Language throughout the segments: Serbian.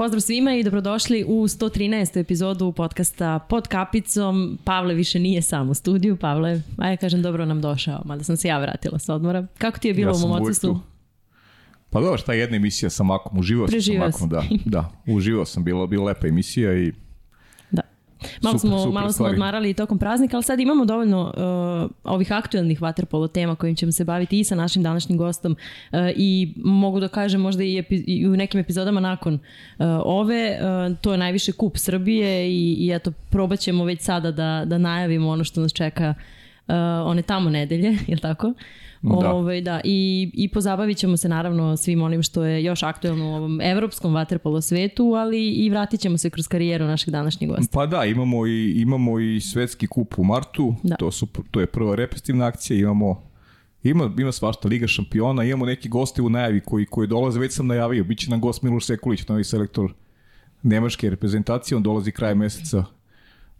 Pozdrav svima i dobrodošli u 113. epizodu podcasta Pod kapicom. Pavle više nije sam u studiju. Pavle, aj kažem dobro nam došao, mada sam se ja vratila sa odmora. Kako ti je bilo Ja u momocistu? tu. Pa dobro, šta jedna emisija sa Makom, uživao sam sa Makom, da, da, uživao sam, bila, bila lepa emisija i. Malo Super, smo, super malo smo odmarali i tokom praznika, ali sad imamo dovoljno uh, ovih aktuelnih vaterpolo tema kojim ćemo se baviti i sa našim današnjim gostom uh, i mogu da kažem možda i, epi, i u nekim epizodama nakon uh, ove. Uh, to je najviše kup Srbije i, i eto, probat ćemo već sada da, da najavimo ono što nas čeka uh, one tamo nedelje, je li tako? Da. Ove, da. I, I pozabavit ćemo se naravno svim onim što je još aktuelno u ovom evropskom vaterpolo svetu, ali i vratit ćemo se kroz karijeru našeg današnjeg gosta. Pa da, imamo i, imamo i svetski kup u martu, Da. to, su, to je prva represivna akcija, imamo Ima, ima svašta Liga šampiona, imamo neki gosti u najavi koji, koji dolaze, već sam najavio, bit će nam gost Miloš Sekulić, novi selektor nemačke reprezentacije, on dolazi kraj meseca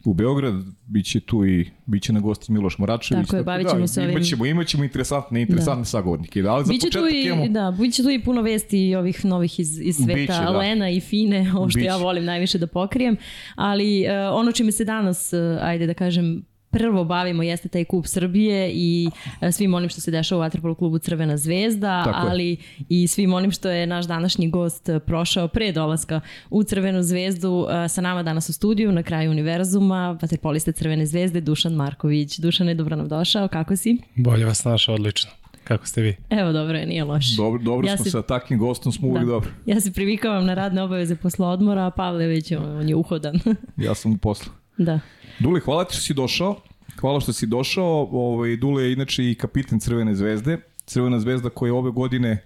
u Beograd, bit će tu i bit će na gosti Miloš Moračević. Tako je, bavit ćemo da, se ovim- Imaćemo, imaćemo interesantne, interesantne da. sagovornike, ali za Biće tu, početak i, imamo... da, biće tu i puno vesti ovih novih iz, iz sveta, Biće, da. Lena i Fine, ovo što Biće. ja volim najviše da pokrijem, ali uh, ono čime se danas, uh, ajde da kažem, prvo bavimo jeste taj kup Srbije i uh, svim onim što se dešava u Vaterpolo klubu Crvena zvezda, Tako je. ali i svim onim što je naš današnji gost uh, prošao pre dolaska u Crvenu zvezdu uh, sa nama danas u studiju na kraju univerzuma, vaterpolista Crvene zvezde Dušan Marković. Dušane, dobro nam došao, kako si? Bolje vas našao, odlično. Kako ste vi? Evo, dobro je, nije loš. Dobro, dobro Ja smo se- sa takvim gostom, smo uvijek Da. dobro. Ja se privikavam na radne obaveze posle odmora, a Pavle već on, on je uhodan. Ja sam u poslu. Da. Dule, hvala ti što si došao. Hvala što si došao. Ovaj, Dule je inače i kapitan Crvene zvezde. Crvena zvezda koja je ove godine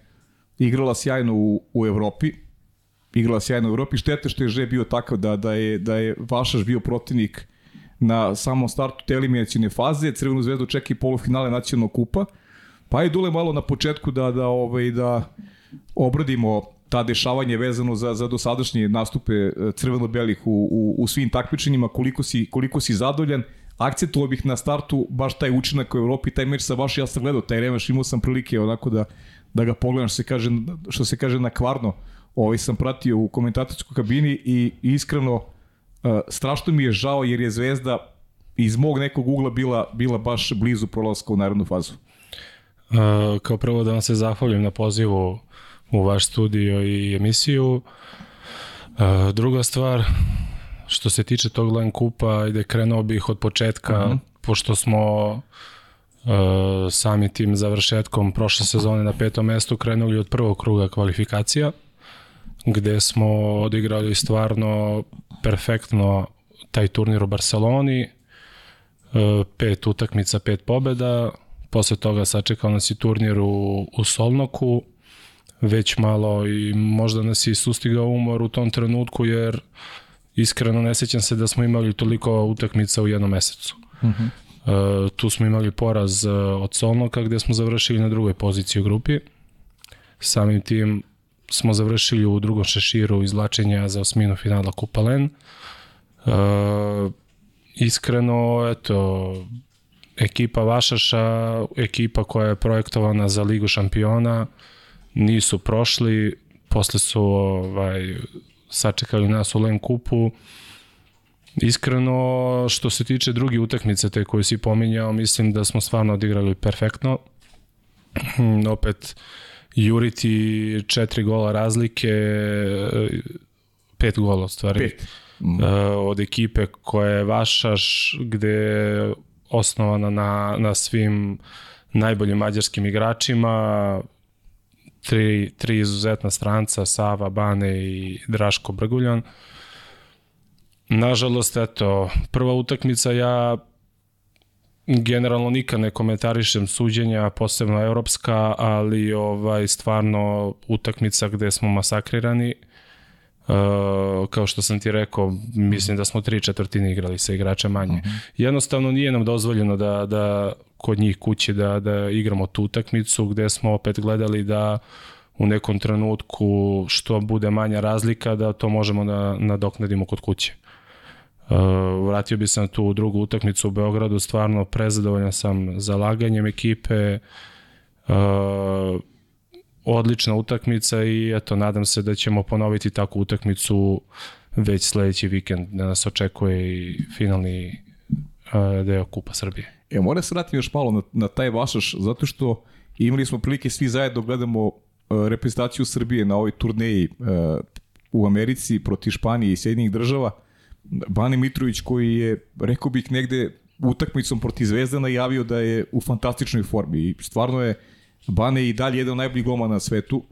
igrala sjajno u, u Evropi. Igrala sjajno u Evropi. Štete što je Že bio takav da, da, je, da je Vašaš bio protivnik na samom startu te eliminacijne faze. Crvenu zvezdu čeka i polufinale nacionalnog kupa. Pa je Dule malo na početku da, da, ovaj, da obradimo ta dešavanje vezano za, za dosadašnje nastupe e, crveno-belih u, u, u svim takmičenjima, koliko si, koliko si zadovoljan. Akcentovao bih na startu baš taj učinak u Evropi, taj meč sa baš, ja sam gledao taj revanš, imao sam prilike onako da, da ga pogledam, što se kaže, što se kaže na kvarno. Ovaj sam pratio u komentatorskoj kabini i iskreno uh, strašno mi je žao jer je Zvezda iz mog nekog ugla bila, bila baš blizu prolaska u narodnu fazu. Uh, kao prvo da vam se zahvalim na pozivu u vaš studio i emisiju. Uh, druga stvar, što se tiče tog Len Kupa, ajde krenuo bih od početka, uh -huh. pošto smo uh, sami tim završetkom prošle sezone na petom mestu krenuli od prvog kruga kvalifikacija, gde smo odigrali stvarno perfektno taj turnir u Barceloni, uh, pet utakmica, pet pobeda, posle toga sačekao nas i turnir u, u Solnoku, već malo i možda nas je sustigao umor u tom trenutku, jer iskreno ne sećam se da smo imali toliko utakmica u jednom mesecu. Uh -huh. e, tu smo imali poraz e, od Solnoka gde smo završili na drugoj poziciji u grupi. Samim tim smo završili u drugom šeširu izlačenja za osminu finala Kupa Len. E, iskreno, eto, ekipa Vašaša, ekipa koja je projektovana za Ligu šampiona, nisu prošli, posle su ovaj, sačekali nas u Len kupu. Iskreno, što se tiče drugi utakmice te koju si pominjao, mislim da smo stvarno odigrali perfektno. Opet, juriti četiri gola razlike, pet gola u stvari. Pet. Mm. Od ekipe koja je Vašaš, gde je osnovana na, na svim najboljim mađarskim igračima, tri, tri izuzetna stranca, Sava, Bane i Draško Brguljan. Nažalost, eto, prva utakmica ja generalno nikad ne komentarišem suđenja, posebno evropska, ali ovaj stvarno utakmica gde smo masakrirani. Uh, kao što sam ti rekao, mislim da smo tri četvrtine igrali sa igrača manje. Uh -huh. Jednostavno nije nam dozvoljeno da, da kod njih kući da, da igramo tu utakmicu gde smo opet gledali da u nekom trenutku što bude manja razlika da to možemo da nadoknadimo kod kuće. Uh, vratio bi sam tu drugu utakmicu u Beogradu, stvarno prezadovoljan sam zalaganjem ekipe, uh, odlična utakmica i eto, nadam se da ćemo ponoviti takvu utakmicu već sledeći vikend da nas očekuje i finalni uh, deo Kupa Srbije. E, mora se vratim još malo na, na taj vašaš, zato što imali smo prilike svi zajedno gledamo uh, reprezentaciju Srbije na ovoj turneji uh, u Americi proti Španije i Sjedinjenih država. Bane Mitrović koji je, rekao bih, negde utakmicom proti Zvezda najavio da je u fantastičnoj formi i stvarno je Bane i dalje jedan od najboljih goma na svetu.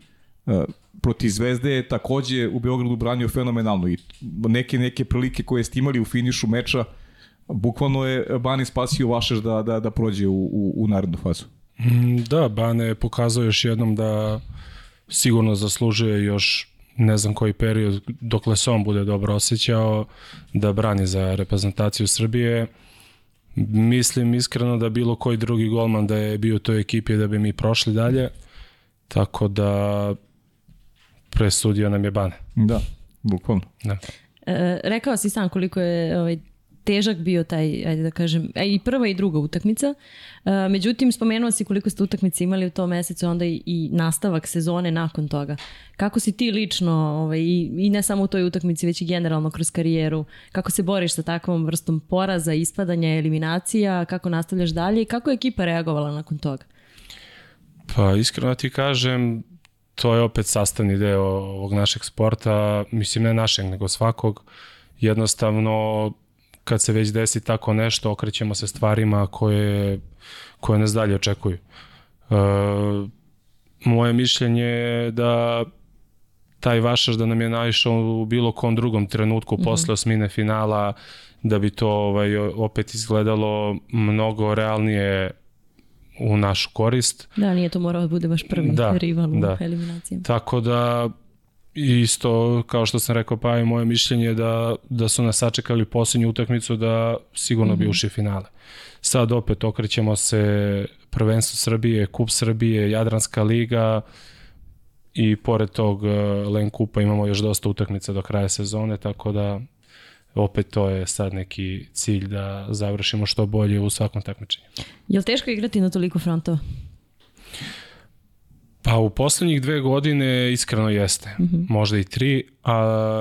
Uh, proti Zvezde je takođe u Beogradu branio fenomenalno i neke neke prilike koje ste imali u finišu meča bukvalno je Bane spasio Vašeš da, da, da prođe u, u, u narednu fazu. Mm, Da, Bane je pokazao još jednom da sigurno zaslužuje još ne znam koji period dokle se on bude dobro osjećao da brani za reprezentaciju Srbije. Mislim iskreno da bilo koji drugi golman da je bio u toj ekipi da bi mi prošli dalje. Tako da presudio nam je Bane. Da, bukvalno. Da. E, rekao si sam koliko je ovaj, težak bio taj, ajde da kažem, a i prva i druga utakmica. E, međutim, spomenuo si koliko ste utakmice imali u tom mesecu, onda i, nastavak sezone nakon toga. Kako si ti lično, ovaj, i, ne samo u toj utakmici, već i generalno kroz karijeru, kako se boriš sa takvom vrstom poraza, ispadanja, eliminacija, kako nastavljaš dalje i kako je ekipa reagovala nakon toga? Pa iskreno ti kažem, to je opet sastavni deo ovog našeg sporta, mislim ne našeg, nego svakog. Jednostavno, kad se već desi tako nešto, okrećemo se stvarima koje, koje nas dalje očekuju. E, moje mišljenje je da taj vašaš da nam je naišao u bilo kom drugom trenutku mm -hmm. posle osmine finala, da bi to ovaj, opet izgledalo mnogo realnije u našu korist. Da, nije to morao da bude baš prvi Da, rival u da. eliminacijama. Tako da isto kao što sam rekao pa i moje mišljenje je da, da su nas sačekali posljednju utakmicu da sigurno bi ušli finale. Sad opet okrećemo se prvenstvo Srbije, Kup Srbije, Jadranska liga i pored tog eh, Len Kupa imamo još dosta utakmica do kraja sezone, tako da opet to je sad neki cilj da završimo što bolje u svakom takmičenju. Je li teško igrati na toliko frontova? Pa u poslednjih dve godine iskreno jeste, mm -hmm. možda i tri, a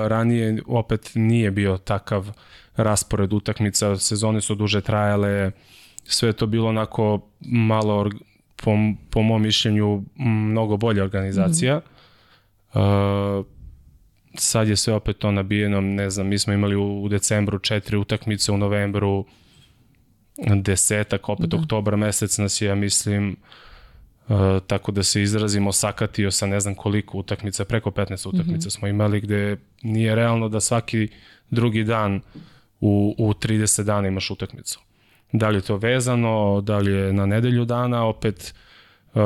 ranije opet nije bio takav raspored utakmica, sezone su duže trajale, sve to bilo onako malo, po, po mom mišljenju, mnogo bolja organizacija. Mm -hmm. uh, sad je sve opet to nabijeno, ne znam, mi smo imali u, u decembru četiri utakmice, u novembru desetak, opet da. oktobar mesec nas je, ja mislim, Uh, tako da se izrazimo sakatio sa ne znam koliko utakmica, preko 15 utakmica mm -hmm. smo imali gde nije realno da svaki drugi dan u, u 30 dana imaš utakmicu. Da li je to vezano, da li je na nedelju dana, opet uh,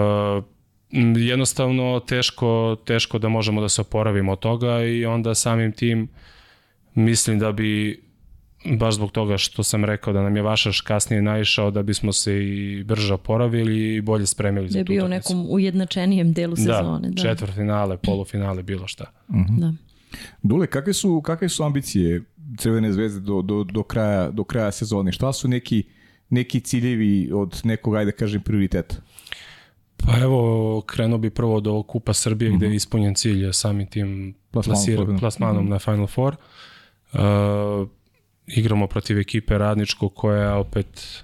jednostavno teško, teško da možemo da se oporavimo od toga i onda samim tim mislim da bi baš zbog toga što sam rekao da nam je Vašaš kasnije naišao da bismo se i brže oporavili i bolje spremili za Da je tu bio u utakmicu. nekom ujednačenijem delu sezone. Da, četvrtfinale, polufinale, bilo šta. Da. Dule, kakve su, kakve su ambicije Crvene zvezde do, do, do, kraja, do kraja sezone? Šta su neki, neki ciljevi od nekog, ajde da kažem, prioriteta? Pa evo, krenuo bi prvo do Kupa Srbije mm -hmm. gde je ispunjen cilj samim tim Plasmanom da. plasmanom mm -hmm. na Final Four. Uh, igramo protiv ekipe Radničko koja je opet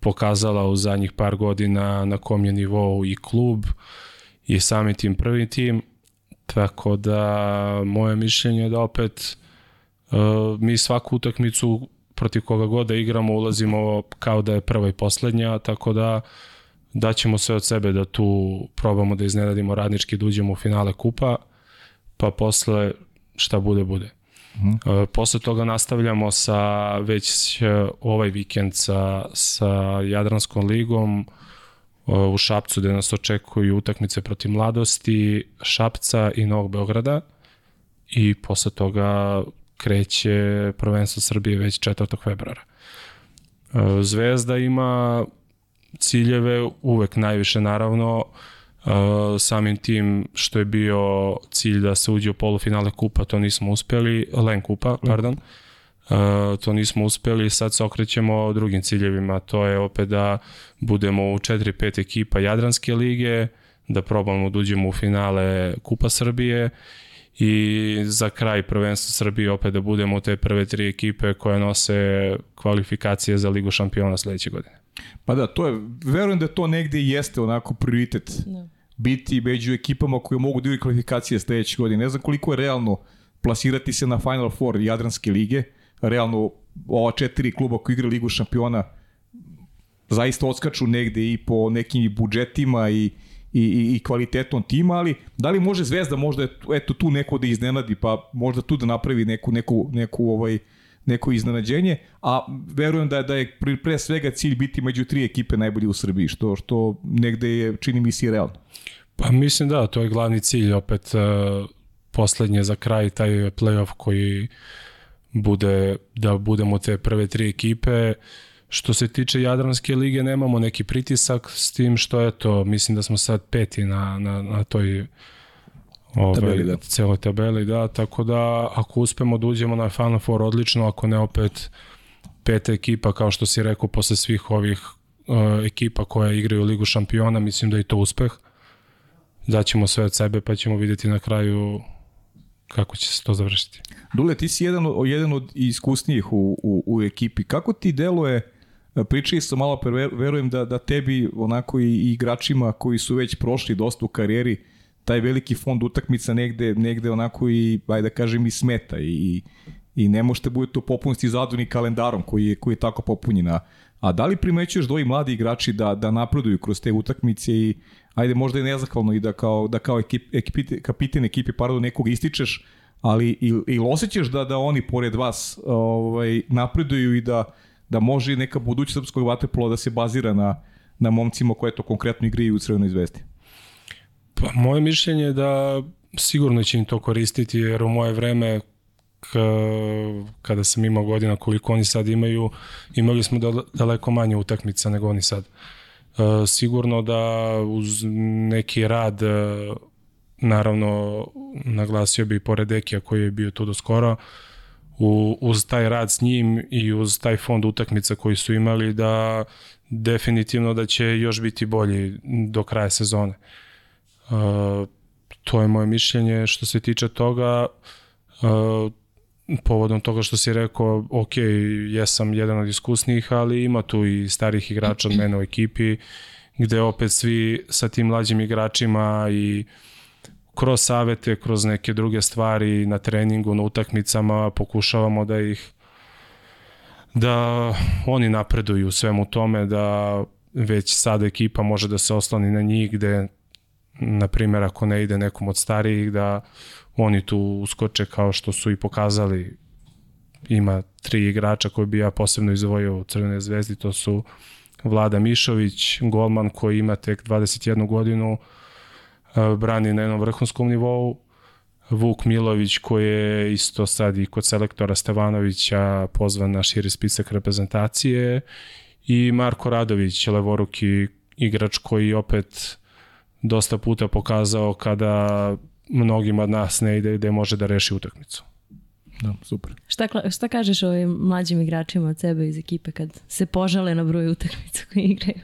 pokazala u zadnjih par godina na kom je nivou i klub i sami tim prvi tim. Tako da moje mišljenje je da opet uh, mi svaku utakmicu protiv koga god da igramo ulazimo kao da je prva i poslednja, tako da daćemo sve od sebe da tu probamo da iznenadimo radnički da uđemo u finale kupa, pa posle šta bude bude. Uh -huh. Posle toga nastavljamo sa već e, ovaj vikend sa, sa Jadranskom ligom e, u Šapcu gde nas očekuju utakmice protiv mladosti, Šapca i Novog Beograda i posle toga kreće prvenstvo Srbije već 4. februara. E, Zvezda ima ciljeve uvek najviše naravno Uh, samim tim što je bio cilj da se uđe u polufinale kupa, to nismo uspeli, Len kupa, pardon, uh, to nismo uspeli, sad se okrećemo drugim ciljevima, to je opet da budemo u 4-5 ekipa Jadranske lige, da probamo da uđemo u finale Kupa Srbije i za kraj prvenstva Srbije opet da budemo te prve tri ekipe koje nose kvalifikacije za Ligu šampiona sledeće godine. Pa da, to je, verujem da to negde jeste onako prioritet. Da. Biti među ekipama koje mogu da igraju kvalifikacije sledeće godine. Ne znam koliko je realno plasirati se na Final Four Jadranske lige. Realno, ova četiri kluba koji igra Ligu šampiona zaista odskaču negde i po nekim budžetima i, i, i, i kvalitetom tima, ali da li može Zvezda možda eto tu neko da iznenadi, pa možda tu da napravi neku, neku, neku ovaj, neko iznenađenje, a verujem da, da je pre svega cilj biti među tri ekipe najbolji u Srbiji, što, što negde je, čini mi si realno. Pa mislim da, to je glavni cilj, opet uh, poslednje za kraj, taj playoff koji bude, da budemo te prve tri ekipe, Što se tiče Jadranske lige, nemamo neki pritisak s tim što je to, mislim da smo sad peti na, na, na toj ove, tabeli, da. celoj tabeli, da, tako da ako uspemo da uđemo na Final Four odlično, ako ne opet peta ekipa, kao što si rekao, posle svih ovih uh, ekipa koja igraju Ligu šampiona, mislim da je to uspeh. Daćemo sve od sebe, pa ćemo videti na kraju kako će se to završiti. Dule, ti si jedan, jedan od iskusnijih u, u, u ekipi. Kako ti deluje Pričali sam malo verujem da, da tebi onako i, i igračima koji su već prošli dosta u karijeri, taj veliki fond utakmica negde, negde onako i, ajde da kažem, i smeta i, i ne možete budete u popunosti zadovoljni kalendarom koji je, koji je tako popunjen. A, da li primećuješ da ovi mladi igrači da, da napreduju kroz te utakmice i ajde možda je nezahvalno i da kao, da kao ekip, ekip, kapitan ekipe pardon, nekog ističeš, ali ili il osjećaš da, da oni pored vas ovaj, napreduju i da da može neka buduća srpskog vaterpola da se bazira na, na momcima koje to konkretno igraju u Crvenoj zvezdi? Pa moje mišljenje je da sigurno će im to koristiti jer u moje vreme kada sam imao godina koliko oni sad imaju, imali smo daleko manje utakmica nego oni sad. E, sigurno da uz neki rad e, naravno naglasio bi pored Ekija koji je bio tu do skoro, u, uz taj rad s njim i uz taj fond utakmica koji su imali da definitivno da će još biti bolji do kraja sezone. Uh, to je moje mišljenje što se tiče toga uh, povodom toga što si rekao ok, jesam jedan od iskusnijih, ali ima tu i starih igrača od mene u ekipi gde opet svi sa tim mlađim igračima i uh, kroz savete, kroz neke druge stvari na treningu, na utakmicama pokušavamo da ih da oni napreduju u svemu tome, da već sad ekipa može da se osloni na njih gde na primjer ako ne ide nekom od starijih da oni tu uskoče kao što su i pokazali ima tri igrača koje bi ja posebno izvojio u Crvene zvezdi, to su Vlada Mišović, golman koji ima tek 21 godinu, brani na jednom vrhunskom nivou. Vuk Milović koji je isto sad i kod selektora Stevanovića pozvan na širi spisak reprezentacije i Marko Radović, levoruki igrač koji opet dosta puta pokazao kada mnogima od nas ne ide gde može da reši utakmicu. Da, super. Šta, šta kažeš ovim mlađim igračima od sebe iz ekipe kad se požale na broj utakmica koje igraju?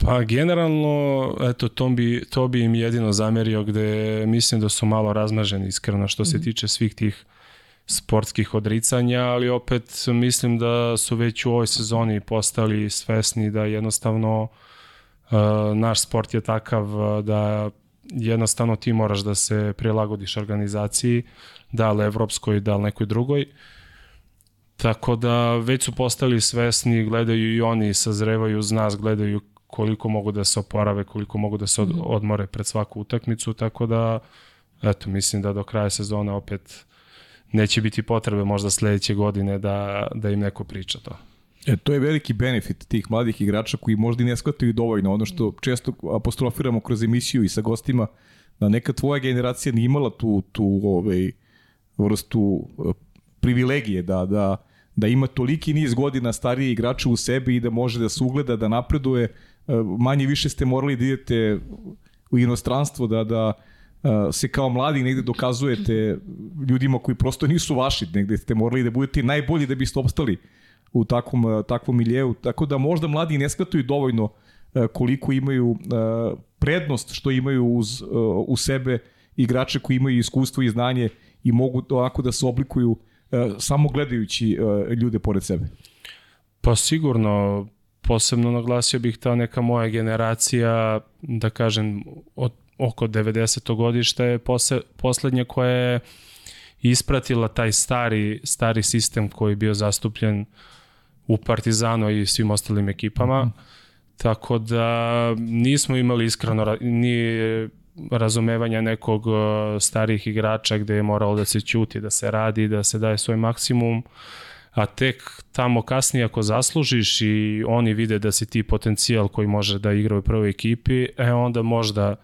Pa generalno, eto, to bi, to bi im jedino zamerio gde mislim da su malo razmaženi iskreno što se mhm. tiče svih tih sportskih odricanja, ali opet mislim da su već u ovoj sezoni postali svesni da jednostavno uh, naš sport je takav da jednostavno ti moraš da se prilagodiš organizaciji, da li evropskoj, da li nekoj drugoj. Tako da već su postali svesni, gledaju i oni, sazrevaju uz nas, gledaju koliko mogu da se oporave, koliko mogu da se mhm. odmore pred svaku utakmicu, tako da eto, mislim da do kraja sezone opet neće biti potrebe možda sledeće godine da, da im neko priča to. E, to je veliki benefit tih mladih igrača koji možda i ne shvataju dovoljno. Ono što često apostrofiramo kroz emisiju i sa gostima, da neka tvoja generacija nije imala tu, tu ovaj, vrstu eh, privilegije da, da, da ima toliki niz godina starije igrača u sebi i da može da se ugleda, da napreduje, E, manje više ste morali da idete u inostranstvo, da, da e, se kao mladi negde dokazujete ljudima koji prosto nisu vaši, negde ste morali da budete najbolji da biste opstali u takvom, e, takvom miljeu. Tako da možda mladi ne shvataju dovoljno e, koliko imaju e, prednost što imaju uz, u sebe igrače koji imaju iskustvo i znanje i mogu ovako da se oblikuju samo gledajući ljude pored sebe. Pa sigurno, posebno naglasio bih ta neka moja generacija, da kažem, od oko 90. godišta je posle, poslednja koja je ispratila taj stari, stari sistem koji je bio zastupljen u Partizanu i svim ostalim ekipama. Mm. Tako da nismo imali iskreno ni razumevanja nekog uh, starih igrača gde je moralo da se ćuti, da se radi, da se daje svoj maksimum, a tek tamo kasnije ako zaslužiš i oni vide da si ti potencijal koji može da igra u prvoj ekipi, e onda možda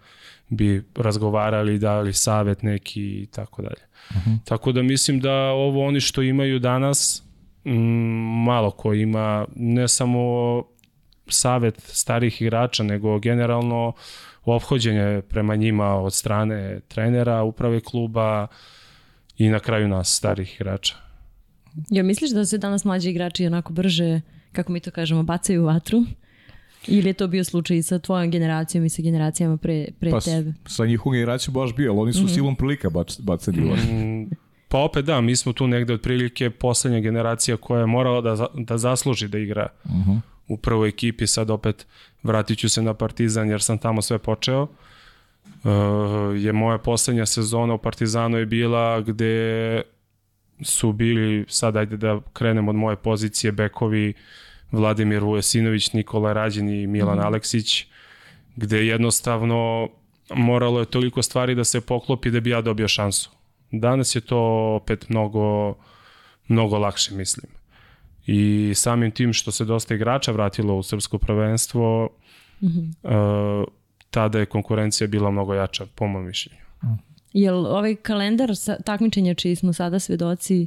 bi razgovarali, dali savet neki i tako dalje. -huh. Tako da mislim da ovo oni što imaju danas, malo ko ima ne samo savet starih igrača, nego generalno ophođenje prema njima od strane trenera, uprave kluba i na kraju nas, starih igrača. Ja misliš da se danas mlađi igrači onako brže, kako mi to kažemo, bacaju u vatru? Ili je to bio slučaj sa tvojom generacijom i sa generacijama pre, pre pa, tebe? Sa njihovom generacijom baš bio, ali oni su mm -hmm. silom prilika bac, bacali u vatru. Pa opet da, mi smo tu negde otprilike poslednja generacija koja je morala da, da zasluži da igra uh mhm. -huh u prvoj ekipi, sad opet vratit ću se na Partizan jer sam tamo sve počeo. Uh, je moja poslednja sezona u Partizanu je bila gde su bili, sad ajde da krenem od moje pozicije, bekovi Vladimir Vujesinović, Nikola Rađin i Milan mm. Aleksić, gde jednostavno moralo je toliko stvari da se poklopi da bi ja dobio šansu. Danas je to opet mnogo, mnogo lakše, mislim i samim tim što se dosta igrača vratilo u srpsko prvenstvo, mm -hmm. uh, tada je konkurencija bila mnogo jača, po mojom mišljenju. Mm. Jel ovaj kalendar takmičenja čiji smo sada svedoci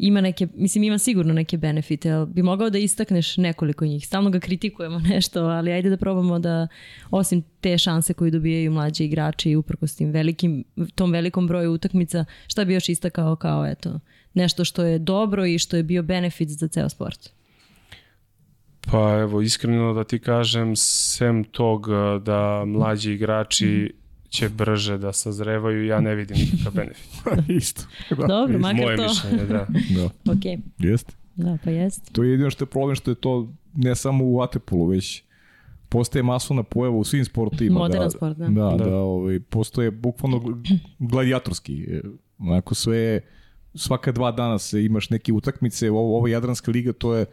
ima neke, mislim ima sigurno neke benefite, ali bi mogao da istakneš nekoliko njih. Stalno ga kritikujemo nešto, ali ajde da probamo da osim te šanse koju dobijaju mlađi igrači i uprkos tim velikim, tom velikom broju utakmica, šta bi još istakao kao eto, nešto što je dobro i što je bio benefit za ceo sport? Pa evo, iskreno da ti kažem, sem tog da mlađi igrači će brže da sazrevaju, ja ne vidim nikakav benefit. Isto. Da. Dobro, makar Moje to. mišljenje, da. da. ok. Jeste. Da, pa jeste. To je jedino što je problem što je to ne samo u Atepolu, već postaje masovna pojava u svim sportima. Modern da, sport, da. Da, da, da ovaj, postoje bukvalno gladijatorski. E, onako sve je svaka dva dana se imaš neke utakmice, ovo, ovo Jadranska liga to je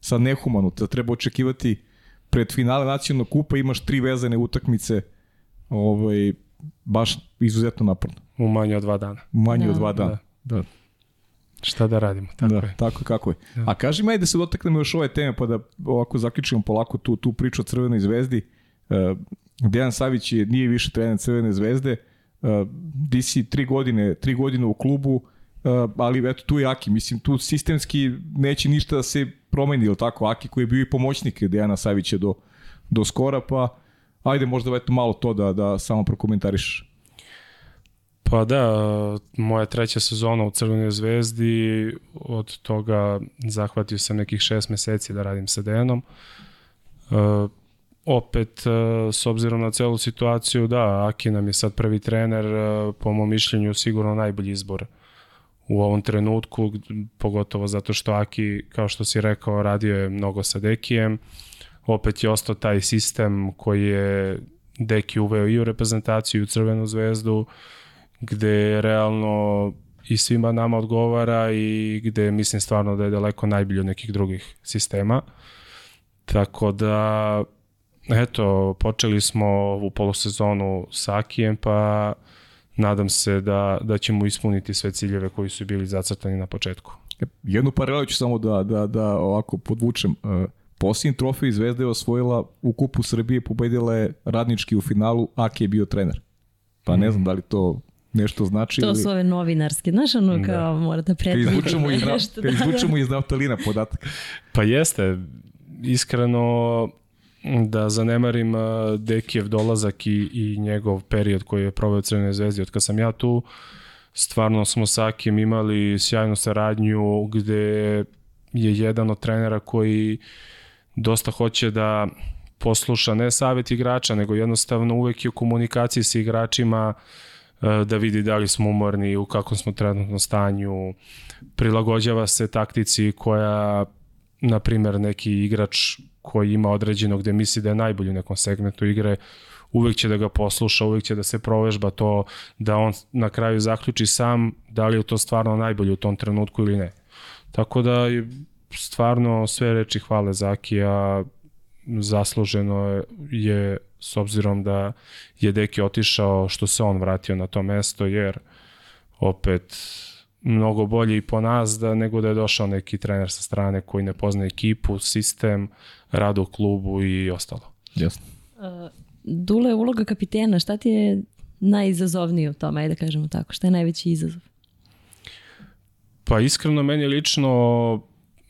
sad nehumano, da treba očekivati pred finale nacionalnog kupa imaš tri vezane utakmice, ovaj, baš izuzetno naporno. U manje od dva dana. U manje da. od dva dana, da. da. Šta da radimo, tako da, je. Tako kako je. Da. A kaži mi, ajde da se dotaknemo još ove teme, pa da ovako zaključimo polako tu, tu priču o Crvenoj zvezdi. Uh, Dejan Savić je, nije više trener Crvene zvezde, uh, di si tri godine, tri godine u klubu, Uh, ali eto tu je Aki, mislim tu sistemski neće ništa da se promeni, ili tako, Aki koji je bio i pomoćnik Dejana Savića do, do skora, pa ajde možda eto malo to da, da samo prokomentariš. Pa da, moja treća sezona u Crvenoj zvezdi, od toga zahvatio sam nekih šest meseci da radim sa Dejanom. Uh, opet, uh, s obzirom na celu situaciju, da, Aki nam je sad prvi trener, uh, po mom mišljenju sigurno najbolji izbor u ovom trenutku, pogotovo zato što Aki, kao što si rekao, radio je mnogo sa Dekijem. Opet je ostao taj sistem koji je Deki uveo i u reprezentaciju i u Crvenu zvezdu, gde realno i svima nama odgovara i gde mislim stvarno da je daleko najbolji od nekih drugih sistema. Tako da, eto, počeli smo ovu polusezonu sa Akijem, pa nadam se da, da ćemo ispuniti sve ciljeve koji su bili zacrtani na početku. E, jednu paralelu ću samo da, da, da ovako podvučem. E, posljednji trofej Zvezda je osvojila u Kupu Srbije, pobedila je radnički u finalu, Aki je bio trener. Pa ne znam da li to nešto znači. To su ove novinarske, znaš ono da. kao mora da pretvorite. Kad izvučemo, iz, nešto, kad izvučemo iz naftalina podatak. Pa jeste, iskreno da zanemarim Dekijev dolazak i, i njegov period koji je proveo u Crvenoj zvezdi. Od kad sam ja tu, stvarno smo sa Akim imali sjajnu saradnju gde je jedan od trenera koji dosta hoće da posluša ne savjet igrača, nego jednostavno uvek je u komunikaciji sa igračima e, da vidi da li smo umorni, u kakvom smo trenutno stanju, prilagođava se taktici koja, na primer, neki igrač koji ima određeno gde misli da je najbolji u nekom segmentu igre, uvek će da ga posluša, uvek će da se provežba to, da on na kraju zaključi sam da li je to stvarno najbolje u tom trenutku ili ne. Tako da stvarno sve reči hvale Zakija, zasluženo je s obzirom da je Deki otišao što se on vratio na to mesto jer opet mnogo bolje i po nas da nego da je došao neki trener sa strane koji ne poznaje ekipu, sistem, rad u klubu i ostalo. Jasno. Uh, Dule, uloga kapitena, šta ti je najizazovnije u tome, ajde da kažemo tako, šta je najveći izazov? Pa iskreno meni lično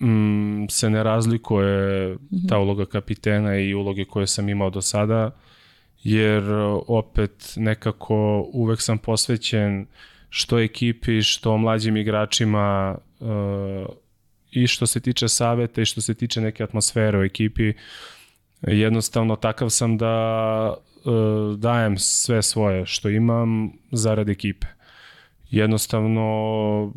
mm, se ne razlikuje ta uloga kapitena i uloge koje sam imao do sada, jer opet nekako uvek sam posvećen što ekipi, što mlađim igračima uh, i što se tiče saveta i što se tiče neke atmosfere u ekipi. Jednostavno takav sam da uh, dajem sve svoje što imam zarad ekipe jednostavno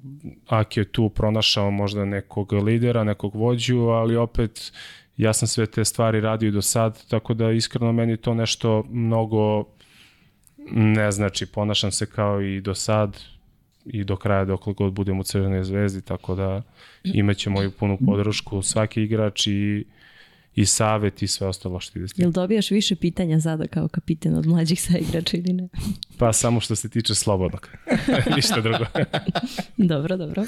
Aki je tu pronašao možda nekog lidera, nekog vođu, ali opet ja sam sve te stvari radio do sad, tako da iskreno meni to nešto mnogo ne znači, ponašam se kao i do sad i do kraja dok god budem u Crvenoj zvezdi, tako da imaće moju punu podršku svaki igrač i i savet i sve ostalo što ide s tim. Jel dobijaš više pitanja sada kao kapiten od mlađih saigrača ili ne? Pa samo što se tiče slobodnog. Ništa drugo. dobro, dobro.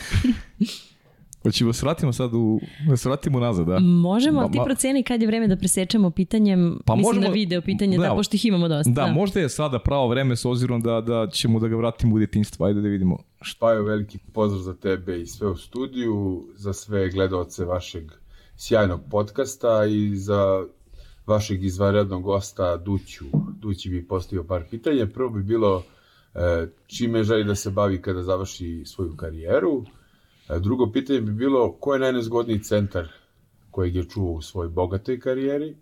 Hoćemo se vratimo sad u, da se vratimo nazad, da? Možemo, ali ti proceni kad je vreme da presečemo pitanjem, Pa mislim možemo- na video pitanje, da, da, pošto ih imamo dosta. Da, možda je sada pravo vreme s obzirom da, da ćemo da ga vratimo u djetinjstvo. Ajde da vidimo. Špajo, veliki pozdrav za tebe i sve u studiju, za sve gledalce vašeg sjajnog podcasta i za vašeg izvanrednog gosta Duću. Dući bi postavio par pitanja. Prvo bi bilo e, čime želi da se bavi kada završi svoju karijeru. E, drugo pitanje bi bilo ko je najnezgodniji centar kojeg je čuo u svojoj bogatoj karijeri.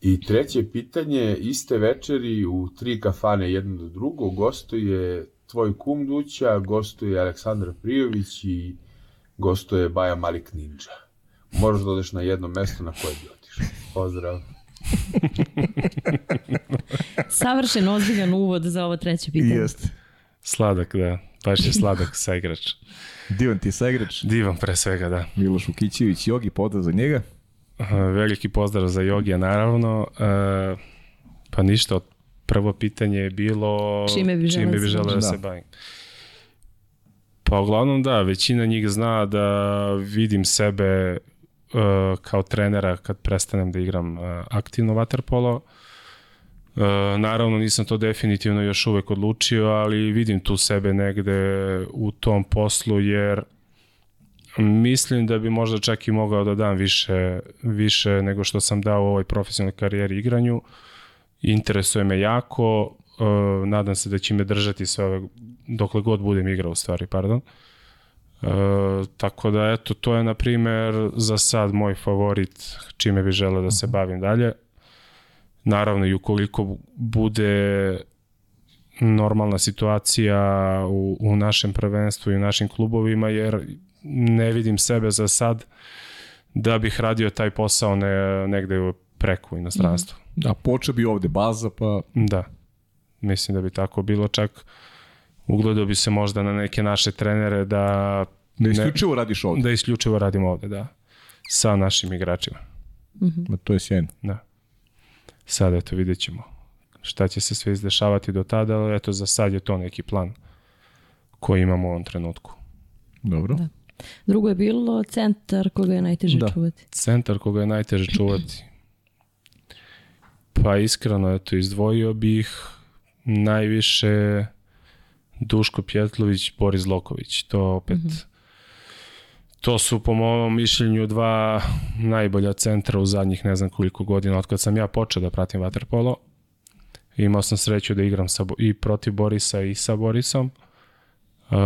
I treće pitanje, iste večeri u tri kafane jedno do drugo gostuje tvoj kum Duća, gostuje Aleksandar Prijović i gostuje Baja Malik Ninja. Moraš da odeš na jedno mesto na koje bi otišao. Pozdrav. Savršen, ozbiljan uvod za ovo treće pitanje. Jeste. Sladak, da. Baš je sladak sa igrač. Divan ti je saigrač. Divan pre svega, da. Miloš Vukićević, Jogi, pozdrav za njega. Aha, Veliki pozdrav za Jogija, naravno. E, pa ništa, prvo pitanje je bilo Čime bi želeo čime da bi se želeo da se bavim. Pa uglavnom da, većina njih zna da vidim sebe e, kao trenera kad prestanem da igram e, aktivno vaterpolo. E, naravno nisam to definitivno još uvek odlučio, ali vidim tu sebe negde u tom poslu jer mislim da bi možda čak i mogao da dam više, više nego što sam dao u ovoj profesionalnoj karijeri igranju. Interesuje me jako, e, nadam se da će me držati sve ove, dokle god budem igrao u stvari, pardon. E, tako da eto, to je na primer za sad moj favorit čime bi želeo da se bavim dalje. Naravno i ukoliko bude normalna situacija u, u našem prvenstvu i u našim klubovima, jer ne vidim sebe za sad da bih radio taj posao ne, negde preko inostranstva. Da, počeo bi ovde baza, pa Da. Mislim da bi tako bilo čak ugledao bi se možda na neke naše trenere da da isključivo radiš ovde. da isključivo radimo ovde, da. Sa našim igračima. Ma, to je sjajno. Da. Sad eto vidjet ćemo šta će se sve izdešavati do tada, ali eto za sad je to neki plan koji imamo u ovom trenutku. Dobro. Da. Drugo je bilo centar koga je najteže Da. čuvati. Centar koga je najteže čuvati. Pa iskreno, eto, izdvojio bih najviše Duško Pjetlović, Boris Loković. To opet, to su po mom mišljenju dva najbolja centra u zadnjih ne znam koliko godina, od kad sam ja počeo da pratim vaterpolo. Imao sam sreću da igram sa, i protiv Borisa i sa Borisom. Uh,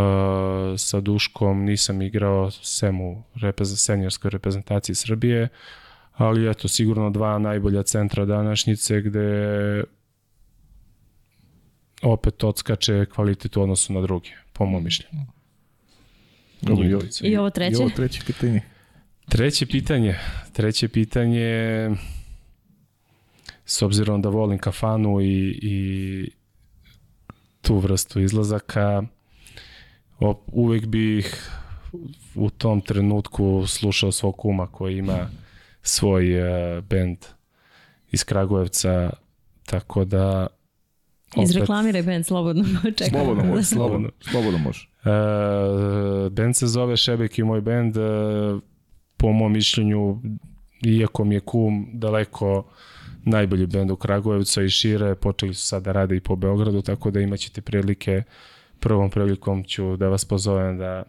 sa Duškom nisam igrao sem u reprez, seniorskoj reprezentaciji Srbije, ali eto, sigurno dva najbolja centra današnjice gde opet odskače kvalitet u odnosu na druge, po mom mišljenju. Dobro, i ovo-. I ovo treće? I ovo treće pitanje. Treće pitanje. Treće pitanje, s obzirom da volim kafanu i, i tu vrstu izlazaka, op, uvek bih u tom trenutku slušao svog kuma koji ima svoj uh, band iz Kragujevca, tako da Izreklamiraj band, slobodno. Čekaj. Slobodno može, slobodno, slobodno može. Uh, band se zove Šebek i moj band. Uh, po mom mišljenju, iako mi je kum daleko najbolji band u Kragujevcu i šire, počeli su sad da rade i po Beogradu, tako da imaćete prilike, prvom prilikom ću da vas pozovem da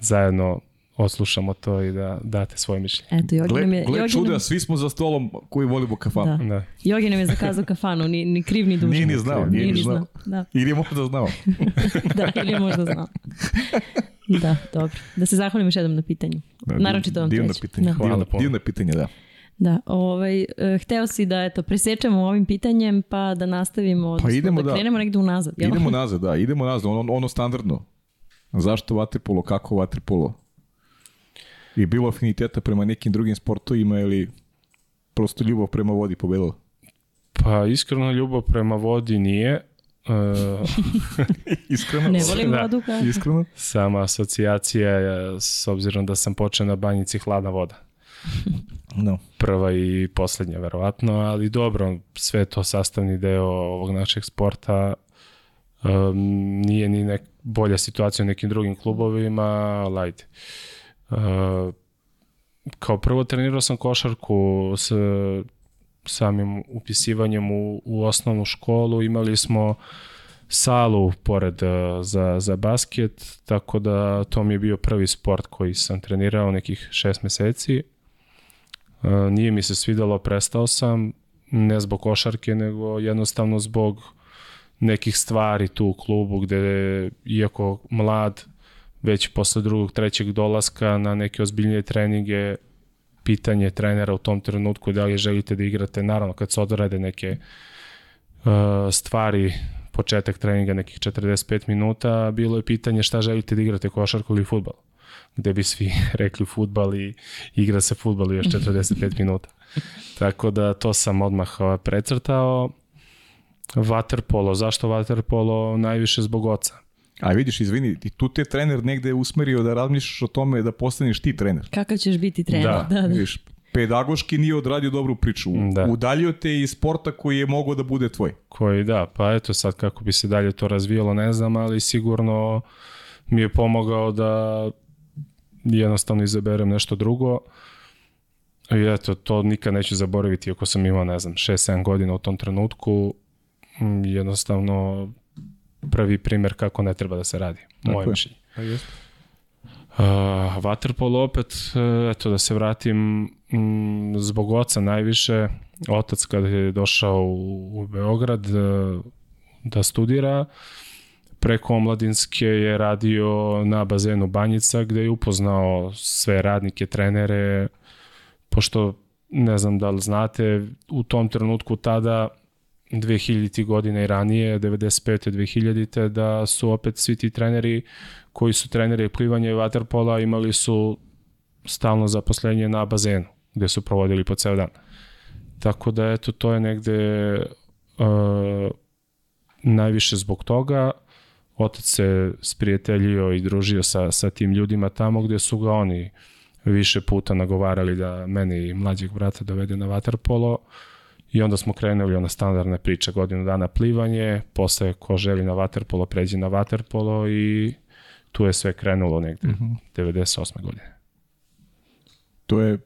zajedno oslušamo to i da date svoje mišljenje. Eto, Jogi nam je... gle Jogi čuda, nam, svi smo za stolom koji volimo kafanu. Da. Da. Jogi nam je zakazao kafanu, ni, ni kriv ni dužan. Nije ni znao, nije ni znao. Da, Ili je možda znao. da, ili je možda znao. Da, dobro. Da se zahvalim još jednom na pitanju. Da, Naročito vam divno treće. pitanje. Da. Hvala Divno, divno pitanje, da. Da, ovaj, e, hteo si da eto, presečemo ovim pitanjem pa da nastavimo, odnosno idemo da da- krenemo negde unazad. Jel? Idemo nazad, da, idemo nazad, ono, ono standardno. Zašto vaterpolo, kako vaterpolo? Je bilo afiniteta prema nekim drugim sportovima ili prosto ljubav prema vodi pobedila? Pa iskreno ljubav prema vodi nije. Uh, Iskreno? Ne volim Da. vodu kao... Iskreno? sama asocijacija je, s obzirom da sam počeo na banjici hladna voda. No. prva i poslednja verovatno, ali dobro, sve to sastavni deo ovog našeg sporta. Um, nije ni nek, bolja situacija u nekim drugim klubovima, ali ajde. Uh, kao prvo trenirao sam košarku s samim upisivanjem u, u osnovnu školu, imali smo salu pored uh, za, za basket, tako da to mi je bio prvi sport koji sam trenirao nekih šest meseci. Uh, nije mi se svidelo, prestao sam, ne zbog košarke, nego jednostavno zbog nekih stvari tu u klubu gde, iako mlad, već posle drugog, trećeg dolaska na neke ozbiljnije treninge, pitanje trenera u tom trenutku da li želite da igrate, naravno kad se odrade neke uh, stvari, početak treninga nekih 45 minuta, bilo je pitanje šta želite da igrate, košarku ili futbal gde bi svi rekli futbal i igra se futbal još 45 minuta. Tako da to sam odmah uh, precrtao. Waterpolo, zašto waterpolo? Najviše zbog oca. A vidiš, izvini, i tu te trener negde usmerio da razmišljaš o tome da postaneš ti trener. Kakav ćeš biti trener? Da. da, da. Vidiš, pedagoški nije odradio dobru priču. Da. Udaljio te iz sporta koji je mogao da bude tvoj. Koji da, pa eto sad kako bi se dalje to razvijalo ne znam, ali sigurno mi je pomogao da jednostavno izaberem nešto drugo. I eto, to nikad neću zaboraviti ako sam imao, ne znam, 6-7 godina u tom trenutku. Jednostavno prvi primer kako ne treba da se radi. Moje je. mišljenje. A jeste. Uh, Waterpolo opet, e, eto da se vratim, mm, zbog oca najviše, otac kada je došao u, u Beograd e, da studira, preko omladinske je radio na bazenu Banjica gde je upoznao sve radnike, trenere, pošto ne znam da li znate, u tom trenutku tada 2000. godine i ranije, 95. 2000. da su opet svi ti treneri koji su treneri plivanja i waterpola imali su stalno zaposlenje na bazenu gde su provodili po ceo dan. Tako da eto to je negde uh, najviše zbog toga otac se sprijateljio i družio sa, sa tim ljudima tamo gde su ga oni više puta nagovarali da mene i mlađeg brata dovede na waterpolo i onda smo krenuli ona standardne priče godinu dana plivanje, posle ko želi na waterpolo pređe na waterpolo i tu je sve krenulo negde, mm -hmm. 98. godine. To je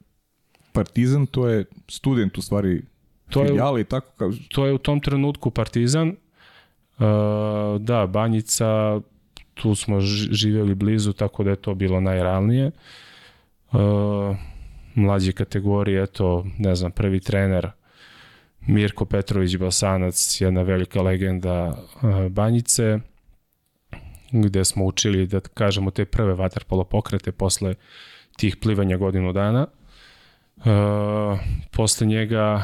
partizan, to je student u stvari To je- i tako kao... To je u tom trenutku Partizan, uh, da, Banjica, tu smo ži- živjeli blizu, tako da je to bilo najrealnije. Uh, mlađe kategorije, eto, ne znam, prvi trener Mirko Petrović Basanac, jedna velika legenda Banjice, gde smo učili, da kažemo, te prve vaterpolo pokrete posle tih plivanja godinu dana. posle njega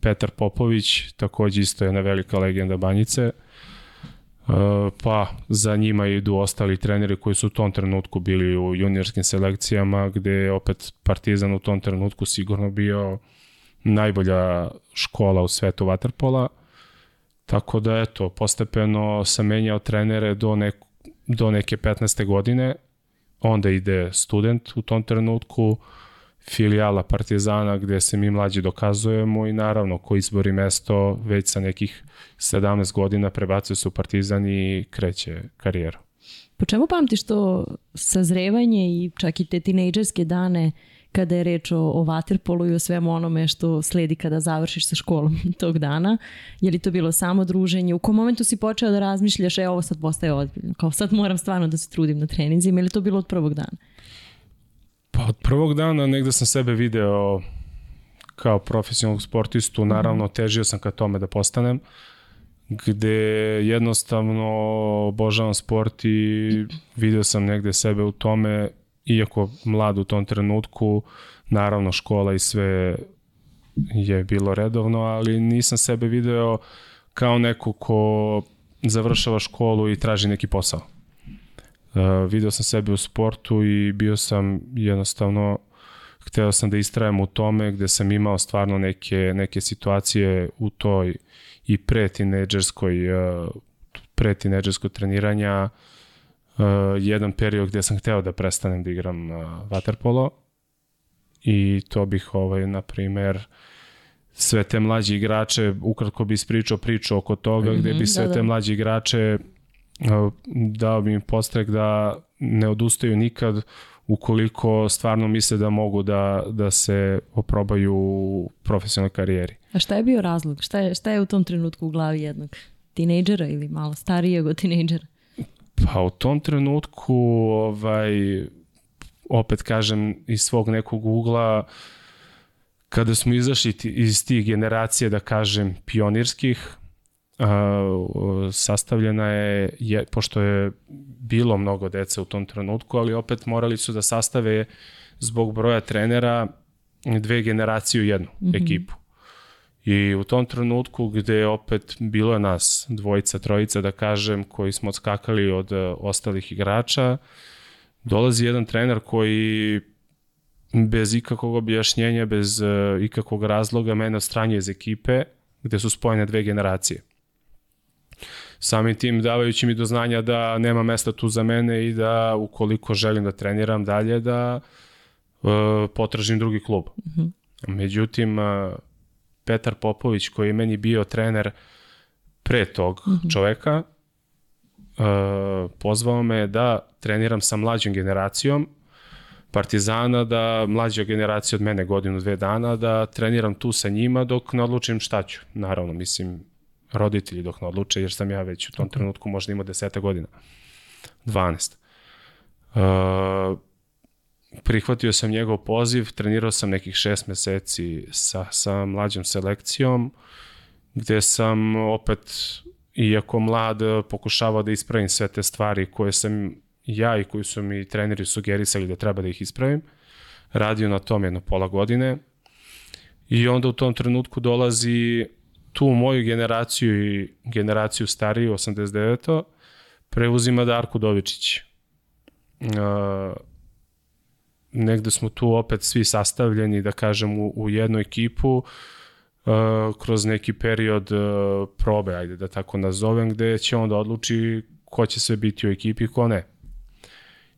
Petar Popović, takođe isto jedna velika legenda Banjice. Uh, pa za njima idu ostali treneri koji su u tom trenutku bili u juniorskim selekcijama, gde je opet Partizan u tom trenutku sigurno bio najbolja škola u svetu vaterpola. Tako da, eto, postepeno sam menjao trenere do, nek, do neke 15. godine, onda ide student u tom trenutku, filijala Partizana gde se mi mlađi dokazujemo i naravno ko izbori mesto već sa nekih 17 godina prebacuje se u Partizan i kreće karijeru. Po čemu pamtiš to sazrevanje i čak i te tinejdžerske dane kada je reč o, o vaterpolu i o svemu onome što sledi kada završiš sa školom tog dana? Je li to bilo samo druženje? U kom momentu si počeo da razmišljaš, e ovo sad postaje odbiljno, kao sad moram stvarno da se trudim na treninzima ili to bilo od prvog dana? Pa od prvog dana negde sam sebe video kao profesionalnog sportistu, naravno težio sam ka tome da postanem, gde jednostavno obožavam sport i video sam negde sebe u tome, iako mlad u tom trenutku, naravno škola i sve je bilo redovno, ali nisam sebe video kao neko ko završava školu i traži neki posao. Uh, video sam sebe u sportu i bio sam jednostavno hteo sam da istrajem u tome gde sam imao stvarno neke, neke situacije u toj i pre tineđerskoj uh, pre tineđerskog treniranja uh, jedan period gde sam hteo da prestanem da igram uh, waterpolo i to bih ovaj na primer sve te mlađi igrače ukratko bi ispričao priču oko toga mm -hmm, gde bi sve da, da. te mlađi igrače dao bi im postrek da ne odustaju nikad ukoliko stvarno misle da mogu da, da se oprobaju u profesionalnoj karijeri. A šta je bio razlog? Šta je, šta je u tom trenutku u glavi jednog tinejdžera ili malo starijeg od tinejdžera? Pa u tom trenutku, ovaj, opet kažem, iz svog nekog ugla, kada smo izašli iz tih generacija, da kažem, pionirskih, sastavljena je, je, pošto je bilo mnogo dece u tom trenutku, ali opet morali su da sastave zbog broja trenera dve generacije u jednu mm -hmm. ekipu. I u tom trenutku gde je opet bilo je nas dvojica, trojica da kažem koji smo odskakali od uh, ostalih igrača, dolazi jedan trener koji bez ikakvog objašnjenja, bez uh, ikakvog razloga mene odstranjuje iz ekipe gde su spojene dve generacije samim tim davajući mi do znanja da nema mesta tu za mene i da ukoliko želim da treniram dalje da uh, potražim drugi klub. Mm -hmm. Međutim, uh, Petar Popović koji je meni bio trener pre tog mm -hmm. čoveka uh, pozvao me da treniram sa mlađom generacijom Partizana, da mlađa generacija od mene godinu, dve dana, da treniram tu sa njima dok ne odlučim šta ću. Naravno, mislim, roditelji dok ne odluče, jer sam ja već u tom trenutku možda imao deseta godina. 12. Uh, prihvatio sam njegov poziv, trenirao sam nekih šest meseci sa, sa mlađom selekcijom, gde sam opet, iako mlad, pokušavao da ispravim sve te stvari koje sam ja i koji su mi treneri sugerisali da treba da ih ispravim. Radio na tom jedno pola godine. I onda u tom trenutku dolazi tu moju generaciju i generaciju stariju, 89. preuzima Darko Dovičić. Uh, negde smo tu opet svi sastavljeni, da kažem, u, u jednu ekipu, uh, kroz neki period uh, probe, ajde da tako nazovem, gde će onda odluči ko će sve biti u ekipi, ko ne.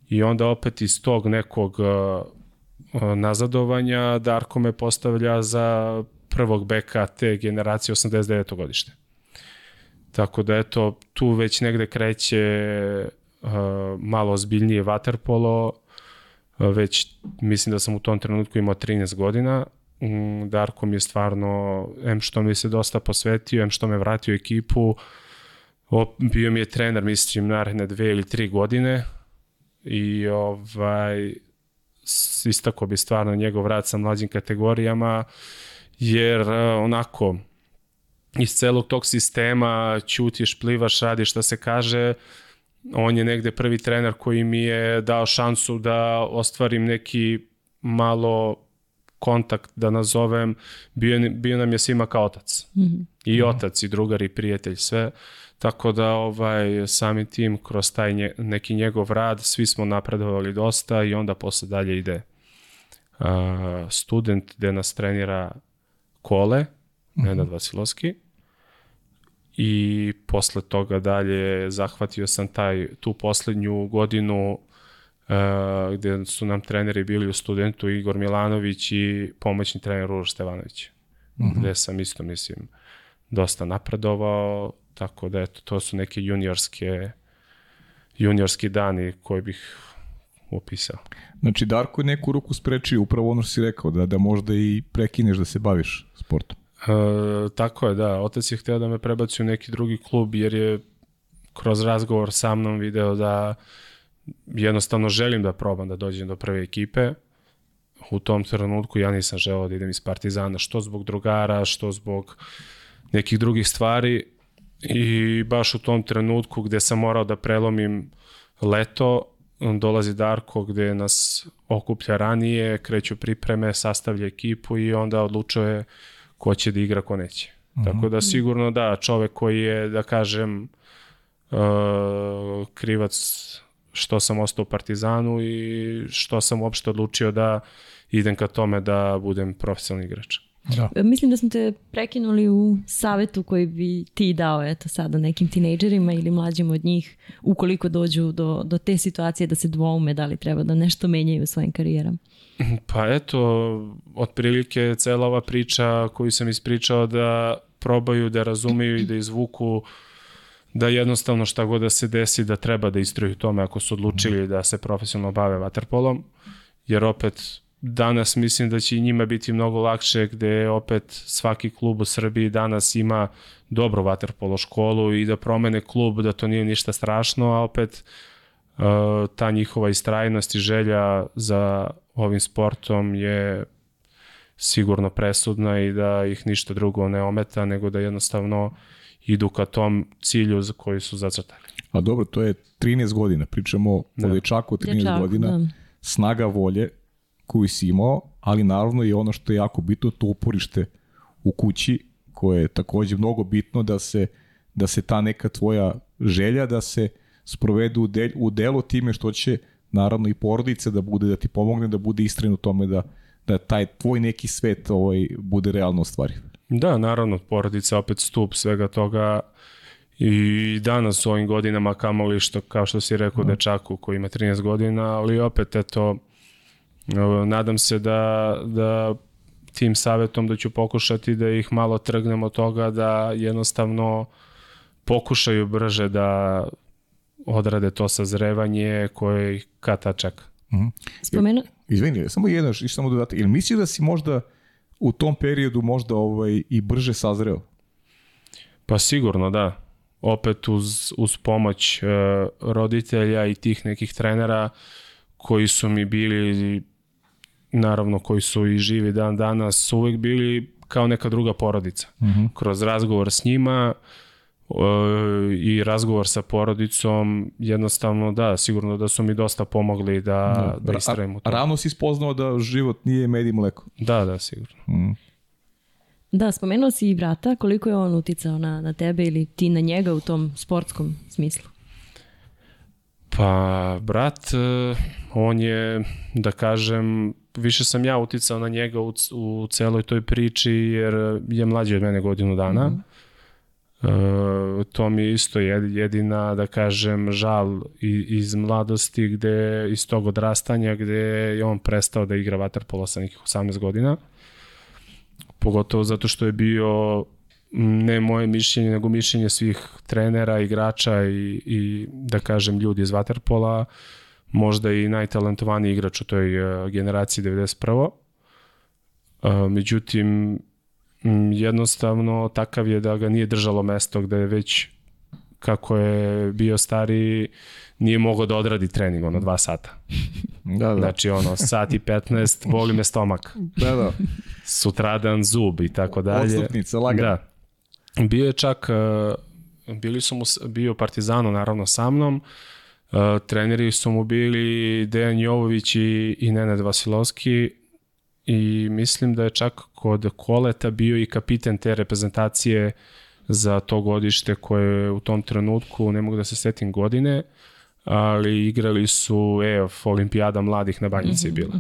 I onda opet iz tog nekog uh, nazadovanja Darko me postavlja za prvog beka te generacije 89. godište. Tako da eto, tu već negde kreće malo ozbiljnije vaterpolo, već mislim da sam u tom trenutku imao 13 godina, um, Darko mi je stvarno, em što mi se dosta posvetio, em što me vratio ekipu, bio mi je trener, mislim, naredne dve ili tri godine i ovaj, istako bi stvarno njegov rad sa mlađim kategorijama, uh, jer e, onako iz celog tog sistema ćutiš, plivaš, radiš šta se kaže, on je negde prvi trener koji mi je dao šansu da ostvarim neki malo kontakt, da nazovem, bio, bio nam je svima kao otac. Mm -hmm. I otac, i drugar, i prijatelj, sve. Tako da ovaj sami tim kroz taj nje, neki njegov rad svi smo napredovali dosta i onda posle dalje ide uh, student gde nas trenira Kole, mm -hmm. Nenad Vasilovski i posle toga dalje zahvatio sam taj tu poslednju godinu uh, gde su nam treneri bili u studentu Igor Milanović i pomoćni trener Uroš Stevanović. Mm -hmm. Gde sam isto, mislim, dosta napredovao, tako da eto, to su neke juniorske juniorski dani koji bih opisao. Znači, Darko je neku ruku sprečio upravo ono što si rekao, da, da možda i prekineš da se baviš sportom. E, tako je, da. Otac je hteo da me prebaci u neki drugi klub jer je kroz razgovor sa mnom video da jednostavno želim da probam da dođem do prve ekipe. U tom trenutku ja nisam želeo da idem iz Partizana, što zbog drugara, što zbog nekih drugih stvari. I baš u tom trenutku gde sam morao da prelomim leto, dolazi Darko gde nas okuplja ranije, kreću pripreme, sastavlja ekipu i onda odlučuje ko će da igra, ko neće. Mm -hmm. Tako da sigurno da, čovek koji je, da kažem, uh, krivac što sam ostao u Partizanu i što sam uopšte odlučio da idem ka tome da budem profesionalni igrač. Da. E, mislim da smo te prekinuli u savetu koji bi ti dao eto sada nekim tinejdžerima ili mlađim od njih ukoliko dođu do, do te situacije da se dvoume da li treba da nešto menjaju u svojim karijerama. Pa eto, otprilike cela ova priča koju sam ispričao da probaju da razumeju i da izvuku da jednostavno šta god da se desi da treba da istruju tome ako su odlučili da se profesionalno bave vaterpolom, jer opet danas mislim da će i njima biti mnogo lakše gde opet svaki klub u Srbiji danas ima dobru vaterpolo školu i da promene klub, da to nije ništa strašno, a opet ta njihova istrajnost i želja za ovim sportom je sigurno presudna i da ih ništa drugo ne ometa, nego da jednostavno idu ka tom cilju za koji su zacrtali. A dobro, to je 13 godina, pričamo da. o dečaku 13 dječaku, godina, da. snaga volje, koju si imao, ali naravno i ono što je jako bitno, to uporište u kući, koje je takođe mnogo bitno da se, da se ta neka tvoja želja da se sprovedu u, del, u delo time što će naravno i porodica da bude, da ti pomogne da bude istrajno u tome da, da taj tvoj neki svet ovaj, bude realno ostvariv. Da, naravno, porodica opet stup svega toga i danas u ovim godinama kamoli što, kao što si rekao, da. dečaku koji ima 13 godina, ali opet eto, Nadam se da, da tim savetom da ću pokušati da ih malo trgnemo toga da jednostavno pokušaju brže da odrade to sazrevanje koje ih kata čeka. Mm -hmm. Spomenu... Izvini, samo jedno, što samo dodati. Ili misliš da si možda u tom periodu možda ovaj, i brže sazreo? Pa sigurno, da. Opet uz, uz pomoć uh, roditelja i tih nekih trenera koji su mi bili naravno koji su i živi dan danas, su uvek bili kao neka druga porodica. Mhm. -huh. Kroz razgovor s njima uh, i razgovor sa porodicom, jednostavno da, sigurno da su mi dosta pomogli da, da, da istrajemo to. Rano si spoznao da život nije med i mleko. Da, da, sigurno. -huh. Da, spomenuo si i brata, koliko je on uticao na, na tebe ili ti na njega u tom sportskom smislu? Pa, brat, e, on je, da kažem, više sam ja uticao na njega u, u celoj toj priči, jer je mlađi od mene godinu dana. Mm -hmm. Uh, to mi je isto jedina, da kažem, žal iz mladosti, gde, iz tog odrastanja, gde je on prestao da igra vaterpolo sa nekih 18 godina. Pogotovo zato što je bio ne moje mišljenje, nego mišljenje svih trenera, igrača i, i da kažem ljudi iz Waterpola, možda i najtalentovaniji igrač u toj uh, generaciji 91. Uh, međutim, jednostavno takav je da ga nije držalo mesto gde je već kako je bio stari nije mogao da odradi trening ono dva sata. Da, da. Znači ono sat i 15 boli me stomak. Da, da. Sutradan zub i tako dalje. Odstupnica, lagan. Da. Bio je čak, e, bili su mu, bio Partizano naravno sa mnom, e, treneri su mu bili Dejan Jovović i, i Nenad Vasilovski, i mislim da je čak kod Koleta bio i kapiten te reprezentacije za to godište koje je u tom trenutku, ne mogu da se setim godine, ali igrali su EF olimpijada mladih na Banjici je bila.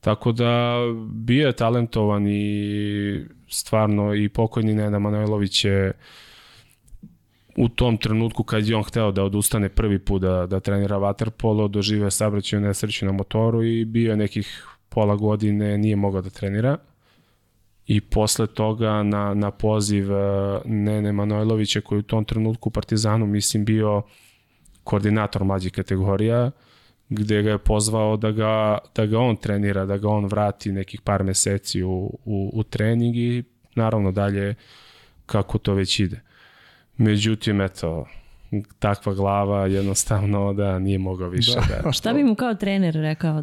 Tako da bio je talentovan i stvarno i pokojni Nena Manojlović je u tom trenutku kad je on hteo da odustane prvi put da, da trenira vaterpolo, doživeo sabraćaju nesreću na motoru i bio je nekih pola godine, nije mogao da trenira. I posle toga na, na poziv uh, Nene Manojlovića koji u tom trenutku u Partizanu mislim bio koordinator mlađih kategorija, gde ga je pozvao da ga, da ga on trenira, da ga on vrati nekih par meseci u, u, u trening i naravno dalje kako to već ide. Međutim, eto, takva glava jednostavno da nije mogao više da. da Šta bi mu kao trener rekao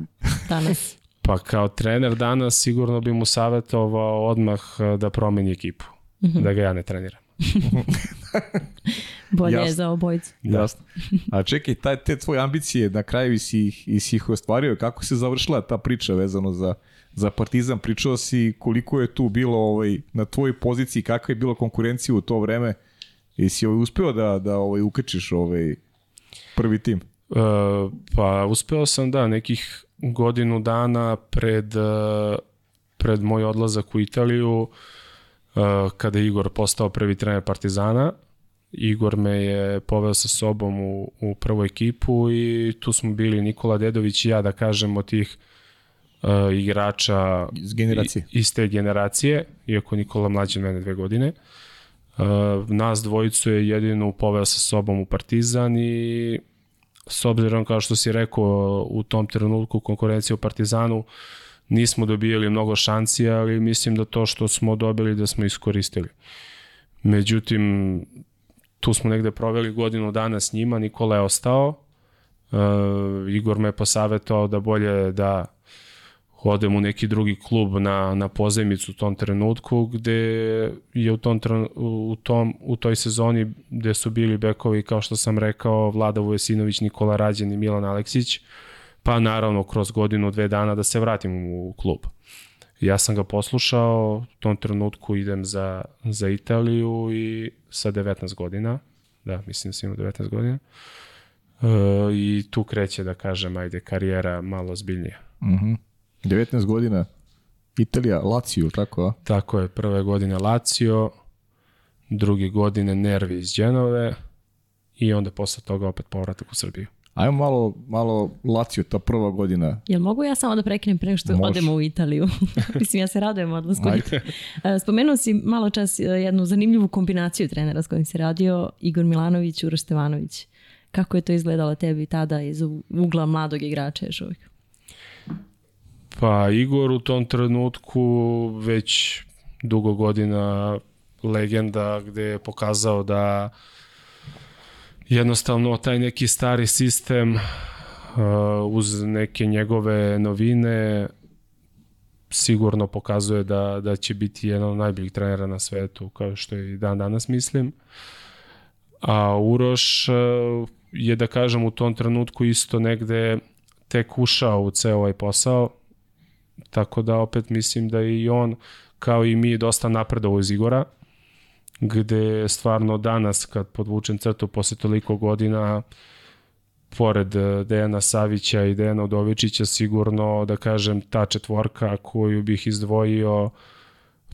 danas? Pa kao trener danas sigurno bi mu savjetovao odmah da promeni ekipu, mm -hmm. da ga ja ne treniram. Bolje Jasno. je za obojicu. Jasno. A čekaj, taj, te tvoje ambicije na kraju si ih, i si ih ostvario. Kako se završila ta priča vezano za, za Partizan? Pričao si koliko je tu bilo ovaj, na tvojoj poziciji, kakva je bila konkurencija u to vreme? I si ovaj, uspeo da, da ovaj, ukačiš ovaj, prvi tim? Uh, pa uspeo sam da, nekih godinu dana pred, uh, pred moj odlazak u Italiju, uh, kada je Igor postao prvi trener Partizana, Igor me je poveo sa sobom u, u prvu ekipu i tu smo bili Nikola Dedović i ja, da kažem, od tih uh, igrača iz generacije. iz te generacije, iako Nikola mlađe mene dve godine. Uh, nas dvojicu je jedinu poveo sa sobom u Partizan i s obzirom, kao što si rekao, u tom trenutku konkurencije u Partizanu nismo dobijali mnogo šanci, ali mislim da to što smo dobili da smo iskoristili. Međutim, tu smo negde proveli godinu dana s njima, Nikola je ostao, uh, Igor me posavetao da bolje da odem u neki drugi klub na, na pozemicu u tom trenutku gde je u, tom, u, tom, u toj sezoni gde su bili bekovi kao što sam rekao Vlada Vujesinović, Nikola Rađen i Milan Aleksić pa naravno kroz godinu, dve dana da se vratim u klub. Ja sam ga poslušao, u tom trenutku idem za, za Italiju i sa 19 godina, da, mislim da sam imao 19 godina, e, i tu kreće, da kažem, ajde, karijera malo zbiljnija. Mm -hmm. 19 godina, Italija, Lazio, tako a? Tako je, prve godine Lazio, druge godine Nervi iz Dženove i onda posle toga opet povratak u Srbiju. Ajmo malo, malo Lazio, ta prva godina. Jel mogu ja samo da prekinem pre što Može. odemo u Italiju? Mislim, ja se radujem odlasku. E, spomenuo si malo čas e, jednu zanimljivu kombinaciju trenera s kojim si radio, Igor Milanović, Uroš Stevanović. Kako je to izgledalo tebi tada iz ugla mladog igrača još uvijek? Pa Igor u tom trenutku već dugo godina legenda gde je pokazao da jednostavno taj neki stari sistem uh, uz neke njegove novine sigurno pokazuje da, da će biti jedan od najboljih trenera na svetu, kao što i dan danas mislim. A Uroš uh, je, da kažem, u tom trenutku isto negde tek ušao u ceo ovaj posao, tako da opet mislim da i on, kao i mi, dosta napredovao iz Igora gde stvarno danas kad podvučem crtu posle toliko godina pored eh, Dejana Savića i Dejana Udovičića sigurno da kažem ta četvorka koju bih izdvojio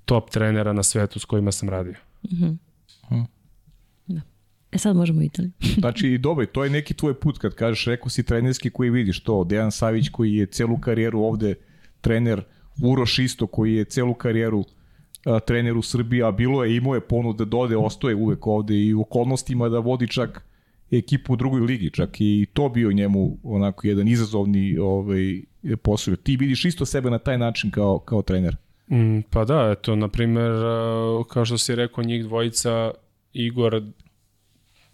top trenera na svetu s kojima sam radio. Mm -hmm. Da. E sad možemo Italiju. znači, dobro, to je neki tvoj put kad kažeš, rekao si trenerski koji vidiš to, Dejan Savić koji je celu karijeru ovde trener, Uroš isto koji je celu karijeru trener u Srbiji, a bilo je, imao je ponud da dode, ostoje uvek ovde i u okolnostima da vodi čak ekipu u drugoj ligi, čak i to bio njemu onako jedan izazovni ovaj, posao. Ti vidiš isto sebe na taj način kao, kao trener? Mm, pa da, eto, na primer, kao što si rekao, njih dvojica, Igor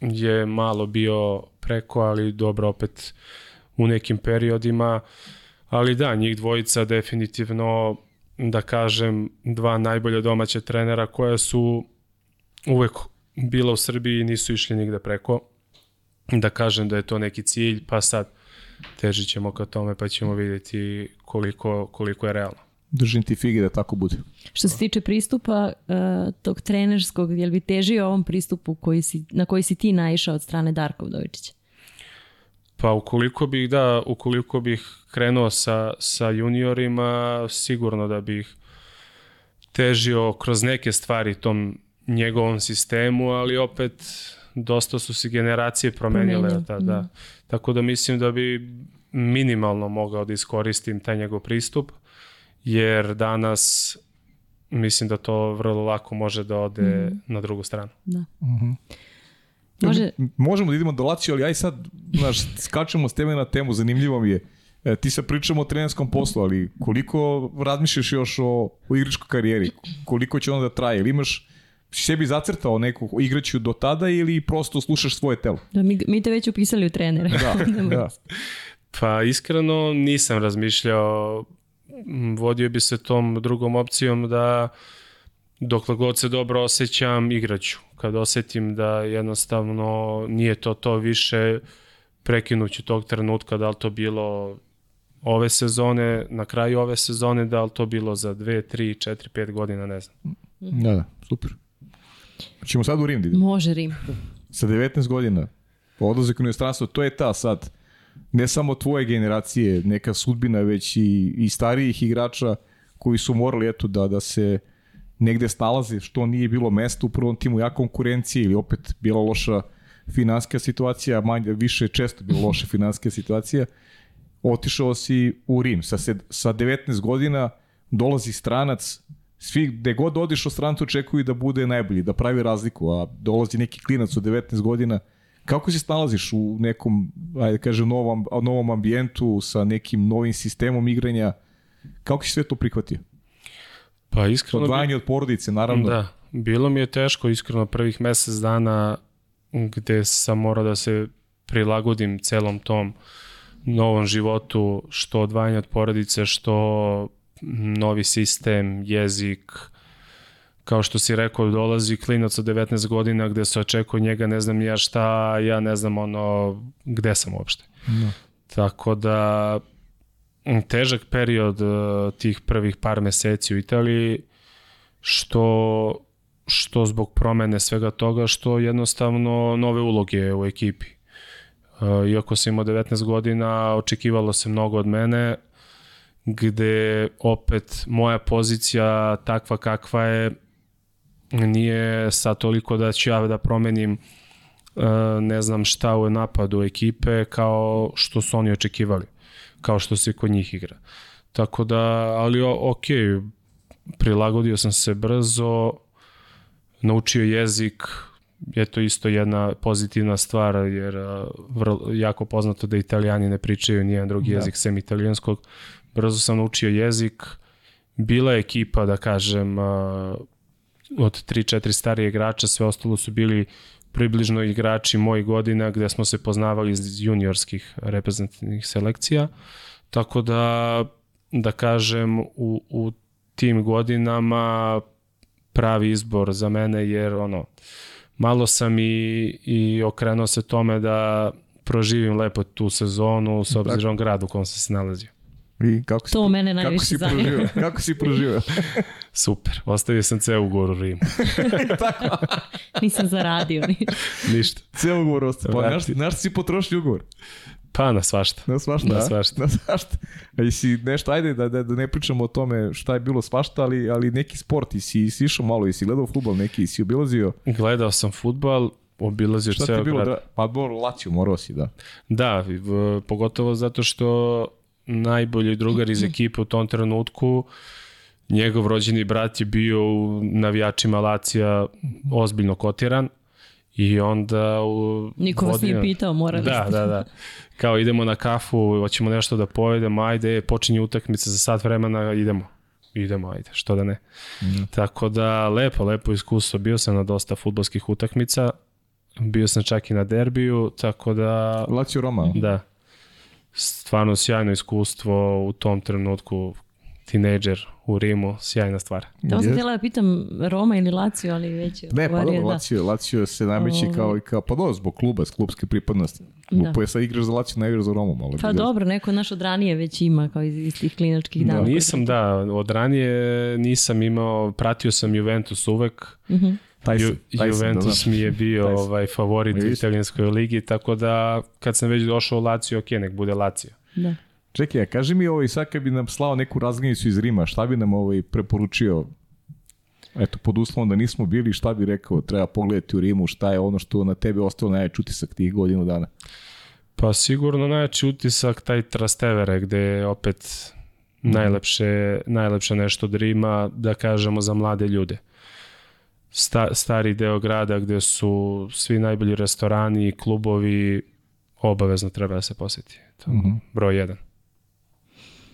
je malo bio preko, ali dobro opet u nekim periodima, ali da, njih dvojica definitivno da kažem, dva najbolja domaća trenera koja su uvek bila u Srbiji i nisu išli nigde preko. Da kažem da je to neki cilj, pa sad težit ćemo ka tome pa ćemo vidjeti koliko, koliko je realno. držim ti fige da tako bude. Što se tiče pristupa uh, tog trenerskog, jel bi težio ovom pristupu koji si, na koji si ti naišao od strane Darka Udovičića? Pa ukoliko bih, da, ukoliko bih krenuo sa, sa juniorima, sigurno da bih težio kroz neke stvari tom njegovom sistemu, ali opet dosta su se generacije promenile. Promenile, Da, da. mm. Tako da mislim da bi minimalno mogao da iskoristim taj njegov pristup, jer danas mislim da to vrlo lako može da ode na drugu stranu. Da. Može, Možemo da idemo do Lazio, ali aj sad, znaš, skačemo s teme na temu, zanimljivo mi je. E, ti sad pričamo o trenerskom poslu, ali koliko razmišljaš još o, o igračkoj karijeri? Koliko će onda da traje? Ili imaš sebi zacrtao neku igraću do tada ili prosto slušaš svoje telo? da mi, mi te već upisali u trenere. Da, da. Pa iskreno nisam razmišljao, vodio bi se tom drugom opcijom da dokle god se dobro osjećam, igraću. Kad osetim da jednostavno nije to to više, prekinuću tog trenutka, da li to bilo ove sezone, na kraju ove sezone, da li to bilo za 2, 3, 4, 5 godina, ne znam. Da, da, super. Ćemo sad u Rim da idemo. Može Rim. Sa 19 godina, odlazak u inostranstvo, to je ta sad, ne samo tvoje generacije, neka sudbina, već i, i starijih igrača koji su morali eto da, da se negde snalaze, što nije bilo mesta u prvom timu, ja konkurencije ili opet bila loša finanska situacija, manje, više često bila loša finanska situacija, otišao si u Rim. Sa, sed, sa 19 godina dolazi stranac, svi, gde god odiš od očekuju da bude najbolji, da pravi razliku, a dolazi neki klinac od 19 godina, kako se snalaziš u nekom, ajde kažem, novom, novom ambijentu, sa nekim novim sistemom igranja, kako si sve to prihvatio? Pa iskreno... bi- Odvajanje od porodice, naravno. Da, bilo mi je teško iskreno prvih mesec dana gde sam morao da se prilagodim celom tom novom životu, što odvajanje od porodice, što novi sistem, jezik, kao što si rekao, dolazi klinac od 19 godina gde se očekuje njega, ne znam ja šta, ja ne znam ono, gde sam uopšte. Da. Tako da težak period uh, tih prvih par meseci u Italiji što što zbog promene svega toga što jednostavno nove uloge u ekipi. Uh, iako sam imao 19 godina, očekivalo se mnogo od mene, gde opet moja pozicija takva kakva je nije sad toliko da ću ja da promenim uh, ne znam šta u napadu ekipe kao što su oni očekivali, kao što se kod njih igra. Tako da, ali ok, prilagodio sam se brzo, naučio jezik, je to isto jedna pozitivna stvar, jer vrlo, jako poznato da italijani ne pričaju nijedan drugi Da. jezik sem italijanskog. Brzo sam naučio jezik, bila je ekipa, da kažem, od 3-4 starije igrača, sve ostalo su bili približno igrači mojih godina gde smo se poznavali iz juniorskih reprezentativnih selekcija. Tako da, da kažem, u, u tim godinama pravi izbor za mene jer ono, malo sam i, i okrenuo se tome da proživim lepo tu sezonu s obzirom grad u kom sam se nalazio. I kako si, To mene kako najviše si zanima. proživao? Kako si proživao? Super, ostavio sam ceo ugovor u Rimu. Nisam zaradio. ni- Ništa. Ceo ugovor ostaje. Pa naš, naš si potrošio ugovor. Pa na svašta. Na svašta, Na svašta. Na svašta. A jesi nešto, ajde da, da, da ne pričamo o tome šta je bilo svašta, ali, ali neki sport, i si, si išao malo, i si gledao futbol neki, i si obilazio. Gledao sam futbal, obilazio Šta ti ceo je bilo? grad. Da, pa Lazio, morao si, da. Da, v, pogotovo zato što najbolji drugar iz ekipe u tom trenutku, njegov rođeni brat je bio u navijačima Lacija ozbiljno kotiran i onda... U, Niko vas nije pitao, morali Da, ste. da, da. Kao idemo na kafu, hoćemo nešto da pojedemo, ajde, počinje utakmica za sat vremena, idemo. Idemo, ajde, što da ne. Tako da, lepo, lepo iskustvo. Bio sam na dosta futbolskih utakmica, bio sam čak i na derbiju, tako da, Lazio Roma. da, stvarno sjajno iskustvo u tom trenutku tinejdžer u Rimu, sjajna stvar. Tamo sam htjela da pitam Roma ili Lazio, ali već je Ne, pa dobro, da. Lazio, Lazio se nameće kao i kao, pa dobro, zbog kluba, s klubske pripadnosti. Da. Da. Pa sad igraš za Lazio, ne igraš za Romu, malo. Pa dobro, neko naš od ranije već ima kao iz, iz tih klinačkih Da. dana. Nisam, da, od ranije nisam imao, pratio sam Juventus uvek, Mhm. Taj Ju, taj Juventus da mi je bio Taj ovaj, favorit u italijanskoj ligi, tako da kad sam već došao u Lazio, ok, nek bude Lazio. Da. Čekaj, a kaži mi ovaj, sad kad bi nam slao neku razglednicu iz Rima, šta bi nam ovaj preporučio Eto, pod uslovom da nismo bili, šta bi rekao, treba pogledati u Rimu, šta je ono što na tebe ostalo najjači utisak tih godinu dana. Pa sigurno najjači utisak taj Trastevere gde je opet najlepše, najlepše nešto od Rima, da kažemo za mlade ljude. Sta, stari deo grada gde su svi najbolji restorani i klubovi obavezno treba da se poseti. To je broj jedan.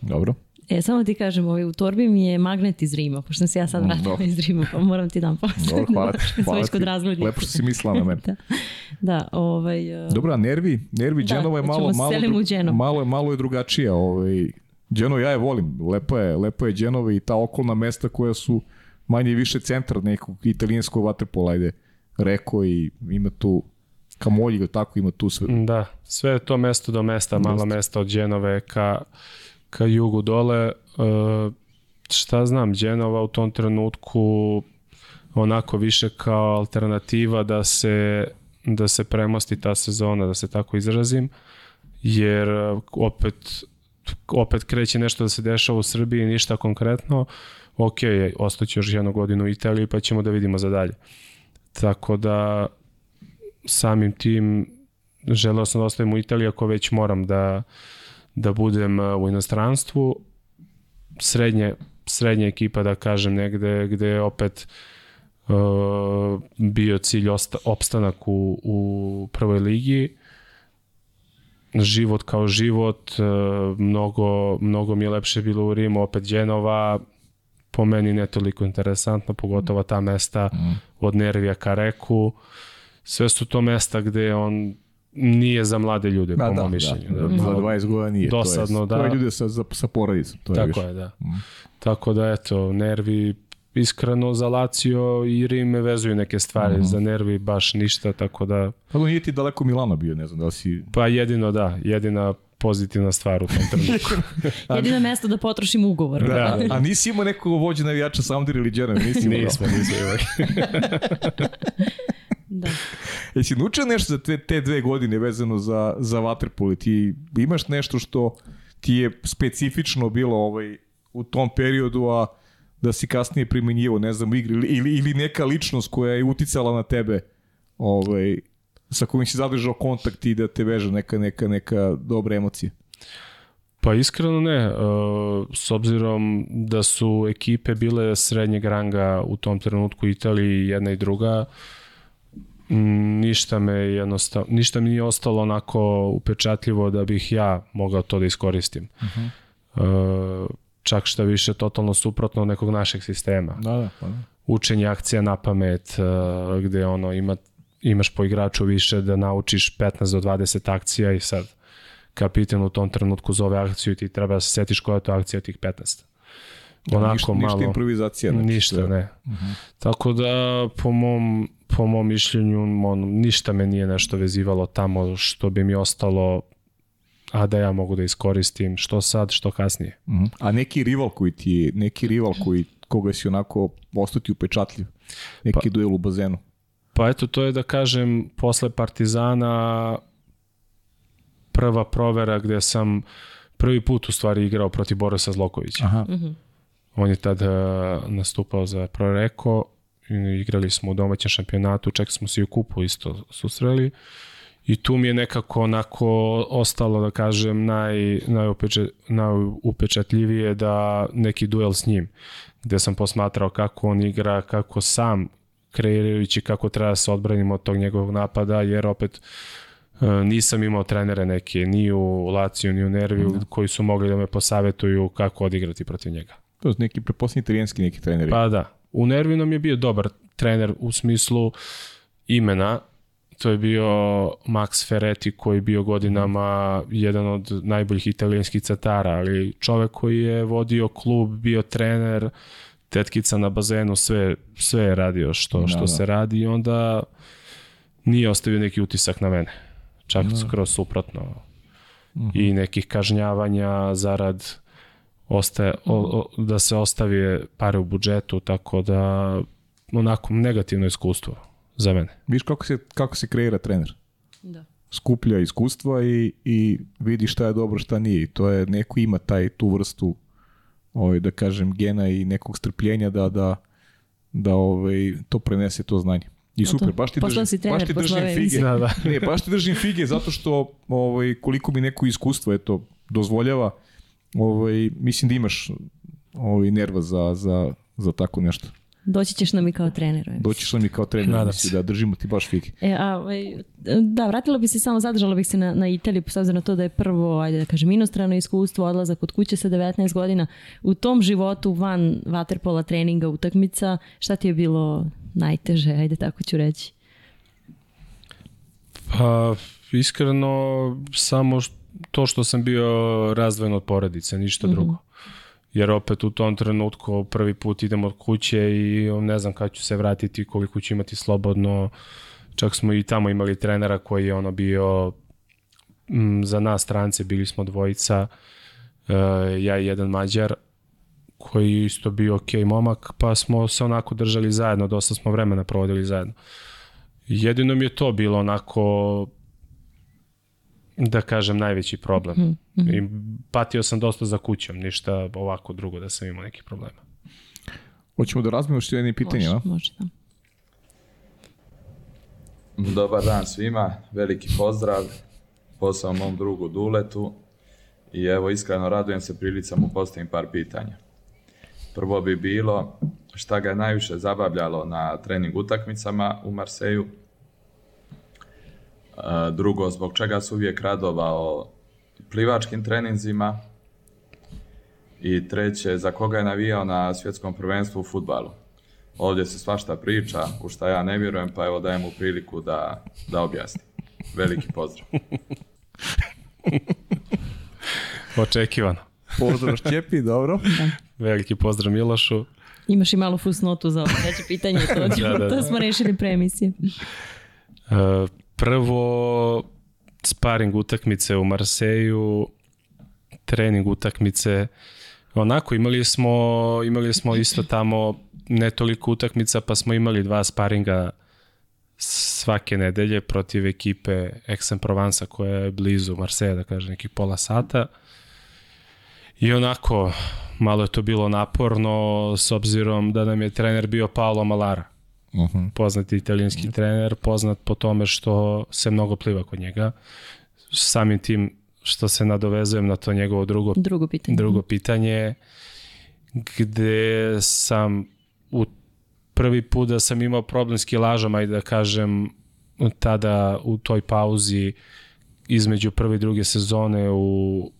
Dobro. E, samo ti kažem, ovaj, u torbi mi je magnet iz Rima, pošto sam se ja sad Mm, vratila dobro. iz Rima, pa moram ti dam posle. Dobro, hvala ti. Hvala kod ti. razglednika. Lepo što si mislila na mene. Da, da ovaj... uh, Dobro, a nervi, nervi Da, je malo, malo, Genovu. malo, je, malo je drugačija. Ovaj. Genova ja je volim, lepo je, lepo je Genova i ta okolna mesta koja su manje više centar nekog italijanskog vaterpola, ajde, reko i ima tu Kamolji, tako ima tu sve. Da, sve je to mesto do mesta, malo mesta od Đenove ka, ka jugu dole. E, šta znam, Đenova u tom trenutku onako više kao alternativa da se, da se premosti ta sezona, da se tako izrazim, jer e, opet opet kreće nešto da se dešava u Srbiji, ništa konkretno, ok, ostaću još jednu godinu u Italiji pa ćemo da vidimo za dalje. Tako da samim tim želeo sam da ostavim u Italiji ako već moram da, da budem uh, u inostranstvu. Srednje, srednja ekipa da kažem negde gde je opet uh, bio cilj osta, opstanak u, u prvoj ligi život kao život uh, mnogo, mnogo mi je lepše bilo u Rimu opet Genova po meni ne toliko interesantno pogotovo ta mesta od Nervija ka Reku sve su to mesta gde on nije za mlade ljude, Da, po da, mom da, mišljenju. da, za 20 godina nije. Dosadno, to je, To je da. ljude sa, sa porodicom. To je Tako više. je, da. Tako da, eto, nervi iskreno za Lazio i Rim me vezuju neke stvari, Mhm. za nervi baš ništa, tako da, Pa nije ti daleko Milano bio, ne znam da li si... pa jedino da, jedina pozitivna stvar u tom trenutku. Jedino mesto da potrošim ugovor. Da, Da. a, nisi imao nekog vođa navijača Saundar ili Genova, nisi imao. nismo, nismo imali. Da. Jesi naučio nešto za te, te dve godine vezano za, za Waterpolo? Ti imaš nešto što ti je specifično bilo ovaj, u tom periodu, a da si kasnije primenjivo, ne znam, igri, ili, ili neka ličnost koja je uticala na tebe, ovaj, sa kojim si zadržao kontakt i da te veže neka, neka, neka dobra emocija. Pa iskreno ne, e, s obzirom da su ekipe bile srednjeg ranga u tom trenutku Italiji jedna i druga, ništa me jednostavno, ništa mi nije ostalo onako upečatljivo da bih ja mogao to da iskoristim. Uh čak šta više totalno suprotno od nekog našeg sistema. Da, da, pa da. Učenje akcija na pamet, uh, gde ono ima, imaš po igraču više da naučiš 15 do 20 akcija i sad kapitan u tom trenutku zove akciju i ti treba da se setiš koja je to akcija tih 15. Onako ništa, malo... ništa improvizacija. Znači, ništa, sve. ne. Tako da, po mom, po mom mišljenju, on, ništa me nije nešto vezivalo tamo što bi mi ostalo a da ja mogu da iskoristim što sad, što kasnije. Mhm. A neki rival koji ti je, neki rival koji, koga si onako ostati upečatljiv, neki Pa- duel u bazenu. Pa eto, to je da kažem, posle Partizana prva provera gde sam prvi put u stvari igrao protiv Borisa Zlokovića. Aha. On je tada nastupao za Proreko, i igrali smo u domaćem šampionatu, čak smo se i u kupu isto susreli. I tu mi je nekako onako ostalo, da kažem, naj, najupeče, najupečatljivije da neki duel s njim, gde sam posmatrao kako on igra, kako sam kreirajući kako treba da se odbranimo od tog njegovog napada, jer opet e, nisam imao trenere neke, ni u Laciju, ni u Nerviju, koji su mogli da me posavetuju kako odigrati protiv njega. To je neki preposlednji italijanski neki treneri. Pa da, u Nervi nam je bio dobar trener u smislu imena, to je bio Max Ferretti koji je bio godinama jedan od najboljih italijanskih catara, ali čovek koji je vodio klub, bio trener, tetkica na bazenu, sve, sve je radio što, što da. se radi i onda nije ostavio neki utisak na mene. Čak Da. skroz suprotno. Mhm. I nekih kažnjavanja zarad ostaje, o, o, da se ostavi pare u budžetu, tako da onako negativno iskustvo za mene. Viš kako se, kako se kreira trener. Da. Skuplja iskustva i, i vidi šta je dobro, šta nije. I to je, neko ima taj, tu vrstu ovaj, da kažem, gena i nekog strpljenja da, da, da ovaj, to prenese to znanje. I super, baš ti držim, si trener baš ti držim fige. Da, da. Ne, baš ti držim fige zato što ovaj, koliko mi neko iskustvo eto, dozvoljava, ovaj, mislim da imaš ovaj, nerva za, za, za tako nešto. Doći ćeš nam i kao trener. evo. Doćiš nam i kao trener, Nadam se. da držimo ti baš fige. E, a, ovaj, da, vratila bi se samo, zadržala bih se na, na Italiju, s obzirom na to da je prvo, ajde da kažem, inostrano iskustvo, odlazak od kuće sa 19 godina. U tom životu van vaterpola treninga, utakmica, šta ti je bilo najteže, ajde tako ću reći? Pa, iskreno, samo to što sam bio razdvojen od porodice, ništa drugo. Jer opet u tom trenutku prvi put idem od kuće i ne znam kada ću se vratiti, koliko ću imati slobodno. Čak smo i tamo imali trenera koji je ono bio m, za nas strance, bili smo dvojica, e, ja i jedan mađar, koji isto bio ok momak, pa smo se onako držali zajedno, dosta smo vremena provodili zajedno. Jedino mi je to bilo onako da kažem najveći problem. I patio sam dosta za kućom, ništa ovako drugo da sam imao nekih problema. Hoćemo da razmijemo što jednim pitanjima. Može, može, da. Dobar dan svima, veliki pozdrav, posao mom drugu Duletu i evo iskreno radujem se prilici da mu postavim par pitanja. Prvo bi bilo šta ga je najviše zabavljalo na trening utakmicama u Marseju. E, Drugo, zbog čega se uvijek radovao plivačkim treninzima. I treće, za koga je navijao na svjetskom prvenstvu u futbalu. Ovdje se svašta priča, u šta ja ne vjerujem, pa evo dajem mu priliku da, da objasni. Veliki pozdrav. Očekivano. Pozdrav Šćepi, dobro. Veliki pozdrav Milošu. Imaš i malu fusnotu za ovo treće pitanje, to, ćemo, Da, da, to da. smo rešili pre emisije. E, prvo sparing utakmice u Marseju, trening utakmice. Onako imali smo imali smo isto tamo ne toliko utakmica, pa smo imali dva sparinga svake nedelje protiv ekipe Aix-en-Provence koja je blizu Marseja, da kažem, nekih pola sata. I onako, malo je to bilo naporno s obzirom da nam je trener bio Paolo Malara Uh poznati italijanski trener, poznat po tome što se mnogo pliva kod njega. Samim tim što se nadovezujem na to njegovo drugo, Drugo pitanje. drugo pitanje, gde sam u prvi put da sam imao problem s kilažama i da kažem tada u toj pauzi između prve i druge sezone u,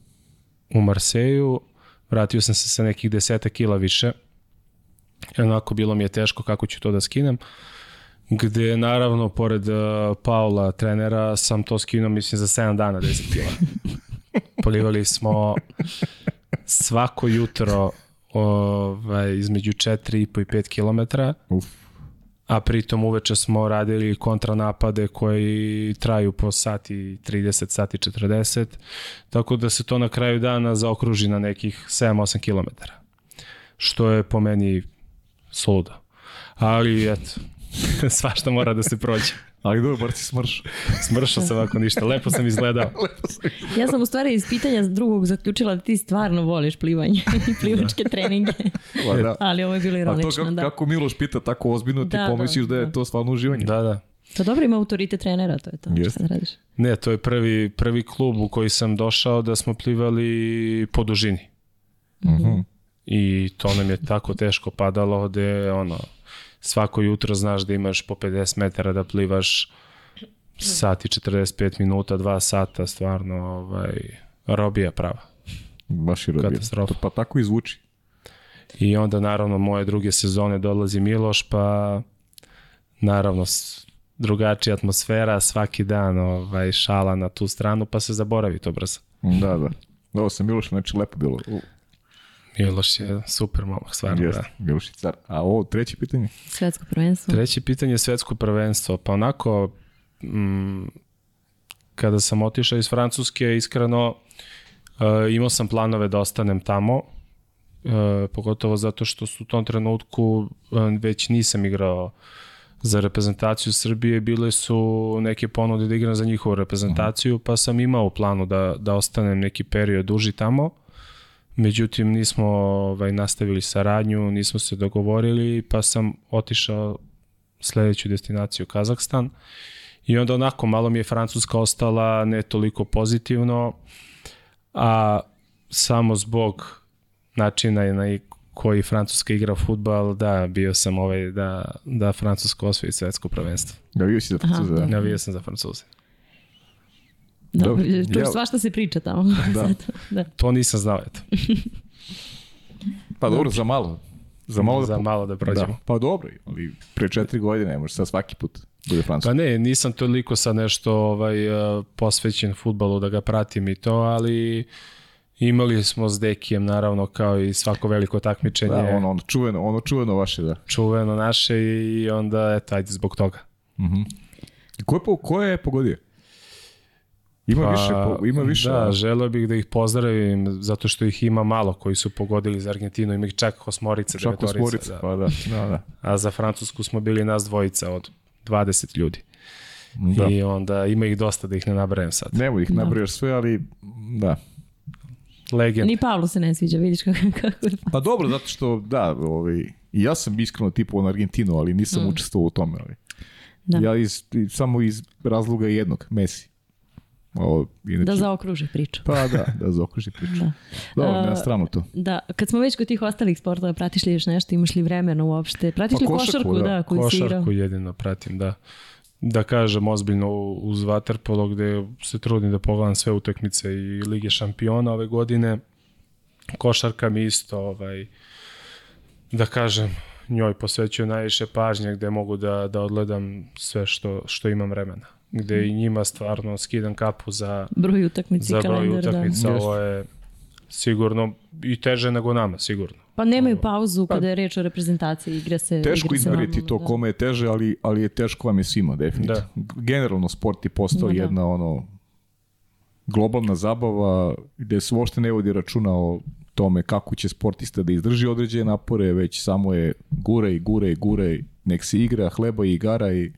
u Marseju, vratio sam se sa nekih deseta kila više. Onako bilo mi je teško kako ću to da skinem. Gde naravno, pored uh, Paula, trenera, sam to skinuo, mislim, za 7 dana 10 kila. Polivali smo svako jutro ovaj, između 4,5 i 5 kilometra, Uf. a pritom uveče smo radili kontranapade koji traju po sati 30, sati 40, tako da se to na kraju dana zaokruži na nekih 7-8 kilometara. Što je po meni suludo. Ali, eto, svašta mora da se prođe. Ali dobro, bar si smrš. Smršao sam ovako ništa, lepo sam izgledao. Ja sam u stvari iz pitanja drugog zaključila da ti stvarno voliš plivanje i plivačke treninge. Pa da. Ali ovo je bilo A to ironično, kako, da. kako Miloš pita tako ozbiljno, ti Da, pomisliš da, da, je da. to stvarno uživanje. Da, da. To dobro ima autoritet trenera, to je to. Šta da radiš? Ne, to je prvi, prvi klub u koji sam došao da smo plivali po dužini. Mhm. I to nam je tako teško padalo da ono, svako jutro znaš da imaš po 50 metara da plivaš sat i 45 minuta, 2 sata, stvarno ovaj, robija prava. Baš je robio. Katastrofa. Pa tako i zvuči. I onda naravno moje druge sezone dolazi Miloš, pa naravno drugačija atmosfera, svaki dan ovaj, šala na tu stranu, pa se zaboravi to brzo. Da, da. Ovo sam Miloš, znači lepo bilo. Miloš je super momak, stvarno. Jeste, Da. Miloš je car. A ovo treće pitanje? Svetsko prvenstvo. Treće pitanje je svetsko prvenstvo. Pa onako, mm, kada sam otišao iz Francuske, iskreno, uh, imao sam planove da ostanem tamo, uh, pogotovo zato što su u tom trenutku uh, već nisam igrao za reprezentaciju Srbije, bile su neke ponude da igram za njihovu reprezentaciju, pa sam imao u planu da, da ostanem neki period duži tamo. Međutim, nismo ovaj, nastavili saradnju, nismo se dogovorili, pa sam otišao sledeću destinaciju Kazahstan. I onda onako, malo mi je Francuska ostala ne toliko pozitivno, a samo zbog načina na koji Francuska igra futbal, da, bio sam ovaj, da, da Francuska osvoji svetsko prvenstvo. Navio si za Francuza, da. Navio sam za Francuze. Da, Dobro. tu Ja- svašta se priča tamo. Da. Da. To nisam znao, eto. Pa dobro, za malo. Za malo da, za malo da prođemo. Da, pa dobro, ali pre četiri godine, može sad svaki put bude Francuska. Pa ne, nisam toliko sad nešto ovaj, eh, posvećen futbalu da ga pratim i to, ali imali smo s Dekijem naravno kao i svako veliko takmičenje Da, ono, ono, čuveno, ono čuveno vaše, da. čuveno naše i onda eto, ajde zbog toga. Ko je, po, ko je pogodio? Ima više, po, ima više. Pa, Da, želeo bih da ih pozdravim zato što ih ima malo koji su pogodili za Argentinu, ima ih čak osmorice, Čak devetorica. osmorica, Da. pa da, da, da. A za Francusku smo bili nas dvojica od 20 ljudi. Da. I onda ima ih dosta da ih ne nabrajem sad. Nemo ih nabrijaš sve, ali da. Legend. Ni Pavlu se ne sviđa, vidiš kako, kako je. Pa dobro, zato što, da, ovaj, ja sam iskreno tipu na Argentinu, ali nisam Mm. učestvovao u tome. Ali. Da. Ja iz, samo iz razloga jednog, Messi. O, inače, Da zaokruži priču. Pa da, da zaokruži priču. Da. Dobro, na stranu to. Da, kad smo već kod tih ostalih sportova, pratiš li još nešto, imaš li vremena uopšte? Pratiš Pa li košarku, košarku, da. da, koju si igrao? Košarku jedino pratim, da. Da kažem ozbiljno uz Waterpolo gde se trudim da pogledam sve utakmice i Lige šampiona ove godine. Košarka mi isto, ovaj, da kažem, njoj posvećuju najviše pažnje gde mogu da, da odgledam sve što, što imam vremena. Gde i njima stvarno skidam kapu za, Broj utakmica za i broj kalendar, utakmica. da. Ovo je sigurno i teže nego nama, sigurno. Pa nemaju pauzu kada je reč o reprezentaciji, igra se Teško igra se izmeriti to da. kome je teže, ali, ali je teško vam je svima, definitivno. Generalno sport je postao Da, da. jedna ono globalna zabava gde se uopšte ne vodi računa o tome kako će sportista da izdrži određene napore, već samo je gure i gure i gure, nek se igra, hleba i igara i,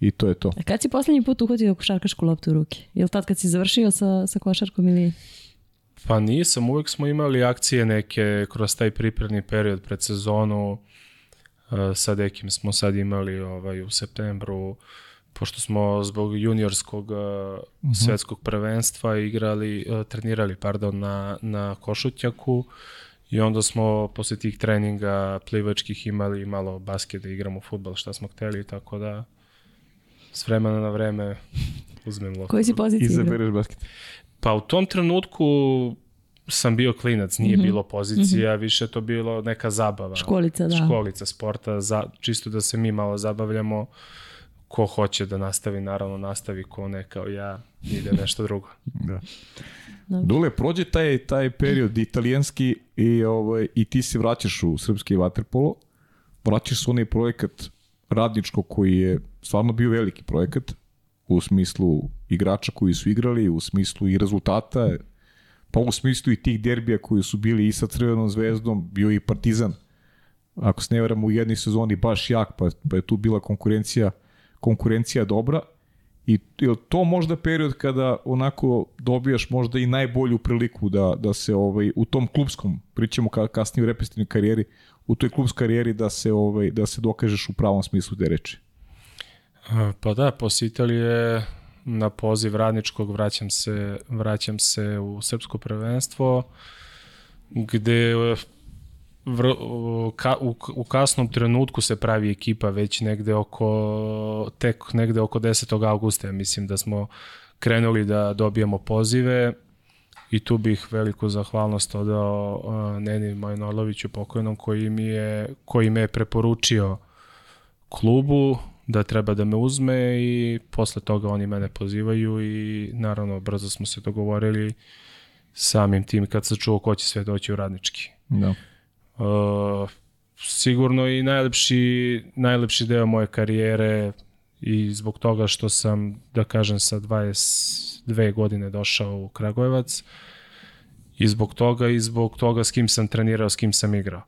i to je to. A kad si poslednji put uhvatio košarkašku loptu u ruke? Je li tad kad si završio sa, sa košarkom ili... Pa nisam, uvek smo imali akcije neke kroz taj pripremni period pred sezonu. Uh, sa nekim smo sad imali ovaj, u septembru, pošto smo zbog juniorskog uh, svetskog prvenstva igrali, uh, trenirali pardon, na, na Košutnjaku i onda smo posle tih treninga plivačkih imali malo basket da igramo futbal šta smo hteli, tako da s vremena na vreme uzmem loptu. Koji si poziciji igrao? Izabereš basket. Pa u tom trenutku sam bio klinac, nije mm -hmm. bilo pozicija, mm -hmm. više to bilo neka zabava. Školica, da. Školica sporta, za, čisto da se mi malo zabavljamo. Ko hoće da nastavi, naravno nastavi, ko ne kao ja, ide nešto drugo. Da. Dobro. Dule, prođe taj, taj period italijanski i, ovaj, i ti se vraćaš u srpski vaterpolo, vraćaš se u onaj projekat radničko koji je stvarno bio veliki projekat u smislu igrača koji su igrali, u smislu i rezultata, pa u smislu i tih derbija koji su bili i sa Crvenom zvezdom, bio i Partizan. Ako se ne veram u jednoj sezoni baš jak, pa, pa je tu bila konkurencija konkurencija dobra. I je to možda period kada onako dobijaš možda i najbolju priliku da, da se ovaj u tom klubskom, pričamo ka, kasnije u reprezentativnoj karijeri, u toj klubskoj karijeri da se ovaj da se dokažeš u pravom smislu te reči. Pa da, posle Italije na poziv radničkog vraćam se, vraćam se u srpsko prvenstvo gde vr, ka, u, u kasnom trenutku se pravi ekipa već negde oko tek negde oko 10. augusta ja mislim da smo krenuli da dobijamo pozive i tu bih veliku zahvalnost odao uh, Neni Majnoloviću pokojnom koji mi je koji me je preporučio klubu da treba da me uzme i posle toga oni mene pozivaju i naravno brzo smo se dogovorili samim tim kad sam čuo ko će sve doći u radnički. Da. Uh, sigurno i najlepši, najlepši deo moje karijere i zbog toga što sam, da kažem, sa 22 godine došao u Kragujevac i zbog toga i zbog toga s kim sam trenirao, s kim sam igrao.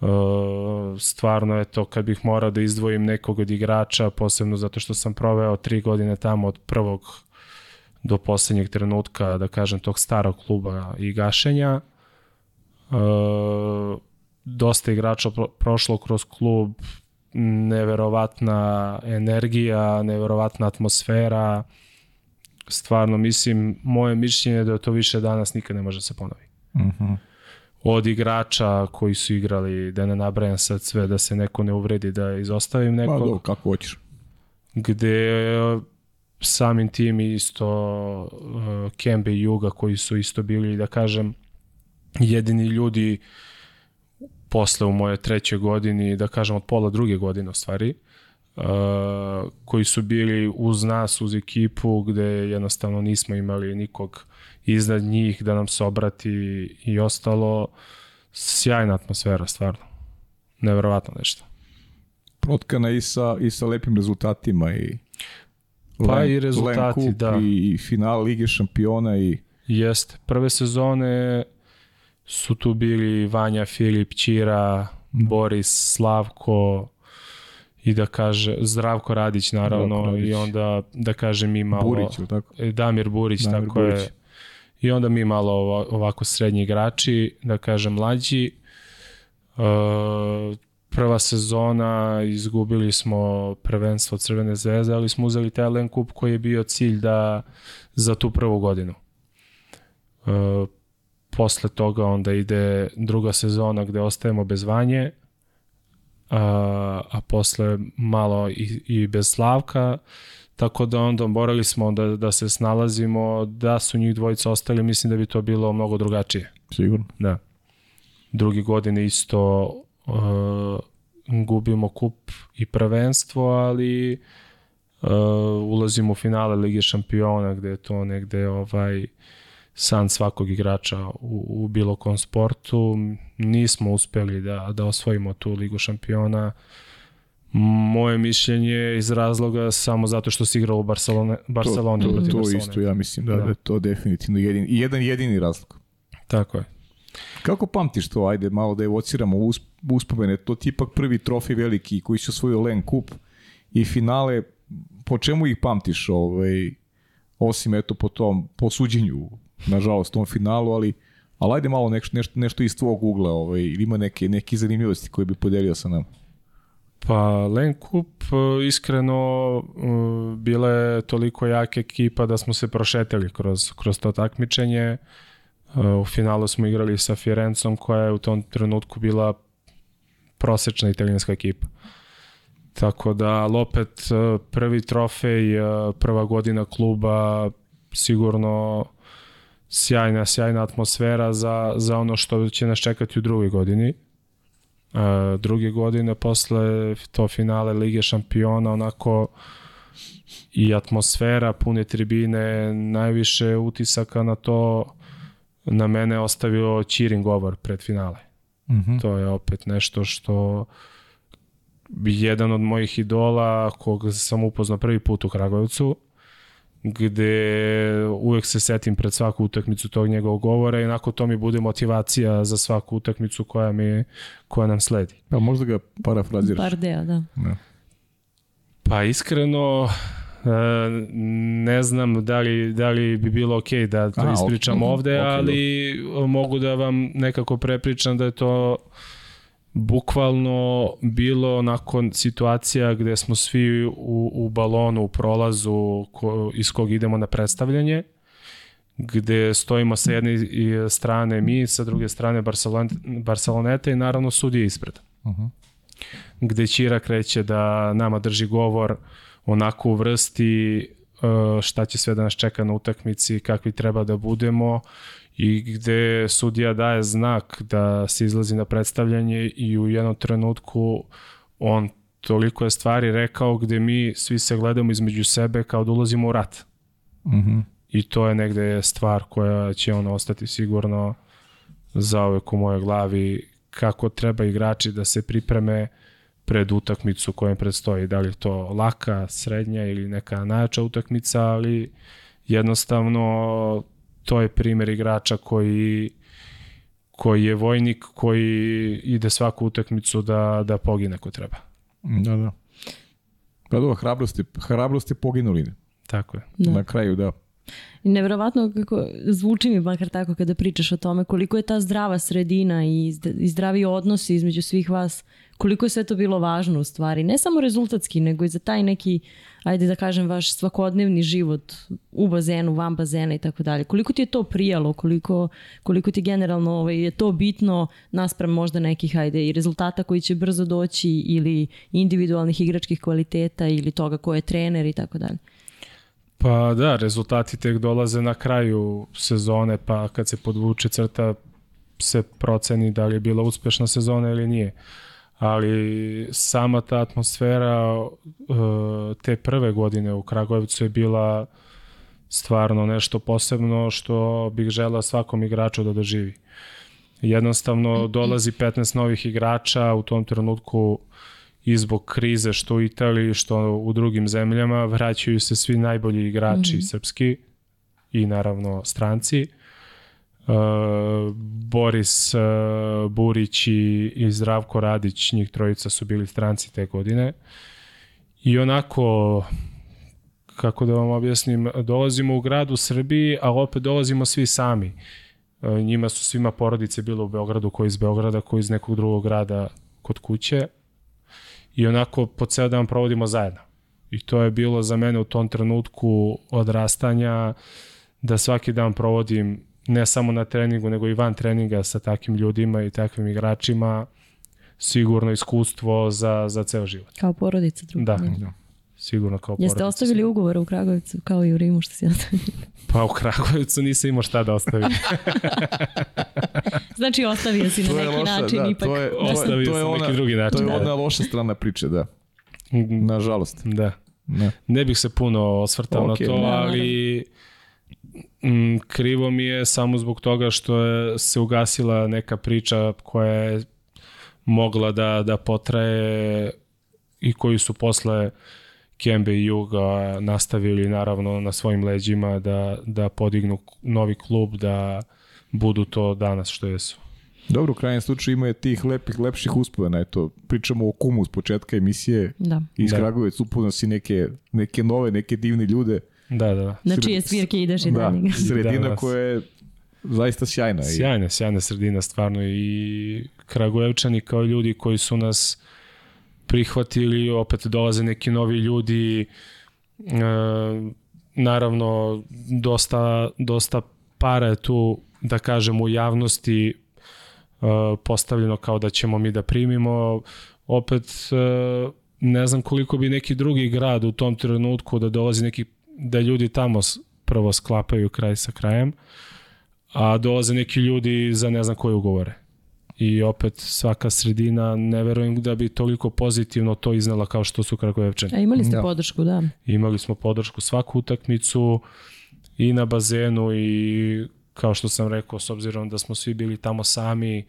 Uh, stvarno je to kad bih morao da izdvojim nekog od igrača, posebno zato što sam proveo tri godine tamo od prvog do poslednjeg trenutka, da kažem, tog starog kluba i gašenja. Uh, dosta igrača pro prošlo kroz klub, neverovatna energija, neverovatna atmosfera. Stvarno, mislim, moje mišljenje je da to više danas nikad ne može da se ponovi. Uh -huh. Od igrača koji su igrali, da ne nabrajam sad sve, da se neko ne uvredi, da izostavim nekog. Pa do, kako hoćeš. Gde samim tim isto uh, Kembe i Juga koji su isto bili, da kažem, jedini ljudi posle u moje trećoj godini, da kažem od pola druge godine u stvari, uh, koji su bili uz nas, uz ekipu, gde jednostavno nismo imali nikog iznad njih da nam se obrati i ostalo. Sjajna atmosfera, stvarno. Neverovatno nešto. Protkana i sa, i sa lepim rezultatima i Pa Len- i rezultati, Len Kup da. I final Lige šampiona i Jeste. Prve sezone su tu bili Vanja, Filip, Ćira, Boris, Slavko i da kaže Zdravko Radić naravno Zdravko Radić. i onda da kažem mi malo Burić, tako? E, Damir Burić, Damir tako Burić. je. I onda mi malo ova- ovako srednji igrači, da kažem mlađi. E, prva sezona izgubili smo prvenstvo Crvene zvezde, ali smo uzeli taj Len Kup koji je bio cilj da za tu prvu godinu. E, posle toga onda ide druga sezona gde ostajemo bez Vanje, a, a posle malo i, i bez Slavka, tako da onda morali smo da, da se snalazimo, da su njih dvojica ostali, mislim da bi to bilo mnogo drugačije. sigurno. Da. Drugi godine isto uh, gubimo kup i prvenstvo, ali uh, ulazimo u finale Lige šampiona gde je to negde ovaj san svakog igrača u, u bilo kom sportu. Nismo uspeli da, da osvojimo tu Ligu šampiona. Moje mišljenje je iz razloga samo zato što si igrao u Barcelone, Barceloni to, to, to Barcelone. isto ja mislim da, Da. da. je to definitivno jedin, jedan jedini razlog. Tako je. Kako pamtiš to, ajde malo da evociramo us, uspomene, to ti ipak prvi trofej veliki koji su osvojio Len Kup i finale, po čemu ih pamtiš, ovaj, osim eto po tom, po suđenju, nažalost, tom finalu, ali ali ajde malo nešto, nešto, nešto iz tvog ugla, ovaj, ima neke, neke zanimljivosti koje bi podelio sa nama. Pa Len Kup e, iskreno e, bila je toliko jaka ekipa da smo se prošetali kroz, kroz to takmičenje. E, U finalu smo igrali sa Firencom koja je u tom trenutku bila prosečna italijanska ekipa. Tako da, ali opet prvi trofej, prva godina kluba, sigurno sjajna, sjajna atmosfera za, za ono što će nas čekati u drugoj godini. Uh, druge godine posle to finale Lige šampiona onako i atmosfera, pune tribine, najviše utisaka na to na mene ostavio Čirin govor pred finale. Mm -hmm. To je opet nešto što jedan od mojih idola kog sam upoznao prvi put u Kragujevcu gde uvek se setim pred svaku utakmicu tog njegovog govora i nakon to mi bude motivacija za svaku utakmicu koja mi koja nam sledi. Pa možda ga parafraziraš. Bardea, da. Da. Pa iskreno e, ne znam da li, da li bi bilo ok da to Aha, ispričam ok, ovde, ok, ali mogu da vam nekako prepričam da je to bukvalno bilo nakon situacija gde smo svi u, u balonu, u prolazu ko, iz kog idemo na predstavljanje, gde stojimo sa jedne strane mi, sa druge strane Barcelon, Barceloneta i naravno sudije ispred. Uh -huh. Gde Ćira kreće da nama drži govor onako u vrsti e, šta će sve da nas čeka na utakmici, kakvi treba da budemo i gde sudija daje znak da se izlazi na predstavljanje i u jednom trenutku on toliko je stvari rekao gde mi svi se gledamo između sebe kao da ulazimo u rat. Mhm. I to je negde stvar koja će ono ostati sigurno zaovek u mojoj glavi kako treba igrači da se pripreme pred utakmicu koja predstoji. Da li je to laka, srednja ili neka najjača utakmica, ali jednostavno to je primer igrača koji koji je vojnik, koji ide svaku utakmicu da, da pogine ko treba. Da, da. Pa dobro, hrabrost je, hrabrost je poginuli. Tako je. Da. Na kraju, da. I nevjerovatno kako zvuči mi makar tako kada pričaš o tome koliko je ta zdrava sredina i, i zdravi odnosi između svih vas, koliko je sve to bilo važno u stvari. Ne samo rezultatski, nego i za taj neki, ajde da kažem, vaš svakodnevni život u bazenu, van bazena i tako dalje. Koliko ti je to prijalo, koliko, koliko ti generalno ovaj, je to bitno naspram možda nekih, ajde, i rezultata koji će brzo doći ili individualnih igračkih kvaliteta ili toga ko je trener i tako dalje. Pa da, rezultati tek dolaze na kraju sezone, pa kad se podvuče crta se proceni da li je bila uspešna sezona ili nije. Ali sama ta atmosfera uh, te prve godine u Kragujevcu je bila stvarno nešto posebno što bih žela svakom igraču da doživi. Jednostavno dolazi 15 novih igrača u tom trenutku i zbog krize što u Italiji, što u drugim zemljama, vraćaju se svi najbolji igrači mm -hmm. srpski i naravno stranci. Uh, Boris uh, Burić i, i Zdravko Radić, njih trojica su bili stranci te godine. I onako, kako da vam objasnim, dolazimo u grad u Srbiji, a opet dolazimo svi sami. Uh, njima su svima porodice bile u Beogradu, koji iz Beograda, koji iz nekog drugog grada kod kuće i onako po ceo dan provodimo zajedno. I to je bilo za mene u tom trenutku odrastanja da svaki dan provodim ne samo na treningu, nego i van treninga sa takvim ljudima i takvim igračima sigurno iskustvo za, za ceo život. Kao porodica. Druga. Da, da. Sigurno kao porodica. Jeste ostavili ugovore u Kragujevcu kao i u Rimu što si ostavili? Pa u Kragujevcu nisam imao šta da ostavim. znači ostavio si na neki loša, način da, ipak. to je, to, Ostavio je, to je sam ona, neki drugi način, To je da. ona loša strana priče, da. Nažalost. Da. Da. Ne bih se puno osvrtao Ok, na to, da, ali m, krivo mi je samo zbog toga što je se ugasila neka priča koja je mogla da, da potraje i koji su posle Kembe i Juga nastavili naravno na svojim leđima da, da podignu novi klub, da budu to danas što jesu. Dobro, u krajnjem slučaju ima je tih lepih, lepših uspomena. Eto, pričamo o kumu s početka emisije. Da. Iz Da. da. Upozna si neke, neke nove, neke divne ljude. Da, da. Na čije svirke ideš i Da, dalje. sredina Da, koja je zaista sjajna. I, Sjajna, sjajna sredina stvarno i Kragujevčani kao ljudi koji su nas prihvatili, opet dolaze neki novi ljudi, e, naravno dosta, dosta para je tu, da kažem, u javnosti e, postavljeno kao da ćemo mi da primimo, opet e, ne znam koliko bi neki drugi grad u tom trenutku da dolazi neki, da ljudi tamo prvo sklapaju kraj sa krajem, a dolaze neki ljudi za ne znam koje ugovore. I opet svaka sredina, ne verujem da bi toliko pozitivno to iznela kao što su Kragujevčani. A imali ste Da. podršku, da. Imali smo podršku svaku utakmicu i na bazenu i kao što sam rekao, s obzirom da smo svi bili tamo sami,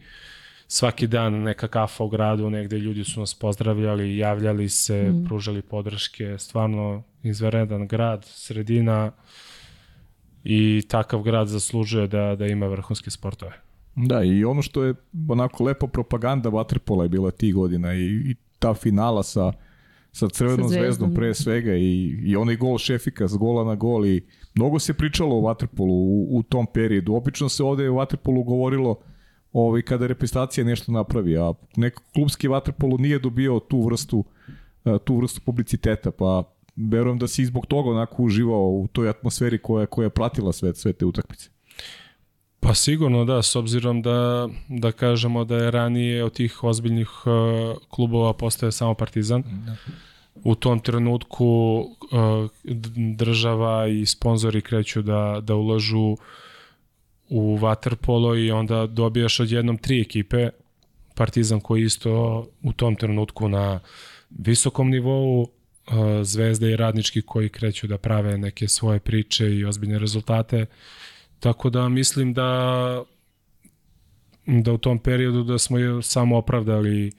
svaki dan neka kafa u gradu, negde ljudi su nas pozdravljali, javljali se, mm. pružali podrške, stvarno izveredan grad, sredina i takav grad zaslužuje da, da ima vrhunske sportove. Da, i ono što je onako lepa propaganda Waterpola je bila tih godina i, i ta finala sa, sa Crvenom Sa Zvezdom. zvezdom pre svega i, i onaj gol Šefika s gola na gol i mnogo se pričalo o Waterpolu u, u tom periodu. Obično se ovde o Waterpolu govorilo ovaj, kada reprezentacija nešto napravi, a neko klubski Waterpolu nije dobio tu vrstu eh, tu vrstu publiciteta, pa verujem da si i zbog toga onako uživao u toj atmosferi koja, koja je pratila sve, sve te utakmice. Pa sigurno da, s obzirom da, da kažemo da je ranije od tih ozbiljnih uh, klubova postaje samo Partizan. U tom trenutku uh, d- država i sponzori kreću da, da ulažu u waterpolo i onda dobijaš odjednom tri ekipe. Partizan koji isto u tom trenutku na visokom nivou, uh, zvezde i radnički koji kreću da prave neke svoje priče i ozbiljne rezultate. Tako da mislim da da u tom periodu da smo samo opravdali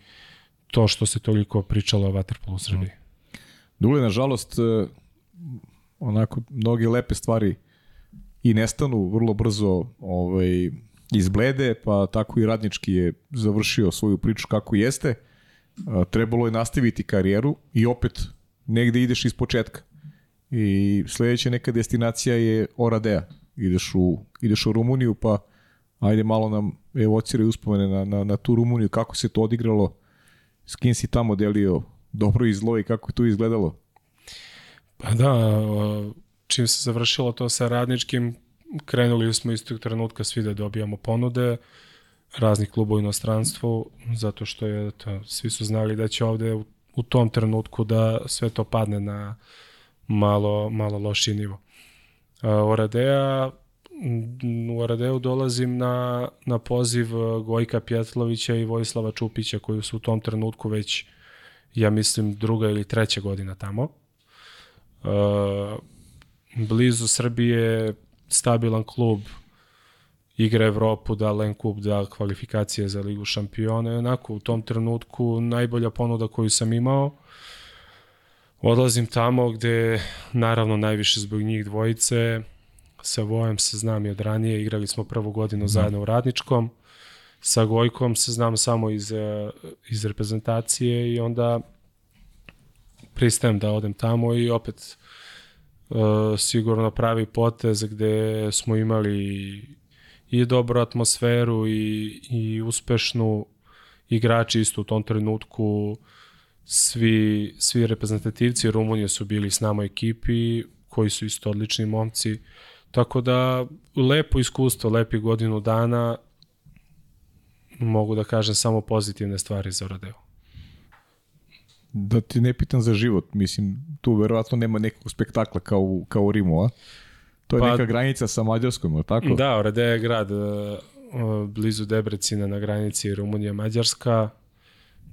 to što se toliko pričalo o Waterpolu u Srbiji. Dule, nažalost, e, onako, mnoge lepe stvari i nestanu vrlo brzo ovaj, izblede, pa tako i radnički je završio svoju priču kako jeste. E, trebalo je nastaviti karijeru i opet negde ideš iz početka. I sledeća neka destinacija je Oradea. Ideš u, ideš u Rumuniju, pa ajde malo nam evociraju uspomene na, na, na tu Rumuniju, kako se to odigralo, s kim si tamo delio dobro i zlo i kako je to izgledalo? Pa da, čim se završilo to sa radničkim, krenuli smo iz tog trenutka svi da dobijamo ponude raznih kluba u inostranstvu, zato što je to, svi su znali da će ovde u, u tom trenutku da sve to padne na malo, malo lošiji nivo. Oradea u Aradeu dolazim na, na poziv uh, Gojka Pjetlovića i Vojislava Čupića koji su u tom trenutku već ja mislim druga ili treća godina tamo. Uh, blizu Srbije stabilan klub igra Evropu, da Len Kup, da kvalifikacije za Ligu šampiona i onako u tom trenutku najbolja ponuda koju sam imao odlazim tamo gde naravno najviše zbog njih dvojice. Sa Vojem se znam i od ranije, igrali smo prvu godinu da. zajedno u Radničkom, sa Gojkom se znam samo iz, eh, iz reprezentacije i onda pristajem da odem tamo i opet uh, sigurno pravi potez gde smo imali i dobru atmosferu i, i uspešnu igrači isto u tom trenutku svi, svi reprezentativci Rumunije su bili s nama u ekipi koji su isto odlični momci Tako da, lepo iskustvo, lepi godinu dana, mogu da kažem samo pozitivne stvari za Rodeo. Da ti ne pitam za život, mislim, tu verovatno nema nekog spektakla kao, u, kao u Rimu, a? To je pa, neka granica sa Mađarskom, je tako? Da, Rodeo je grad uh, blizu Debrecina na granici Rumunija-Mađarska,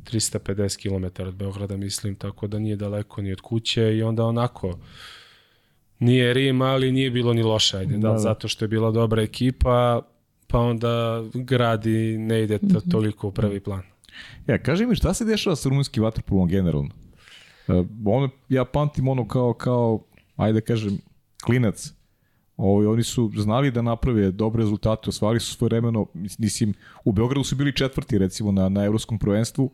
350 km od Beograda, mislim, tako da nije daleko ni od kuće i onda onako, Nije Rim, ali nije bilo ni loše, ajde, da, da, zato što je bila dobra ekipa, pa onda gradi ne ide to, mhm. toliko u prvi plan. Ja, kaži mi šta se dešava sa rumunskim vaterpolom generalno? Uh, ono, ja pamtim ono kao, kao, ajde da kažem, klinac. Ovo, oni su znali da naprave dobre rezultate, osvali su svoje vremeno, mislim, u Beogradu su bili četvrti recimo na, na evropskom prvenstvu uh,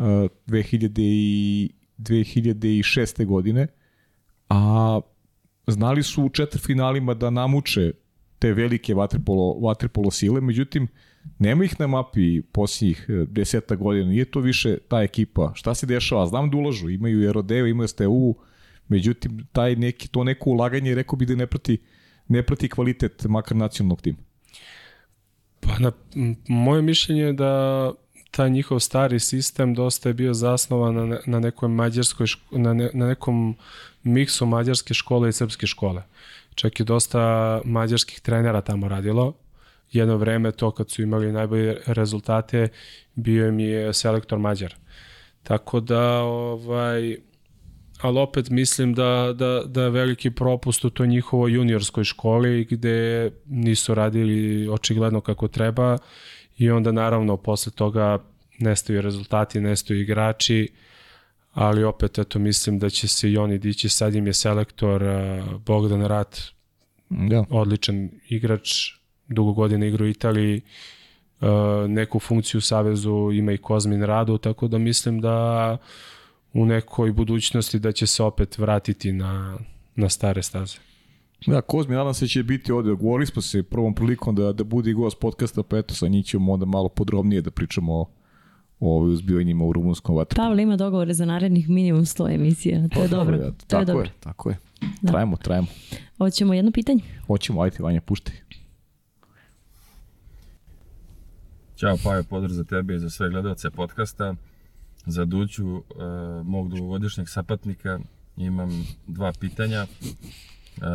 2000 i, 2006. godine, a znali su u četvrfinalima da namuče te velike vaterpolo, vaterpolo sile, međutim, nema ih na mapi posljednjih e, deseta godina, nije to više ta ekipa. Šta se dešava? Znam da ulažu, imaju i Rodeo, imaju STU, međutim, taj neki, to neko ulaganje, rekao bi da ne prati, ne prati kvalitet makar nacionalnog tima. Pa na, moje mišljenje je da taj njihov stari sistem dosta je bio zasnovan na, na nekoj mađarskoj, na, ne, na nekom miksu mađarske škole i srpske škole. Čak i dosta mađarskih trenera tamo radilo. Jedno vreme to kad su imali najbolje rezultate bio im je selektor Mađar. Tako da ovaj ali opet mislim da, da, da je veliki propust u toj njihovoj juniorskoj školi gde nisu radili očigledno kako treba i onda naravno posle toga nestaju rezultati, nestaju igrači, ali opet eto mislim da će se i oni dići, sad im je selektor uh, Bogdan Rat, ja. odličan igrač, dugo godina igra u Italiji, uh, neku funkciju u Savezu ima i Kozmin Radu, tako da mislim da u nekoj budućnosti da će se opet vratiti na, na stare staze. Da, Kozmi, nadam se će biti ovde. Govorili smo se prvom prilikom da, da bude i gost podcasta, pa eto sa njih ćemo onda malo podrobnije da pričamo o, o uzbivanjima u rumunskom vatru. Pavle ima dogovore za narednih minimum 100 emisija, to je pa, dobro. Ja, to tako je, dobro. je, tako je. Da. Trajemo, trajemo. Hoćemo jedno pitanje? Hoćemo, ajde, Vanja, puštaj. Ćao, Pajo, pozdrav za tebe i za sve gledalce podcasta. Za Duću, uh, mog dugogodišnjeg sapatnika, imam dva pitanja. Uh,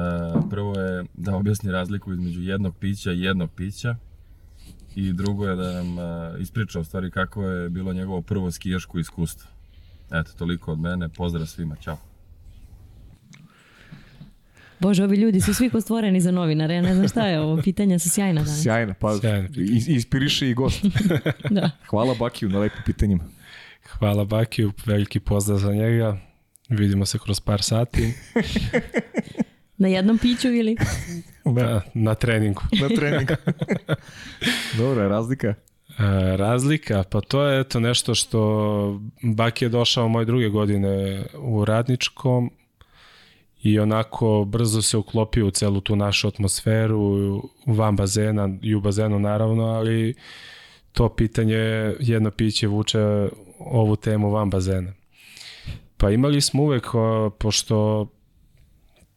prvo je da objasni razliku između jednog pića i jednog pića i drugo je da nam uh, ispriča u stvari kako je bilo njegovo prvo skijaško iskustvo. Eto, toliko od mene. Pozdrav svima, čao. Bože, ovi ljudi su svi ko stvoreni za novinare. Ja ne znam šta je ovo. Pitanja su sjajna danas. Sjajno, pa Sjajno. is- inspiriše i gost. Da. Hvala Bakiju na lepim pitanjima. Hvala Bakiju, veliki pozdrav za njega. Vidimo se kroz par sati Na jednom piću ili? na, na treningu. Na trening. Dobro, je razlika. E, razlika, pa to je eto nešto što Baki je došao moje druge godine u radničkom i onako brzo se uklopio u celu tu našu atmosferu, van bazena i u bazenu naravno, ali to pitanje, jedno piće vuče ovu temu van bazena. Pa imali smo uvek, pošto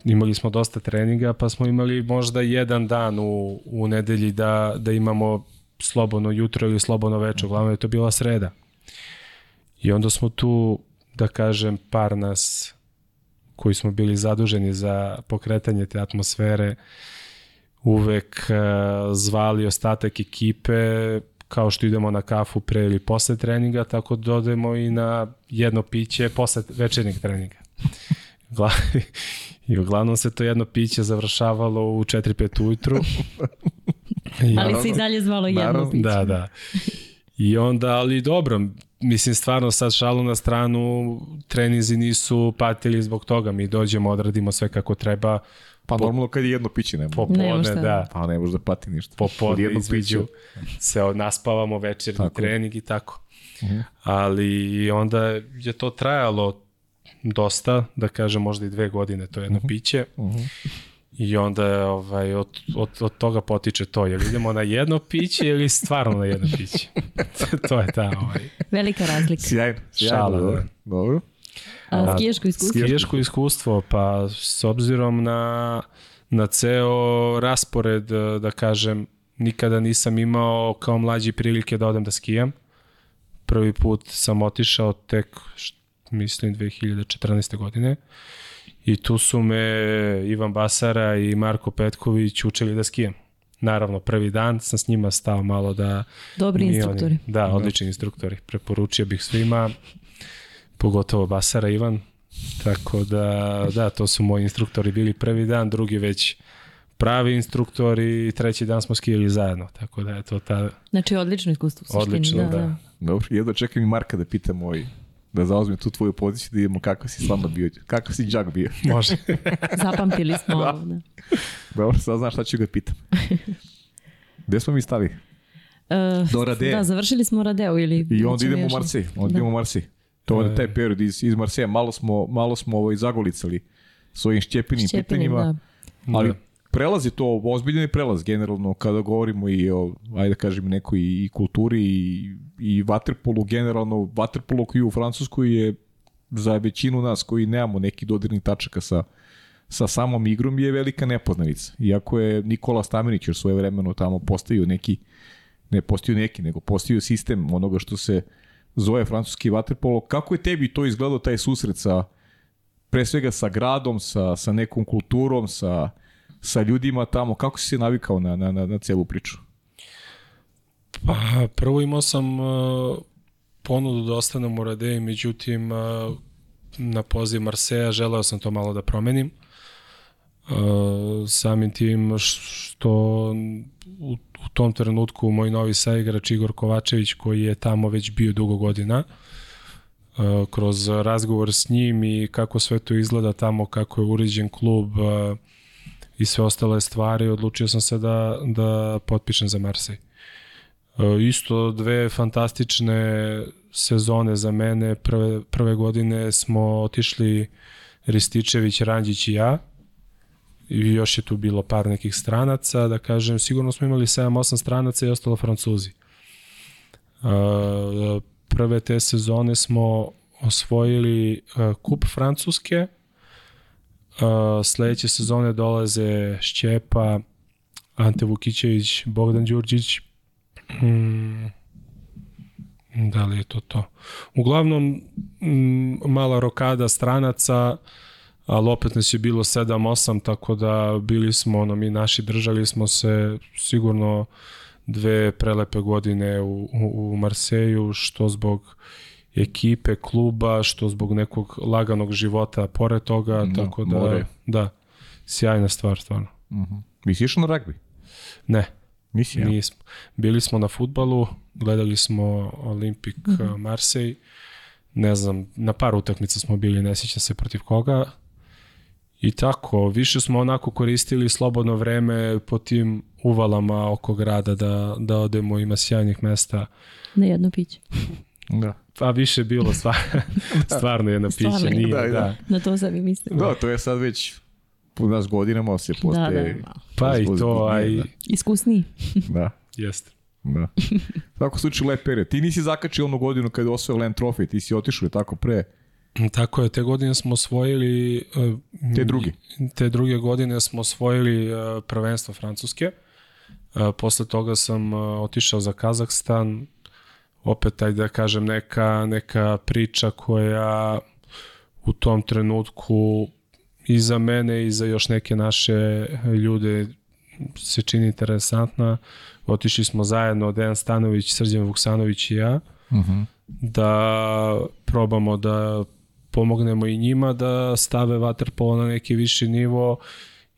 imali smo dosta treninga, pa smo imali možda jedan dan u, u nedelji da, da imamo slobodno jutro ili slobodno večer, uglavnom je to bila sreda. I onda smo tu, da kažem, par nas koji smo bili zaduženi za pokretanje te atmosfere, uvek uh, zvali ostatak ekipe kao što idemo na kafu pre ili posle treninga, tako dodajemo i na jedno piće posle večernjeg treninga. I uglavnom se to jedno piće završavalo u 4-5 ujutru. I Ali se i dalje zvalo jedno naravno, piće. Da, da. I onda, ali dobro, mislim stvarno sad šalu na stranu, trenizi nisu patili zbog toga, mi dođemo, odradimo sve kako treba, Pa normalno kad je jedno piće, ne popodne, Nema šta. da, Pa ne može da pati ništa. Od popodne jednog između pića. se naspavamo večerni Tako. trening i tako. Ali onda je to trajalo dosta, da kažem možda i dve godine to jedno piće. I onda je, ovaj, od, od, od toga potiče to, jel idemo na jedno piće ili stvarno na jedno piće. to je ta ovaj, Velika razlika. Sjajno, sjajno. Šala, dobro. da. dobro. A, skijaško iskustvo? skijaško iskustvo, pa s obzirom na, na ceo raspored, da kažem, nikada nisam imao kao mlađi prilike da odem da skijam. Prvi put sam otišao tek, mislim, 2014. godine. I tu su me Ivan Basara i Marko Petković učili da skijam. Naravno, prvi dan sam s njima stao malo da... Dobri mi oni- instruktori. Da, odlični instruktori. Preporučio bih svima, pogotovo Basara Ivan. Tako da, da, to su moji instruktori bili prvi dan, drugi već pravi instruktori i treći dan smo skijali zajedno. Tako da je to ta... Znači, odlično iskustvo. u suštini, Odlično, da. Dobro, jedno čekam i Marka da pitam ovaj, da zauzmem tu tvoju poziciju, da vidimo kakav si slama bio, kakav si džak bio. Može. Zapamtili smo ovo. Da. Dobro, sad znaš šta ću ga pitam. Gde smo mi stali? Uh, Do Radea. Da, završili smo Radeo ili... I onda idemo u Marsej. Onda Da. idemo u Marsej. To je taj period iz, iz Marseja. Malo smo, malo smo ovaj, zagolicali svojim šćepinim, Šćepinim, pitanjima. da. Ali Da. Prelaz je to, ozbiljen prelaz generalno kada govorimo i o, ajde da kažem, nekoj i kulturi i, i vaterpolu generalno. Vaterpolo koji u Francuskoj je za većinu nas koji nemamo neki dodirnih tačaka sa, sa samom igrom je velika nepoznanica. Iako je Nikola Stamenić još svoje vremeno tamo postavio neki, ne postavio neki, nego postavio sistem onoga što se zove francuski vaterpolo. Kako je tebi to izgledao taj susret sa pre svega sa gradom, sa, sa nekom kulturom, sa, sa ljudima tamo, kako si se navikao na, na, na, na celu priču? Pa, prvo imao sam uh, ponudu da ostanem u Radeji, međutim, uh, na poziv Marseja želeo sam to malo da promenim. Uh, samim tim što u, u tom trenutku moj novi saigrač Igor Kovačević koji je tamo već bio dugo godina uh, kroz razgovor s njim i kako sve to izgleda tamo, kako je uređen klub uh, i sve ostale stvari, odlučio sam se da, da potpišem za Marsej. E, Isto dve fantastične sezone za mene. Prve, prve godine smo otišli Rističević, Ranđić i ja. I još je tu bilo par nekih stranaca, da kažem, sigurno smo imali 7-8 stranaca i ostalo Francuzi. E, Prve te sezone smo osvojili e, kup Francuske, e, sledeće sezone dolaze Šćepa, Ante Vukićević, Bogdan Đurđić, Mm, da li je to to? Uglavnom, mm, mala rokada stranaca, ali opet nas je bilo 7-8, tako da bili smo, ono, mi naši držali smo se sigurno dve prelepe godine u, u, u Marseju, što zbog ekipe, kluba, što zbog nekog laganog života pored toga, Da, tako da, more. da, sjajna stvar, stvarno. Vi si išao na ragbi? Ne, Nisi, ja? nismo. Bili smo na futbalu, gledali smo Olimpik mm Mhm. Marseille, ne znam, na par utakmica smo bili, ne sjećam se protiv koga. I tako, više smo onako koristili slobodno vreme po tim uvalama oko grada da, da odemo, ima sjajnih mesta. Na jedno piće. Da. Pa više bilo stvar, stvarno piće, Stvarno je. nije, Da, da, da. Na to sam i mislila. Da, to je sad već u nas godinama se Da, postaje... da, da. Pa i to, a i Iskusniji. Da, jeste. da. Tako slučaju lep period. Ti nisi zakačio onu godinu kada je osvojio Land Trophy, ti si otišao je tako pre. Tako je, te godine smo osvojili... e, Te druge. Te druge godine smo osvojili e, prvenstvo Francuske. E, Posle toga sam otišao za Kazahstan. Opet, ajde da kažem, neka, neka priča koja u tom trenutku i za mene i za još neke naše ljude se čini interesantna. Otišli smo zajedno, Dejan Stanović, Srđan Vuksanović i ja, da probamo da pomognemo i njima da stave vaterpolo na neki viši nivo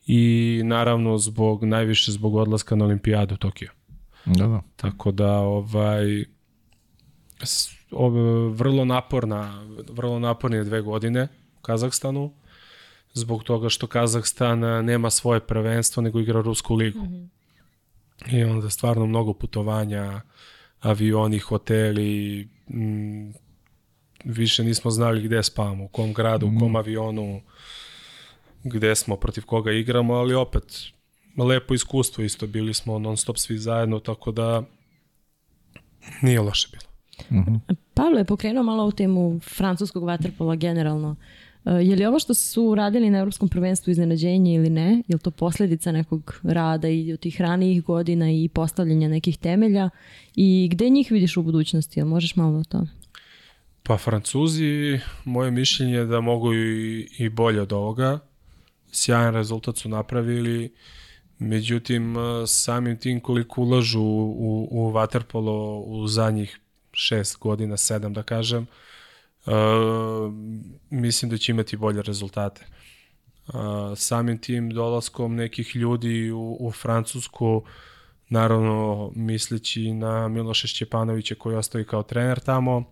i naravno zbog najviše zbog odlaska na olimpijadu u Tokio. Da, da. Tako da ovaj vrlo naporna, vrlo naporne dve godine u Kazahstanu zbog toga što Kazahstan nema svoje prvenstvo nego igra Rusku ligu. I onda stvarno mnogo putovanja, avioni, hoteli, m, više nismo znali gde spavamo, u kom gradu, u kom avionu, gde smo, protiv koga igramo, ali opet lepo iskustvo isto, bili smo non stop svi zajedno, tako da nije loše bilo. Pavle je pokrenuo malo u temu francuskog vaterpola generalno. E, Je li ovo što su radili na Evropskom prvenstvu iznenađenje ili ne? Je li to posljedica nekog rada i od tih ranijih godina i postavljanja nekih temelja? I gde njih vidiš u budućnosti? Jel možeš malo o tome? Pa Francuzi, moje mišljenje je da mogu i, i bolje od ovoga. Sjajan rezultat su napravili, međutim eh, samim tim koliko ulažu u, u Waterpolo u zadnjih šest godina, sedam da kažem, uh, mislim da će imati bolje rezultate. Uh, samim tim dolaskom nekih ljudi u, u Francusku, naravno misleći na Miloša Šćepanovića koji ostaje kao trener tamo,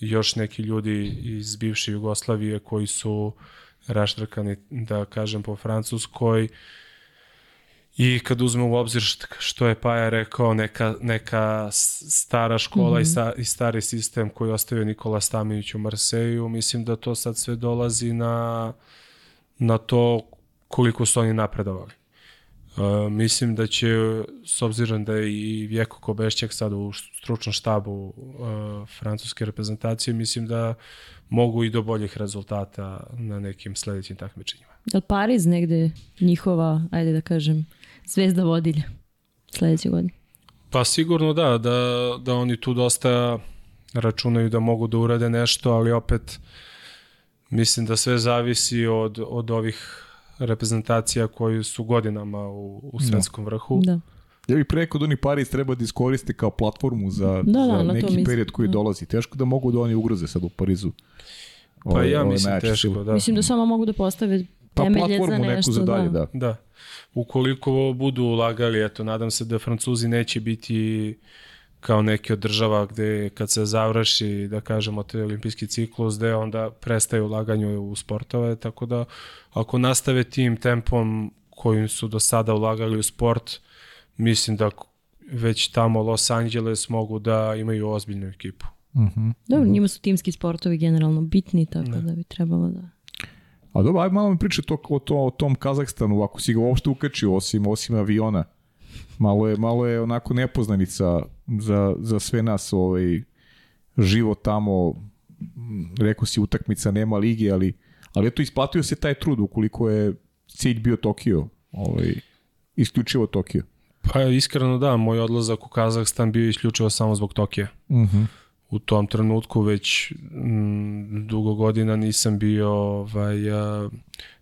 još neki ljudi iz bivše Jugoslavije koji su raštrkani, da kažem, po Francuskoj. I kad uzmemo u obzir št- što je Paja rekao, neka, neka stara škola mm -hmm. i, sta, i stari sistem koji je ostavio Nikola Staminić u Marseju, mislim da to sad sve dolazi na, na to koliko su oni napredovali. Uh, mislim da će, s obzirom da je i Vjeko Kobešćak sad u stručnom štabu uh, francuske reprezentacije, mislim da mogu i do boljih rezultata na nekim sledećim takmičenjima. Je li Pariz negde njihova, ajde da kažem, zvezda vodilja sledeće godine? Pa sigurno da, da, da oni tu dosta računaju da mogu da urade nešto, ali opet mislim da sve zavisi od, od ovih reprezentacija koji su godinama u, u svetskom vrhu. Da. Ja bih preko da oni Paris treba da iskoriste kao platformu za, Da, da, za neki mislim. period koji dolazi. Teško da mogu da oni ugroze sad u Parizu. Pa Ove- ja ove mislim najjače teško, da. Mislim da samo mogu da postave Pa temelje za platformu neku nešto. za dalje, da. Da. Ukoliko budu ulagali, eto, nadam se da Francuzi neće biti kao neki od država gde kad se završi, da kažemo, taj olimpijski ciklus, gde onda prestaje ulaganje u sportove, tako da ako nastave tim tempom kojim su do sada ulagali u sport, mislim da već tamo Los Angeles mogu da imaju ozbiljnu ekipu. Dobro, njima su timski sportovi generalno bitni, tako da bi trebalo da... A dobro, ajde malo mi priče to, o, to, o tom Kazahstanu, ako si ga uopšte ukačio, osim, osim aviona. Malo je, malo je onako nepoznanica za, za sve nas ovaj, život tamo, rekao si utakmica, nema lige, ali, ali eto isplatio se taj trud ukoliko je cilj bio Tokio, ovaj, isključivo Tokio. Pa iskreno da, moj odlazak u Kazahstan bio isključivo samo zbog Tokija. Uh -huh. U tom trenutku već m, dugo godina nisam bio ovaj, a,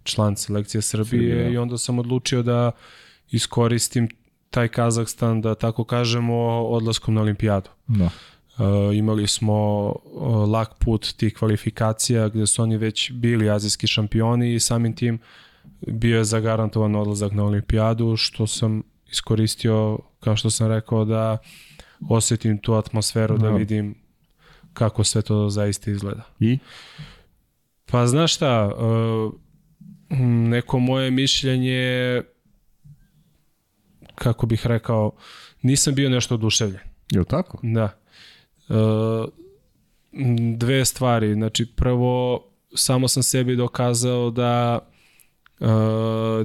član selekcije Srbije Srbije, da. i onda sam odlučio da iskoristim taj Kazahstan, da tako kažemo, odlaskom na olimpijadu. Da. Uh, imali smo uh, lak put tih kvalifikacija gde su oni već bili azijski šampioni i samim tim bio je zagarantovan odlazak na olimpijadu, što sam iskoristio, kao što sam rekao, da osetim tu atmosferu, da Da. vidim kako sve to zaista izgleda. I? Pa znaš šta, m, neko moje mišljenje, kako bih rekao, nisam bio nešto oduševljen. Je tako? Da. E, dve stvari. Znači, prvo, samo sam sebi dokazao da e,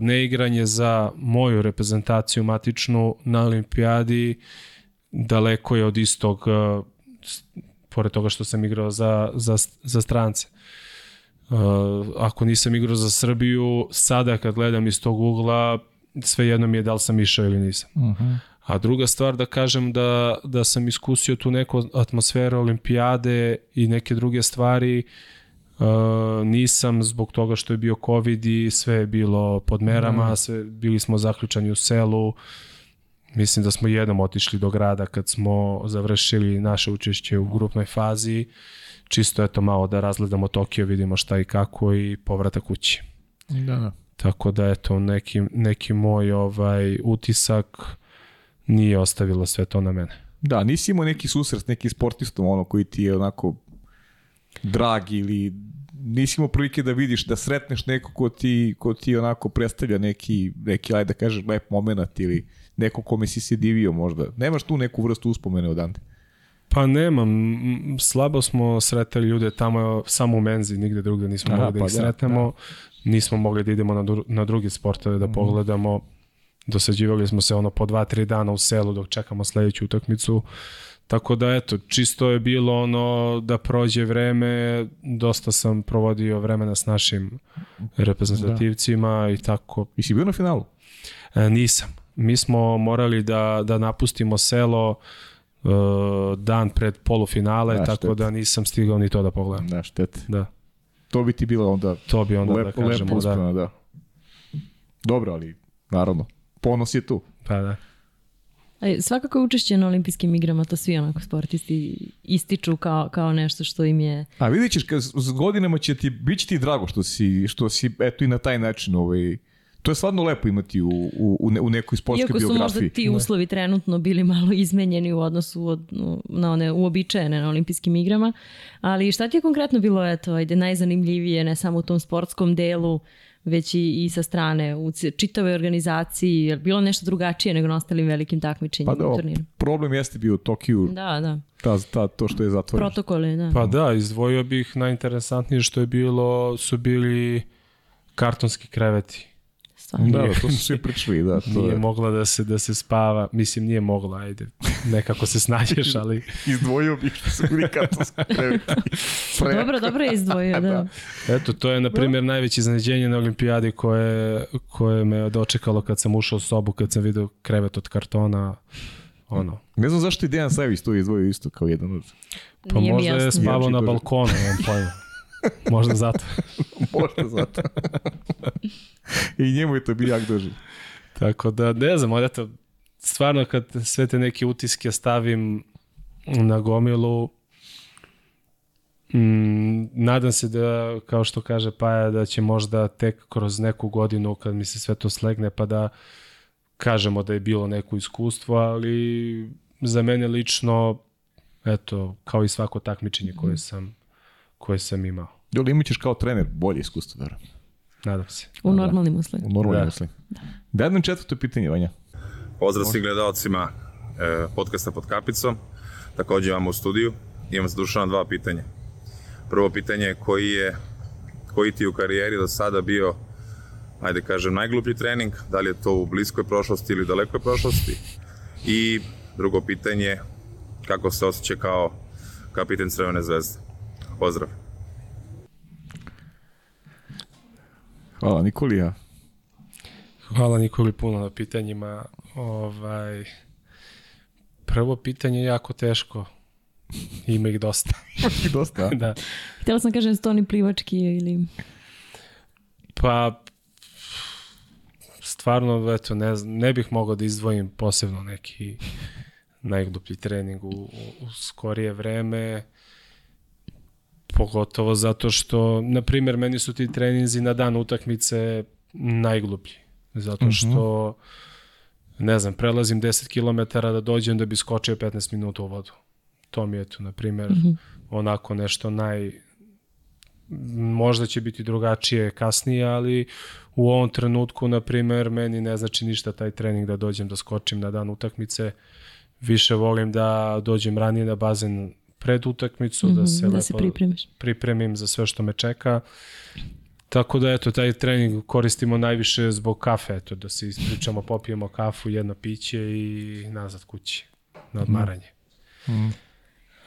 neigranje za moju reprezentaciju matičnu na olimpijadi daleko je od istog, e, pored toga što sam igrao za, za, za strance. Uh, ako nisam igrao za Srbiju, sada kad gledam iz tog ugla, svejedno mi je da li sam išao ili nisam. A druga stvar da kažem da, da sam iskusio tu neku atmosferu olimpijade i neke druge stvari, uh, nisam zbog toga što je bio covid i sve je bilo pod merama, sve, bili smo zaključani u selu, mislim da smo jednom otišli do grada kad smo završili naše učešće u grupnoj fazi, čisto eto malo da razgledamo Tokio, vidimo šta i kako i povrata kući. Da, da. Tako da eto neki, neki moj ovaj utisak nije ostavilo sve to na mene. Da, nisi imao neki susret s nekim sportistom ono koji ti je onako drag ili nisi imao prilike da vidiš, da sretneš neko ko ti, ko ti onako predstavlja neki, neki ajde da kažeš, lep moment ili neko kome si se divio možda. Nemaš tu neku vrstu uspomene odande? Pa nemam, slabo smo sretali ljude tamo samo u menzi, nigde drugde nismo Aha, mogli da pa ih da, sretnemo. Nismo mogli da idemo na, dru- na druge sportove da pogledamo. Dosađivali smo se ono po dva, tri dana u selu dok čekamo sledeću utakmicu. Tako da eto, čisto je bilo ono da prođe vreme, dosta sam provodio vremena s našim reprezentativcima i tako. I si bio na finalu? E, nisam. Mi smo morali da, da napustimo selo e, dan pred polufinale, Da, tako šteta. da nisam stigao ni to da pogledam. Da, štete. Da, To bi ti bilo onda to bi onda lepo, da kažemo, lepo da. uspomena, da. Dobro, ali naravno, ponos je tu. Pa da. Aj, svakako je učešće na olimpijskim igrama, to svi onako sportisti ističu kao, kao nešto što im je... A vidjet ćeš, kad, s godinama će ti, bit će ti drago što si, što si eto i na taj način ovaj, To je stvarno lepo imati u, u, u ne- u nekoj sportskoj Iako su biografiji. možda ti uslovi trenutno bili malo izmenjeni u odnosu od, na one uobičajene na olimpijskim igrama, ali šta ti je konkretno bilo eto, ajde, najzanimljivije ne samo u tom sportskom delu, već i, i sa strane u čitavoj organizaciji, je li bilo nešto drugačije nego na ostalim velikim takmičenjima Pa da, u turniru? problem jeste bio u Tokiju, Da, da. ta, ta, to što je zatvoreno. Protokole, da. Pa da, izdvojio bih najinteresantnije što je bilo, su bili kartonski kreveti. Stvarno. Da, da, to su svi pričali, da. To Nije je. mogla da se da se spava, mislim nije mogla, ajde, nekako se snađeš, ali Izdvojio bih što kartonski kreveti. Pre- Dobro, dobro je izdvojio, da. eto, to je na primjer najveće iznenađenje na olimpijadi koje, koje me dočekalo kad sam ušao u sobu, kad sam vidio krevet od kartona, ono. Ne znam zašto i Dejan Savić to izdvojio isto kao jedan od... Pa Nije možda je spavao na balkonu, nemam pojma. Možda zato. Možda zato. I njemu je to bio jak doživ. Tako da, ne znam, ali eto, stvarno kad sve te neke utiske stavim na gomilu, mm, nadam se da, kao što kaže Paja, da će možda tek kroz neku godinu kad mi se sve to slegne, pa da kažemo da je bilo neko iskustvo, ali za mene lično, eto, kao i svako takmičenje koje sam, koje sam imao. Jel imat ćeš kao trener bolje iskustvo, da. Nadam se. U normalnim uslovima. U normalnom Da. mislim. Da jednom četvrto pitanje, Vanja. Pozdrav svim gledalcima e, podcasta pod kapicom. Takođe imamo u studiju. Imam za Dušana dva pitanja. Prvo pitanje je koji je koji ti u karijeri do sada bio ajde kažem najgluplji trening, da li je to u bliskoj prošlosti ili dalekoj prošlosti. I drugo pitanje kako se osjeća kao kapiten Crvene zvezde. Pozdrav. Hvala, Nikolija. Hvala Nikoli puno na pitanjima. Ovaj, prvo pitanje je jako teško. Ima ih dosta. I dosta, da. Htjela sam kažem stoni plivački ili... Pa, stvarno, eto, ne, znam, ne bih mogao da izdvojim posebno neki najgluplji trening u, u, u skorije vreme, pogotovo zato što, na primjer, meni su ti treninzi na dan utakmice najgluplji, zato što, ne znam, prelazim 10 km da dođem da bi skočio 15 minuta u vodu. To mi je tu, na primjer, onako nešto naj, možda će biti drugačije kasnije, ali u ovom trenutku, na primer, meni ne znači ništa taj trening da dođem da skočim na dan utakmice. Više volim da dođem ranije na bazen pred utakmicu, da se da lepo se pripremiš. pripremim za sve što me čeka. Tako da, eto, taj trening koristimo najviše zbog kafe, eto, da se ispričamo, popijemo kafu, jedno piće i nazad kući, na odmaranje.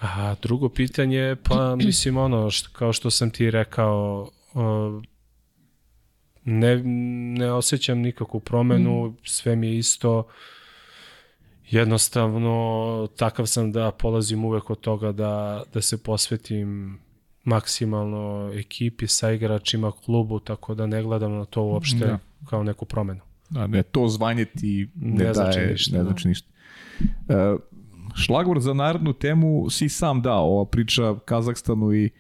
A drugo pitanje, pa mislim ono, što, kao što sam ti rekao, o, ne, ne osjećam nikakvu promenu, sve mi je isto, jednostavno takav sam da polazim uvek od toga da, da se posvetim maksimalno ekipi, sa igračima, klubu, tako da ne gledam na to uopšte Da. kao neku promenu. Da, ne, to zvanje ti ne, Ne znači daje, ništa, ne da. znači ništa. E, šlagvor za narednu temu si sam dao, ova priča Kazahstanu i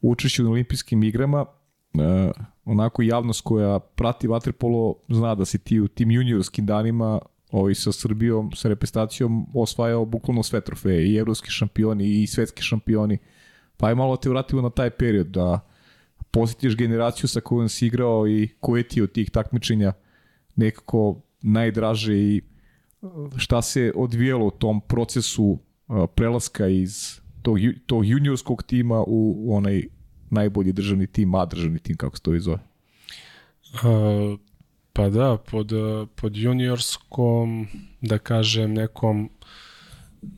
učešću na olimpijskim igrama. E, onako javnost koja prati vaterpolo zna da si ti u tim juniorskim danima ovaj, sa Srbijom, sa reprezentacijom osvajao bukvalno sve trofeje, i evropski šampioni i svetski šampioni. Pa je malo te vratilo na taj period da posjetiš generaciju sa kojom si igrao i koje ti od tih takmičenja nekako najdraže i uh, šta se odvijelo u tom procesu uh, prelaska iz tog, tog juniorskog tima u onaj najbolji državni tim, A državni tim, kako se to i zove. Uh, pa da, pod, pod juniorskom, da kažem, nekom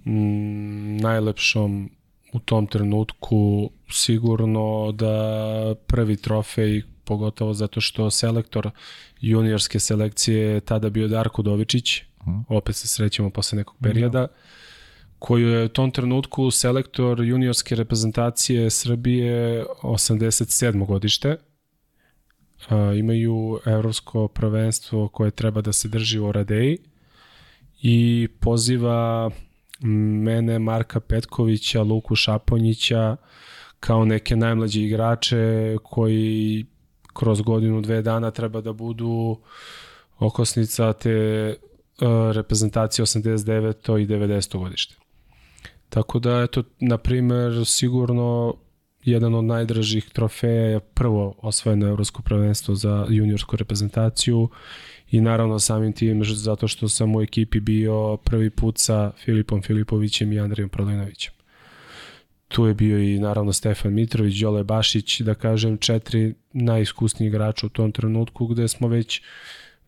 mm, najlepšom u tom trenutku sigurno da prvi trofej, pogotovo zato što selektor juniorske selekcije je tada bio Darko Dovičić, opet se srećemo posle nekog perioda, koji je u tom trenutku selektor juniorske reprezentacije Srbije 87. godište, a, imaju evropsko prvenstvo koje treba da se drži u Oradeji i poziva mene, Marka Petkovića, Luku Šaponjića kao neke najmlađe igrače koji kroz godinu, dve dana treba da budu okosnica te uh, reprezentacije 89. i 90. godište. Tako da, eto, na primer, sigurno jedan od najdražih trofeja je prvo osvojeno evropsko prvenstvo za juniorsku reprezentaciju i naravno samim tim zato što sam u ekipi bio prvi put sa Filipom Filipovićem i Andrijom Prolinovićem. Tu je bio i naravno Stefan Mitrović, Đole Bašić, da kažem četiri najiskusniji igrača u tom trenutku gde smo već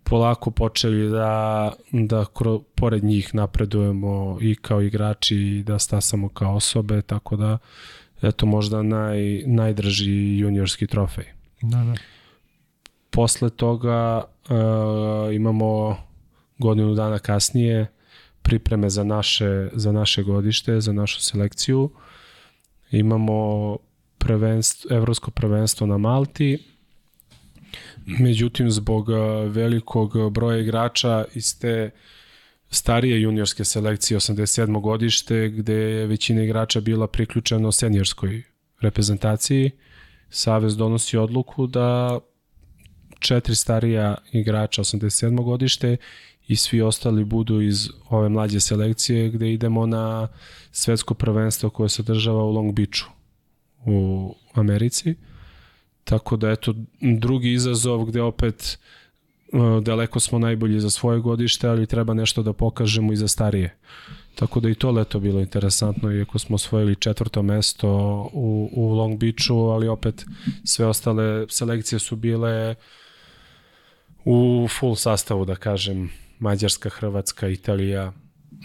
polako počeli da, da kro, pored njih napredujemo i kao igrači i da stasamo kao osobe, tako da eto možda naj, najdraži juniorski trofej. Da, da. Posle toga uh, imamo godinu dana kasnije pripreme za naše, za naše godište, za našu selekciju. Imamo prvenstvo, evropsko prvenstvo na Malti, međutim zbog uh, velikog broja igrača iz te starije juniorske selekcije 87. godište gde je većina igrača bila priključena senjorskoj reprezentaciji Savez donosi odluku da četiri starija igrača 87. godište i svi ostali budu iz ove mlađe selekcije gde idemo na svetsko prvenstvo koje se održava u Long Beachu u Americi. Tako da eto drugi izazov gde opet uh, daleko smo najbolji za svoje godište, ali treba nešto da pokažemo i za starije. Tako da i to leto bilo interesantno, iako smo osvojili četvrto mesto u, u Long Beachu, ali opet sve ostale selekcije su bile u full sastavu, da kažem, Mađarska, Hrvatska, Italija.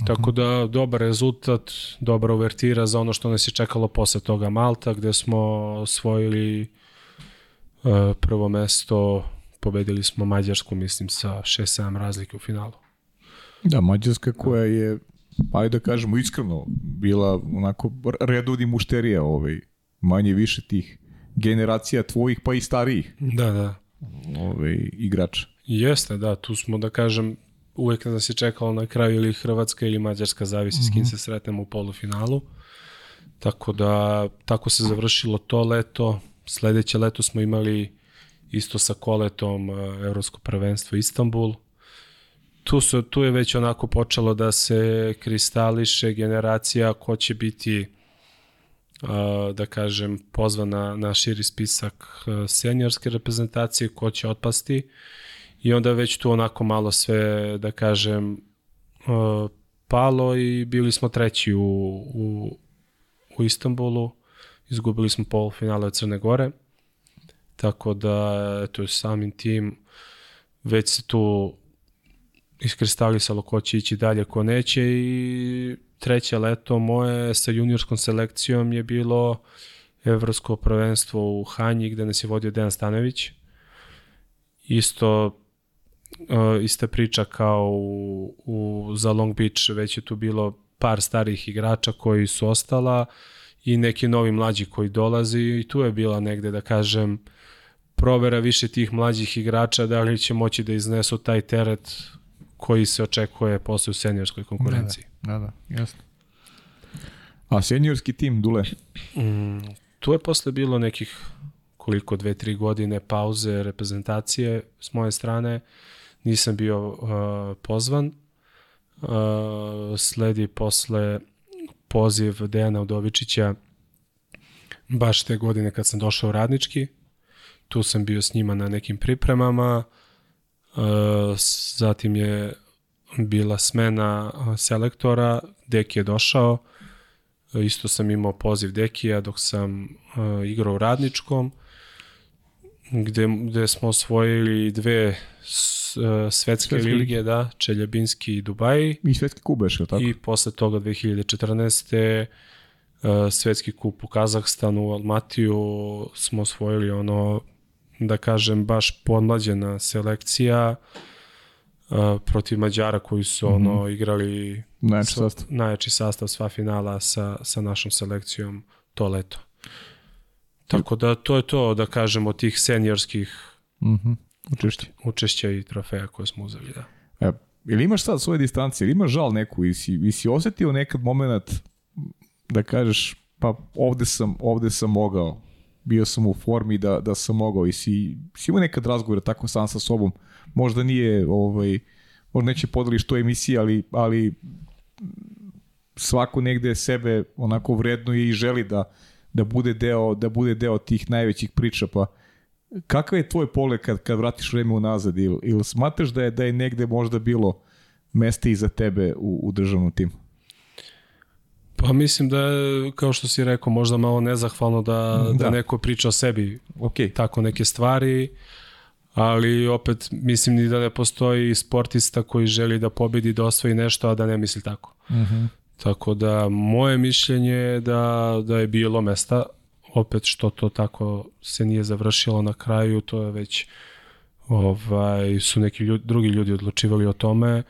Tako da dobar rezultat, dobra uvertira za ono što nas je čekalo posle toga Malta, gde smo osvojili uh, prvo mesto, pobedili smo Mađarsku, mislim, sa 6-7 razlike u finalu. Da, Mađarska koja je, ajde da kažemo iskreno, bila onako redovni mušterija ovaj, manje više tih generacija tvojih pa i starijih Da, da. ovaj, igrača. Jeste, da, tu smo, da kažem, uvek nas je čekalo na kraju ili Hrvatska ili Mađarska, zavisi mm -hmm. s kim se sretnemo u polufinalu. Tako da, tako se završilo to leto. Sledeće leto smo imali isto sa koletom uh, Evropsko prvenstvo Istanbul. Tu, su, tu je već onako počelo da se kristališe generacija ko će biti uh, da kažem pozvan na, širi spisak uh, seniorske reprezentacije, ko će otpasti. I onda već tu onako malo sve da kažem palo i bili smo treći u, u, u Istanbulu, izgubili smo polufinale od Crne Gore, tako da eto, samim tim već se tu iskristalisalo ko će ići dalje, ko neće i treće leto moje sa juniorskom selekcijom je bilo evropsko prvenstvo u Hanji gde nas je vodio Dejan Stanović. Isto uh, ista priča kao u, u, za Long Beach, već je tu bilo par starih igrača koji su ostala i neki novi mlađi koji dolazi i tu je bila negde da kažem provera više tih mlađih igrača da li će moći da iznesu taj teret koji se očekuje posle u seniorskoj konkurenciji. Da, da, da, jasno. A seniorski tim, Dule? Mm, tu je posle bilo nekih koliko, dve, tri godine pauze reprezentacije s moje strane. Nisam bio uh, pozvan. Uh, sledi posle poziv Dejana Udovičića baš te godine kad sam došao u radnički. Tu sam bio s njima na nekim pripremama. Uh, zatim je bila smena selektora, Deki je došao, isto sam imao poziv Dekija dok sam uh, igrao u Radničkom, gde, gde smo osvojili dve svetske, svetske lige, da, Čeljabinski i Dubaji. I svetski kup beš, tako? I posle toga 2014. Uh, svetski kup u Kazahstanu, u Almatiju smo osvojili ono, da kažem, baš podmlađena selekcija uh, protiv Mađara koji su mm -hmm. ono igrali najjači sastav. najjači sastav sva finala sa, sa našom selekcijom to leto. Tako da to je to, da kažemo, tih seniorskih mm -hmm. učešća. učešća i trofeja koje smo uzeli, da. E, ili imaš sad svoje distancije, ili imaš žal neku, i si, i si osetio nekad moment da kažeš, pa ovde sam, ovde sam mogao, bio sam u formi da, da sam mogao. I si, si imao nekad razgovore tako sam sa sobom, možda nije, ovaj, možda neće podeliš to emisije, ali, ali svako negde sebe onako vrednuje i želi da, da bude deo da bude deo tih najvećih priča. Pa kakav je tvoj pogled kad kad vratiš vreme unazad? Ili ili smatraš da je da je negde možda bilo mesta i za tebe u, u državnom timu Pa mislim da je, kao što si rekao, možda malo nezahvalno da, da. da neko priča o sebi okay. tako neke stvari, ali opet mislim ni da ne postoji sportista koji želi da pobedi, da osvoji nešto, a da ne misli tako. Uh mhm. -huh. Tako da moje mišljenje je da, da je bilo mesta, opet što to tako se nije završilo na kraju, to je već ovaj, su neki ljudi, drugi ljudi odlučivali o tome,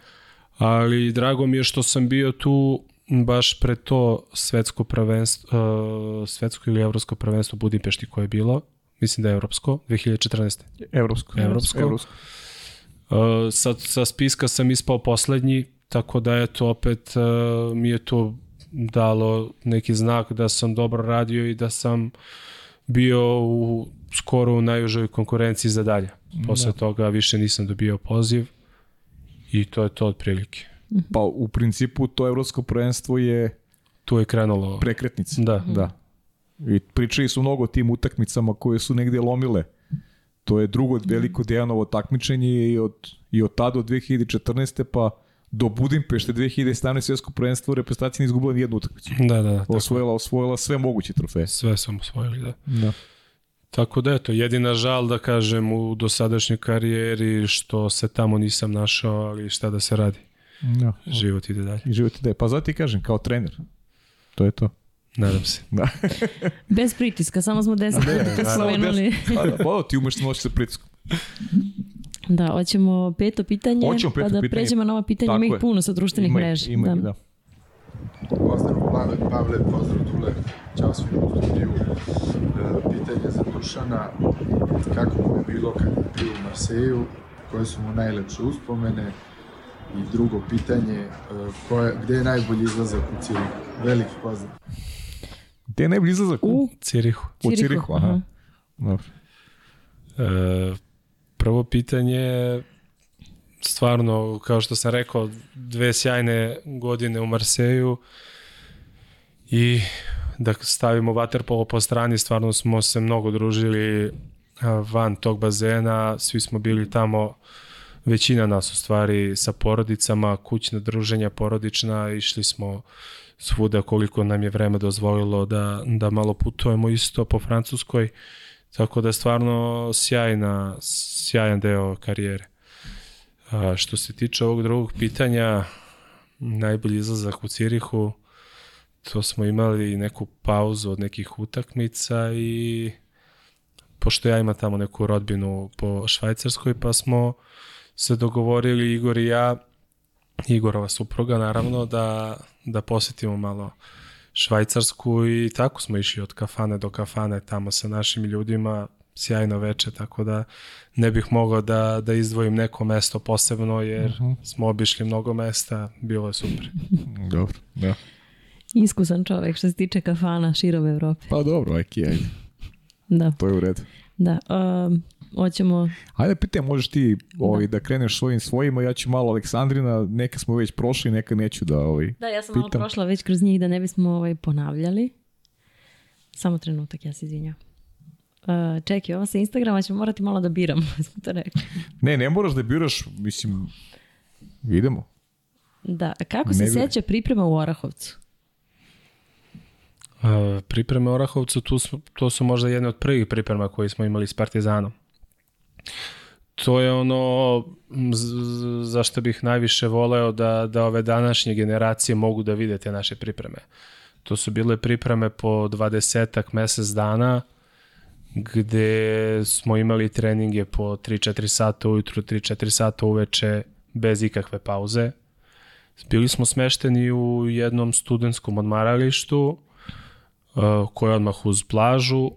ali drago mi je što sam bio tu baš pre to svetsko prvenstvo, uh, svetsko ili evropsko prvenstvo Budimpešti koje je bilo, mislim da je evropsko, 2014. Evropsko. Evropsko. evropsko. Uh, sa, sa spiska sam ispao poslednji, Tako da je to opet uh, mi je to dalo neki znak da sam dobro radio i da sam bio u skoro u najužoj konkurenciji za dalje. Posle da. toga više nisam dobio poziv i to je to otprilike. Pa u principu to evropsko prvenstvo je tu je krenulo prekretnica. Da. Da. I pričali su mnogo o tim utakmicama koje su negde lomile. To je drugo veliko Dejanovo takmičenje i od, i od tada od 2014. pa do Budimpešte 2017 svjetsko prvenstvo reprezentacija nije izgubila ni jednu utakmicu. Da, da, da. Osvojila, osvojila sve moguće trofeje. Sve sam osvojili, da. Da. Tako da eto, jedina žal da kažem u dosadašnjoj karijeri što se tamo nisam našao, ali šta da se radi. Da. Život ide dalje. I život ide. Pa zato ti kažem, kao trener. To je to. Nadam se. Da. Bez pritiska, samo smo 10 puta spomenuli. Da, da, pa ti umeš noći sa pritiskom. Da, hoćemo peto pitanje, Hoćemo peto pa da pitanje. pređemo na ova pitanja, ima ih puno sa društvenih Ima, mreža. ima, da. da. Pozdrav Pavle, Pavle, pozdrav Dule, čao svim u studiju. E, pitanje za Dušana, kako mu je bilo kad je bio u Marseju, koje su mu najlepše uspomene I drugo pitanje, e, ko je, gde je najbolji izlazak u Cirihu? Veliki pozdrav. Gde je najbolji izlazak? U, U Cirihu. u Cirihu, Cirihu, aha. aha. Dobro. E, prvo pitanje, stvarno, kao što sam rekao, dve sjajne godine u Marseju i da stavimo waterpolo po strani, stvarno smo se mnogo družili a, van tog bazena, svi smo bili tamo, većina nas u stvari sa porodicama, kućna druženja porodična, išli smo svuda koliko nam je vreme dozvolilo da, da malo putujemo isto po Francuskoj, tako da stvarno sjajna, sjajan deo karijere. A, što se tiče ovog drugog pitanja, najbolji izlazak u Cirihu, to smo imali neku pauzu od nekih utakmica i pošto ja imam tamo neku rodbinu po Švajcarskoj, pa smo se dogovorili Igor i ja, Igorova supruga naravno, da, da posetimo malo Švajcarsku i tako smo išli od kafane do kafane tamo sa našim ljudima, sjajno veče, tako da ne bih mogao da, da izdvojim neko mesto posebno jer uh -huh. smo obišli mnogo mesta, bilo je super. Dobro, da. Iskusan čovek što se tiče kafana širom Evrope. Pa dobro, ajki, ajde. Da, To je u redu. da. Um, hoćemo... Ajde, pitaj, možeš ti ovaj, da. kreneš svojim svojima, ja ću malo Aleksandrina, neke smo već prošli, neka neću da... Ovaj, Da, ja sam malo Pitam. prošla već kroz njih da ne bismo ovaj, ponavljali. Samo trenutak, ja se izvinjam. Uh, čekaj, ovo sa Instagrama ćemo morati malo da biramo, smo to rekli. Ne, ne moraš da biraš, mislim, idemo. Da, kako Ne se bi- seća priprema u Orahovcu? A, pripreme u Orahovcu, tu su, to su možda jedne od prvih priprema koje smo imali s Partizanom. To je ono zašto bih najviše voleo da, da ove današnje generacije mogu da vide te naše pripreme. To su bile pripreme po 20 mesec dana gde smo imali treninge po 3-4 sata ujutru, 3-4 sata uveče bez ikakve pauze. Bili smo smešteni u jednom studentskom odmaralištu uh, koje je odmah uz plažu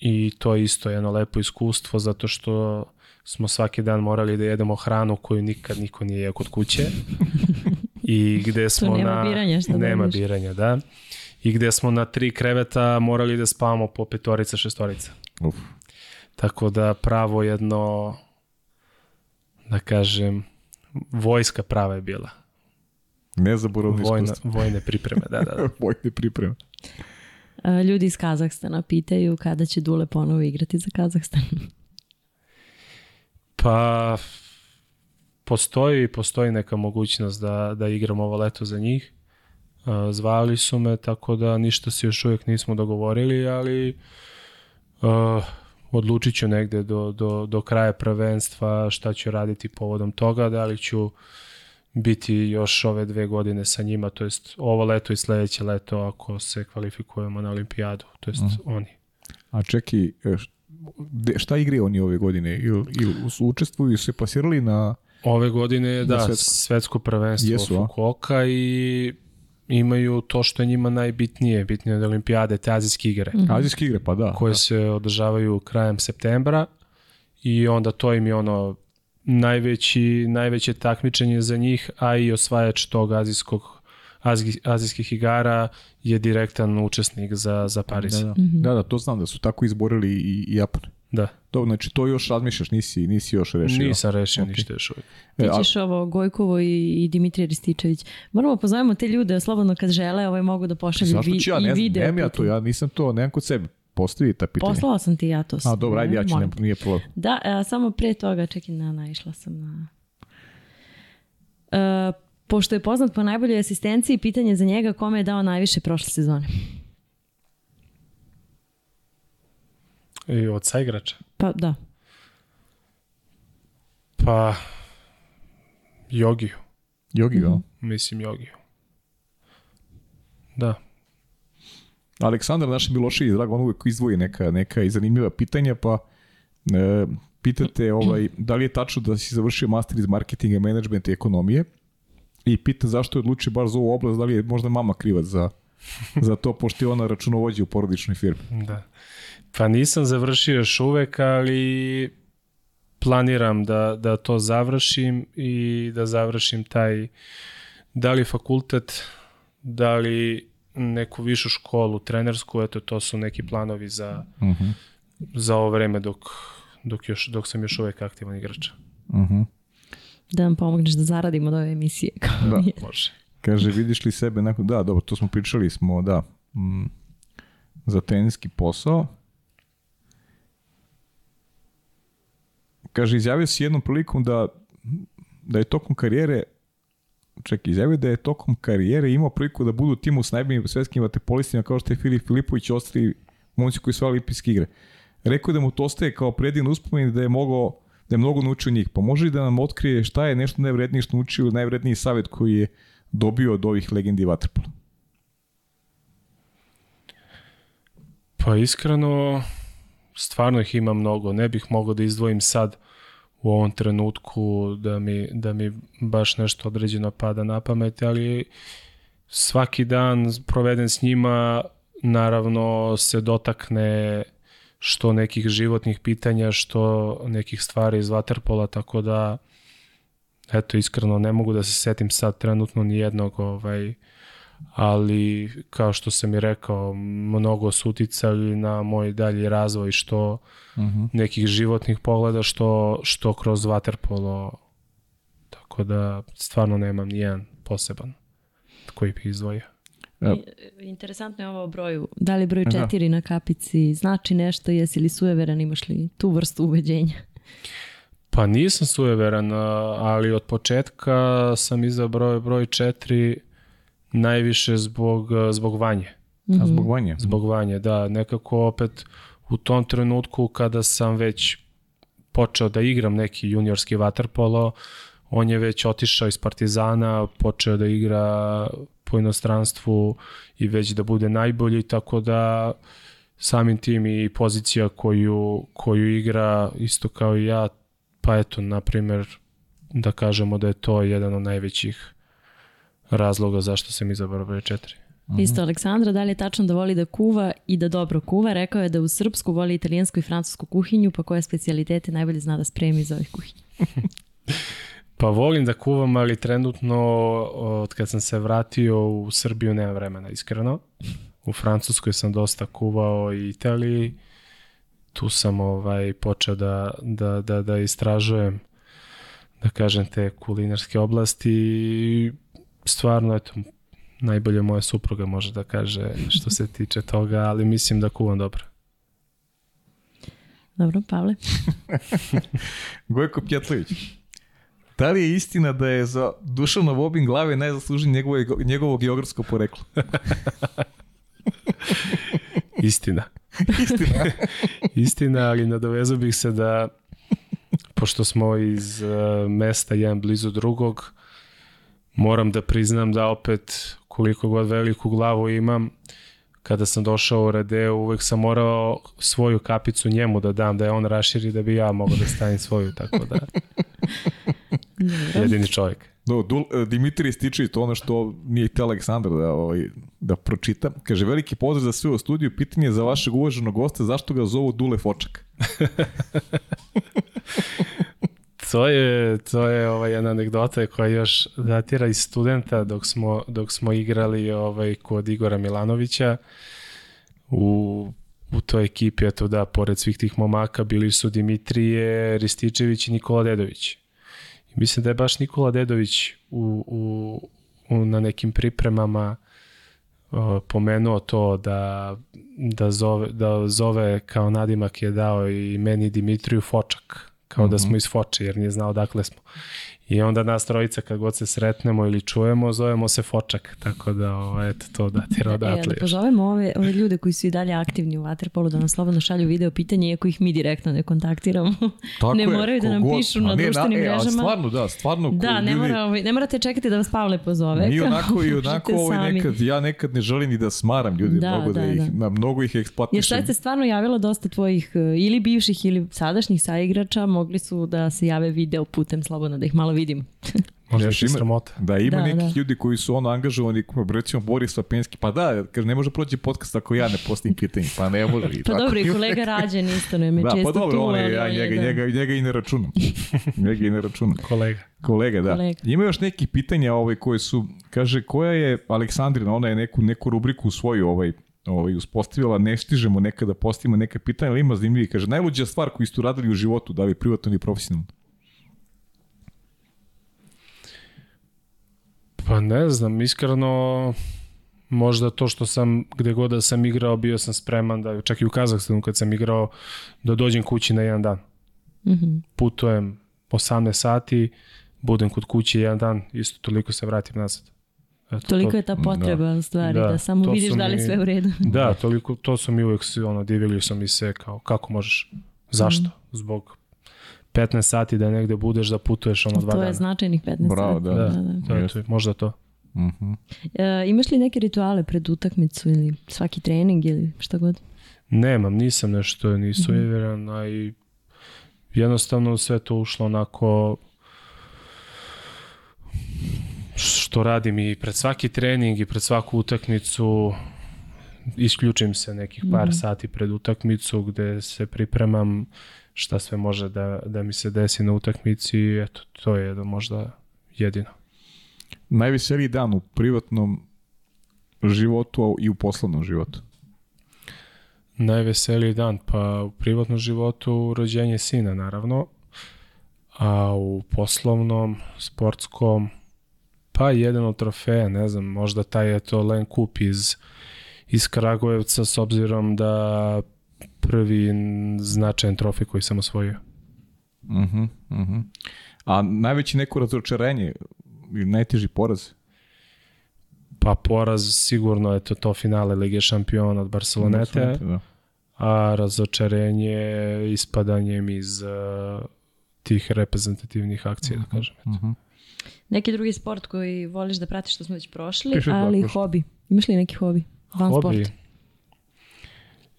i to je isto jedno lepo iskustvo zato što smo svaki dan morali da jedemo hranu koju nikad niko nije jeo kod kuće i gde smo nema na biranja, šta da nema radiš? biranja, da. I gde smo na tri kreveta morali da spavamo po petorica, šestorica. Uf. Tako da pravo jedno da kažem vojska prava je bila. Nezaboravno iskustvo. vojne pripreme, da, da, da. Vojne pripreme. Uh, ljudi iz Kazahstana pitaju kada će Dule ponovo igrati za Kazahstan. Pa postoji, postoji neka mogućnost da, da igram ovo leto za njih. Uh, Zvali su me, tako da ništa se još uvijek nismo dogovorili, ali uh, odlučit ću negde do, do, do kraja prvenstva šta ću raditi povodom toga, da li ću biti još ove dve godine sa njima, to jest ovo leto i sledeće leto ako se kvalifikujemo na olimpijadu, to jest oni. A čeki, e, šta igre oni ove godine? Ili, su učestvuju se pasirali na... Ove godine da, svetsko. svetsko, prvenstvo Jesu? Fukuoka i imaju to što je njima najbitnije, bitnije od olimpijade, te azijske igre, Mhm. Azijske igre, pa da. koje da. se održavaju krajem septembra i onda to im je ono najveći, najveće takmičenje za njih, a i osvajač tog azijskog azijskih, igara je direktan učesnik za, za Pariz. Da, da. Mhm. da, da, to znam da su tako izborili i, i Japan. da. Dobro, znači to još razmišljaš, nisi, nisi još rešio. Nisam rešio Ok. ništa još uvijek. Ti E, a- ćeš ovo Gojkovo i, i Dimitrije Rističević. Moramo pozovemo te ljude, slobodno kad žele, ovaj mogu da pošalju Zašto vi, ću ja, i ne znam, video. nemam ja to, ja nisam to, nemam kod sebe. Postavi ta pitanja. Poslala sam ti ja to. A, dobro, ajde, ja ću, ne, nije problem. Da, a, samo pre toga, čekaj, na, naišla sam na... E, pošto je poznat po najboljoj asistenciji, pitanje za njega kome je dao najviše prošle sezone. I od saigrača. Pa da, Pa Jogiju. Jogi, Mhm. mm Mislim Jogiju. Da. Aleksandar naš Milošević, drago, on uvijek izdvoji neka, neka i zanimljiva pitanja, pa e, pitate ovaj, da li je tačno da si završio master iz marketinga, menadžmenta i ekonomije i pita zašto je odlučio baš za ovu oblast, da li je možda mama krivac za, za to, pošto je ona računovođa u porodičnoj firmi. Da. Pa nisam završio još uvek, ali planiram da, da to završim i da završim taj da li fakultet, da li neku višu školu, trenersku, eto to su neki planovi za, Uh -huh. za ovo vreme dok, dok, još, dok sam još uvek aktivan igrač. Uh -huh. Da nam pomogneš da zaradimo od ove emisije. Kao Da. nije. Može. Kaže, vidiš li sebe nakon... Da, dobro, to smo pričali smo, da, mm, za teniski posao. Kaže, izjavio si jednom prilikom da, da je tokom karijere čekaj, izjavio da je tokom karijere imao priliku da budu timu s najboljim svetskim vaterpolistima kao što je Filip Filipović i ostali momci koji su osvajali olimpijske igre. Rekao da mu to ostaje kao predivno uspomen da je mogao da je mnogo naučio njih. Pa može da nam otkrije šta je nešto najvrednije što naučio, najvredniji savjet koji je dobio od ovih legendi vaterpola? Pa iskreno, stvarno ih ima mnogo. Ne bih mogao da izdvojim sad u ovom trenutku da mi, da mi baš nešto određeno pada na pamet, ali svaki dan proveden s njima naravno se dotakne što nekih životnih pitanja, što nekih stvari iz Waterpola, tako da eto iskreno ne mogu da se setim sad trenutno ni jednog ovaj, ali kao što sam i rekao, mnogo su uticali na moj dalji razvoj što Uh -huh. nekih životnih pogleda, što, što kroz waterpolo. Tako da stvarno nemam ni jedan poseban koji bih izdvojio. Ja. Interesantno je ovo o broju. Da li broj Da. četiri na kapici znači nešto, jesi li sujeveran, imaš li tu vrstu ubeđenja? Pa nisam sujeveran, ali od početka sam izabrao broj 4 najviše zbog, zbog vanje. A zbog vanje? Zbog vanje, da. Nekako opet u tom trenutku kada sam već počeo da igram neki juniorski vaterpolo, on je već otišao iz Partizana, počeo da igra po inostranstvu i već da bude najbolji, tako da samim tim i pozicija koju, koju igra isto kao i ja, pa eto, na primjer, da kažemo da je to jedan od najvećih razloga zašto sam izabrao broj 4. Isto Aleksandra, da li je tačno da voli da kuva i da dobro kuva? Rekao je da u srpsku voli italijansku i francusku kuhinju, pa koje specialitete najbolje zna da spremi iz ovih kuhinja? Pa volim da kuvam, ali trenutno od kad sam se vratio u Srbiju nema vremena, iskreno. U Francuskoj sam dosta kuvao i Italiji. Tu sam ovaj počeo da, da, da, da istražujem da kažem te kulinarske oblasti i stvarno eto najbolje moja supruga može da kaže što se tiče toga, ali mislim da kuvam dobro. Dobro, Pavle? Gojko Pjetlović. Da li je istina da je za Dušanov obim glave najzaslužniji njegovo, njegovo geografsko poreklo? Istina. Istina. Istina, ali nadovezao bih se da pošto smo iz uh, mesta jedan blizu drugog, moram da priznam da opet koliko god veliku glavu imam, kada sam došao u Radeu, uvek sam morao svoju kapicu njemu da dam, da je on raširi da bi ja mogao da stavim svoju, tako da jedini čovjek. Do, Dul, Dimitri Stičić, to ono što nije htio Aleksandar da, ovaj, da pročita. Kaže, veliki pozdrav za sve u studiju. Pitanje za vašeg uvaženog gosta, zašto ga zovu Dule Fočak? To je, to je ovaj, jedna anegdota koja još datira iz studenta dok smo, dok smo igrali ovaj, kod Igora Milanovića u, u toj ekipi, eto da, pored svih tih momaka bili su Dimitrije, Rističević i Nikola Dedović. I mislim da je baš Nikola Dedović u, u, u, na nekim pripremama uh, pomenuo to da, da, zove, da zove kao nadimak je dao i meni Dimitriju Fočak kao da smo iz Foče, jer nije znao dakle smo. I onda nas trojica kad god se sretnemo ili čujemo, zovemo se Fočak, tako da ovo, eto, to datira E, odatle. da pozovemo ove, ove ljude koji su i dalje aktivni u Waterpolu da nam slobodno šalju video pitanje, iako ih mi direktno ne kontaktiramo. Tako ne je, moraju da nam kogod. pišu na društvenim e, a mrežama. Stvarno, da, stvarno. ko- Da, ne, ljudi- mora, ovaj, ne morate čekati da vas Pavle pozove. Mi onako i onako ovaj nekad, ja nekad ne želim ni da smaram ljudi, Da, mnogo da, da, ih, da. na mnogo ih Jer eksploatišem. sad se stvarno javilo dosta tvojih e, ili bivših ili sadašnjih saigrača, mogli su da se jave video putem slobodno da ih malo vidimo. Možda Znaš, je ima- sramota. Da, ima Da, nekih da. ljudi koji su ono angažovani, recimo Boris Vapenski, pa da, kaže, ne može proći podcast ako ja ne postavim pitanje, pa ne može. I Pa tako. dobro, i kolega Rađen isto nam je Da, često pa dobro, tu, on je, ali ja njega, da. njega, njega i ne računam. njega i ne računam. Kolega. Kolega, da. Kolega. Ima još nekih pitanja ovaj, koje su, kaže, koja je Aleksandrina, ona je neku, neku rubriku u svoju ovaj, ovaj, uspostavila, ne stižemo nekada postavimo neka pitanja, ali ima zanimljivi. Kaže, najluđa stvar koju ste uradili u životu, da li privatno ili profesionalno? Pa ne znam, iskreno možda to što sam, gde god da sam igrao, bio sam spreman da, čak i u Kazahstanu kad sam igrao, da dođem kući na jedan dan. Mhm. Putujem 18 sati, budem kod kuće jedan dan, isto toliko se vratim nazad. Eto, Toliko to, je ta potreba u stvari, Da, da, samo vidiš da li sve u redu. Da, toliko, to su mi uvijek, se, ono, divili su mi se kao, kako možeš, zašto? Mhm. Zbog 15 sati da negde budeš, da putuješ ono dva To dana. je značajnih 15 Bravo, sati. da. Da, da, da. to je, to je, možda to. Mhm. E, imaš li neke rituale pred utakmicu ili svaki trening ili šta god? Nemam, nisam nešto ni Mhm. sujeveran, a i jednostavno sve to ušlo onako što radim i pred svaki trening i pred svaku utakmicu isključim se nekih par Mhm. sati pred utakmicu gde se pripremam šta sve može da, da mi se desi na utakmici i eto, to je jedno možda jedino. Najveseliji dan u privatnom životu i u poslovnom životu. Najveseliji dan, pa u privatnom životu rođenje sina naravno, a u poslovnom, sportskom, pa jedan od trofeja, ne znam, možda taj je to Len Kup iz, iz Kragujevca s obzirom da prvi značajan trofej koji sam osvojio. Mhm, mhm. A najveći neko razočarenje ili najteži poraz? Pa poraz sigurno je to, to finale Lige šampiona od Barcelonete, Da. a razočarenje ispadanjem iz uh, tih reprezentativnih akcija, da kažem. Mhm. Neki drugi sport koji voliš da pratiš što smo već prošli, dva ali prošli. hobi. Imaš li neki hobi? Van Hobi, sport.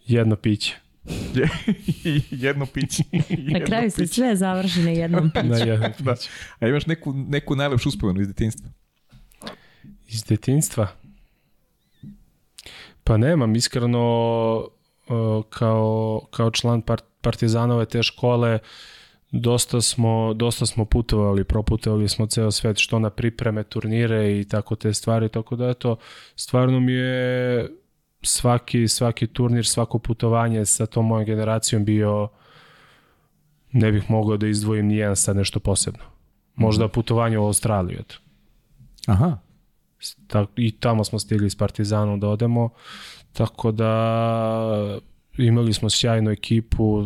Jedno piće. Jedno piće. Na kraju se piće. sve završi na jednom piću. Na jedno Da. piće. A imaš neku, neku najlepšu uspomenu iz detinjstva? Iz detinjstva? Pa nemam, iskreno uh, kao, kao član par, Partizanove te škole dosta smo, dosta smo putovali, proputovali smo ceo svet, što na pripreme, turnire i tako te stvari, tako da eto, stvarno mi je svaki, svaki turnir, svako putovanje sa tom mojom generacijom bio ne bih mogao da izdvojim nijedan sad nešto posebno. Možda putovanje u Australiju, eto. Aha. I tamo smo stigli s Partizanom da odemo, tako da imali smo sjajnu ekipu,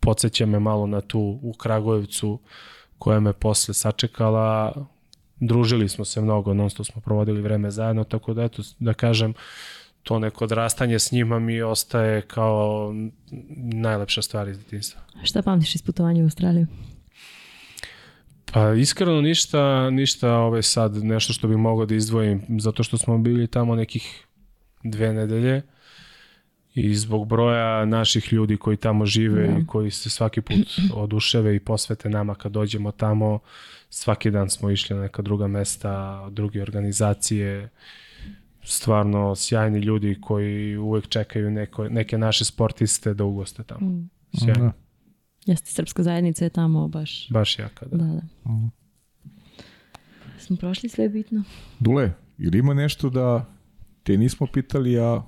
podsjeća me malo na tu u Kragujevcu koja me posle sačekala, družili smo se mnogo, non stop smo provodili vreme zajedno, tako da eto, da kažem, to neko odrastanje s njima mi ostaje kao najlepša stvar iz detinjstva. Šta pamtiš iz putovanja u Australiju? Pa iskreno ništa, ništa ove sad nešto što bi mogao da izdvojim, zato što smo bili tamo nekih dve nedelje i zbog broja naših ljudi koji tamo žive Da. i koji se svaki put oduševe i posvete nama kad dođemo tamo, svaki dan smo išli na neka druga mesta, druge organizacije, stvarno sjajni ljudi koji uvek čekaju neko, neke naše sportiste da ugoste tamo. Sjajno, Da. Jeste, srpska zajednica je tamo baš... baš jaka. Da. Da, da. Smo prošli sve bitno. Dule, ili ima nešto da te nismo pitali, a,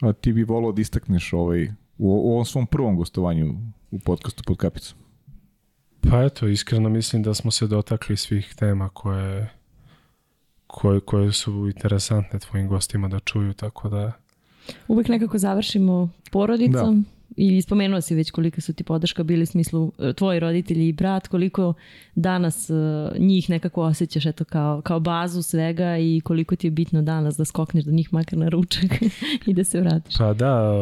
a ti bi volao da istakneš ovaj, u, u ovom svom prvom gostovanju u podcastu pod kapicom? Pa eto, iskreno mislim da smo se dotakli svih tema koje, koje, koje su interesantne tvojim gostima da čuju, tako da Uvek nekako završimo porodicom i spomenuo si već kolika su ti podrška bili u smislu e, tvoji roditelji i brat, koliko danas e, njih nekako osjećaš eto kao, kao bazu svega i koliko ti je bitno danas da skokneš do njih makar na ručak i da se vratiš. Pa da,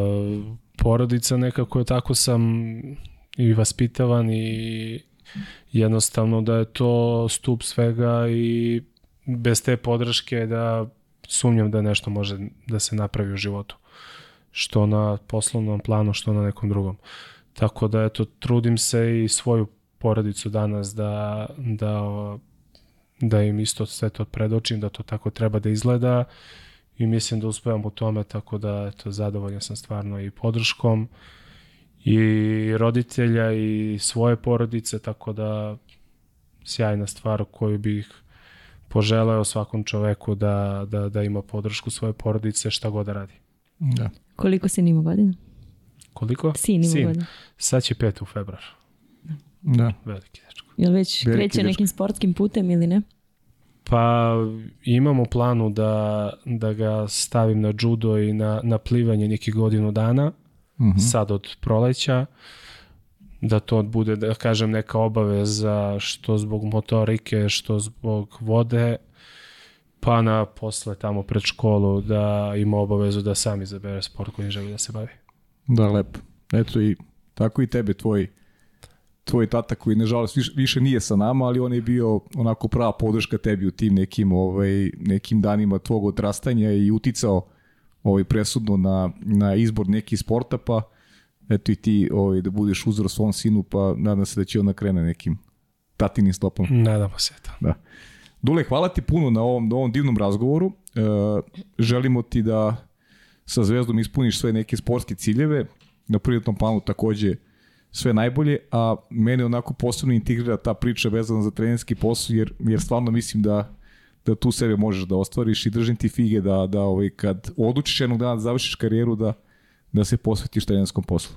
porodica nekako je tako sam i vaspitavan i jednostavno da je to stup svega i bez te podrške da sumnjam da nešto može da se napravi u životu. Što na poslovnom planu, što na nekom drugom. Tako da eto, trudim se i svoju porodicu danas da, da da im isto sve to predočim, da to tako treba da izgleda i mislim da uspevam u tome, tako da eto, zadovoljan sam stvarno i podrškom i roditelja i svoje porodice, tako da sjajna stvar koju bih poželeo svakom čoveku da, da, da ima podršku svoje porodice šta god da radi. Da. Koliko si nima godina? Koliko? Sin ima godina. Sad će pet u februar. Da. Veliki dečko. Jel već Veliki kreće dečko. nekim sportskim putem ili ne? Pa imam u planu da, da ga stavim na judo i na, na plivanje nekih godinu dana, Mhm. sad od proleća, da to bude, da kažem, neka obaveza što zbog motorike, što zbog vode, pa na posle tamo pred školu da ima obavezu da sam izabere sport kojim želi da se bavi. Da, lepo. Eto i tako i tebe, tvoj tvoj tata koji nažalost više, više nije sa nama, ali on je bio onako prava podrška tebi u tim nekim ovaj nekim danima tvog odrastanja i uticao ovaj presudno na na izbor nekih sporta, pa eto i ti ovaj da budeš uzor svom sinu, pa nadam se da će on da krene nekim tatinim stopom. Nadamo se to. Da. Dule, hvala ti puno na ovom, na ovom divnom razgovoru. E, želimo ti da sa Zvezdom ispuniš sve neke sportske ciljeve. Na privatnom planu takođe sve najbolje, a mene onako posebno integrira ta priča vezana za trenerski posao, jer, jer stvarno mislim da da tu sebe možeš da ostvariš i držim ti fige da, da ovaj, kad odlučiš jednog dana da završiš karijeru da, da se posvetiš trenerskom poslu.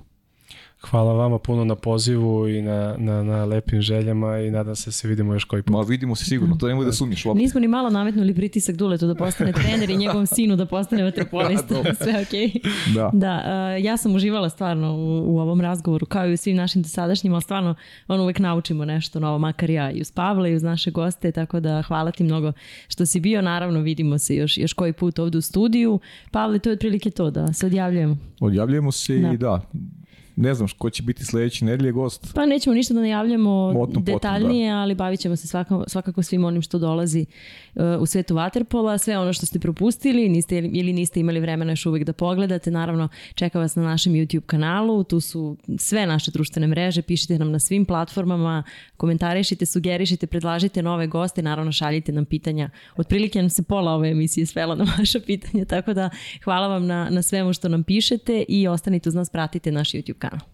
Hvala vama puno na pozivu i na, na, na lepim željama i nadam se da se vidimo još koji put. Ma vidimo se sigurno, to nemoj da sumnjiš uopšte. Nismo ni malo nametnuli pritisak Duletu da postane trener i njegovom sinu da postane vaterpolista. Sve okej. Okay. Da. Da, uh, ja sam uživala stvarno u, u ovom razgovoru, kao i u svim našim dosadašnjima, ali stvarno on uvek naučimo nešto novo, makar ja i uz Pavla i uz naše goste, tako da hvala ti mnogo što si bio. Naravno, vidimo se još, još koji put ovde u studiju. Pavle, to je otprilike to, da se odjavljujemo. Odjavljujemo se Da. i da, ne znam ko će biti sledeći nedelje gost. Pa nećemo ništa da najavljamo Potom, potom, detaljnije, ali bavit ćemo se svakako, svakako svim onim što dolazi uh, u svetu Waterpola, sve ono što ste propustili niste, ili niste imali vremena još uvijek da pogledate, naravno čeka vas na našem YouTube kanalu, tu su sve naše društvene mreže, pišite nam na svim platformama, komentarišite, sugerišite, predlažite nove goste, naravno šaljite nam pitanja. Otprilike nam se pola ove emisije svela na vaša pitanja, tako da hvala vam na, na svemu što nam pišete i ostanite uz nas, pratite naš YouTube veckan.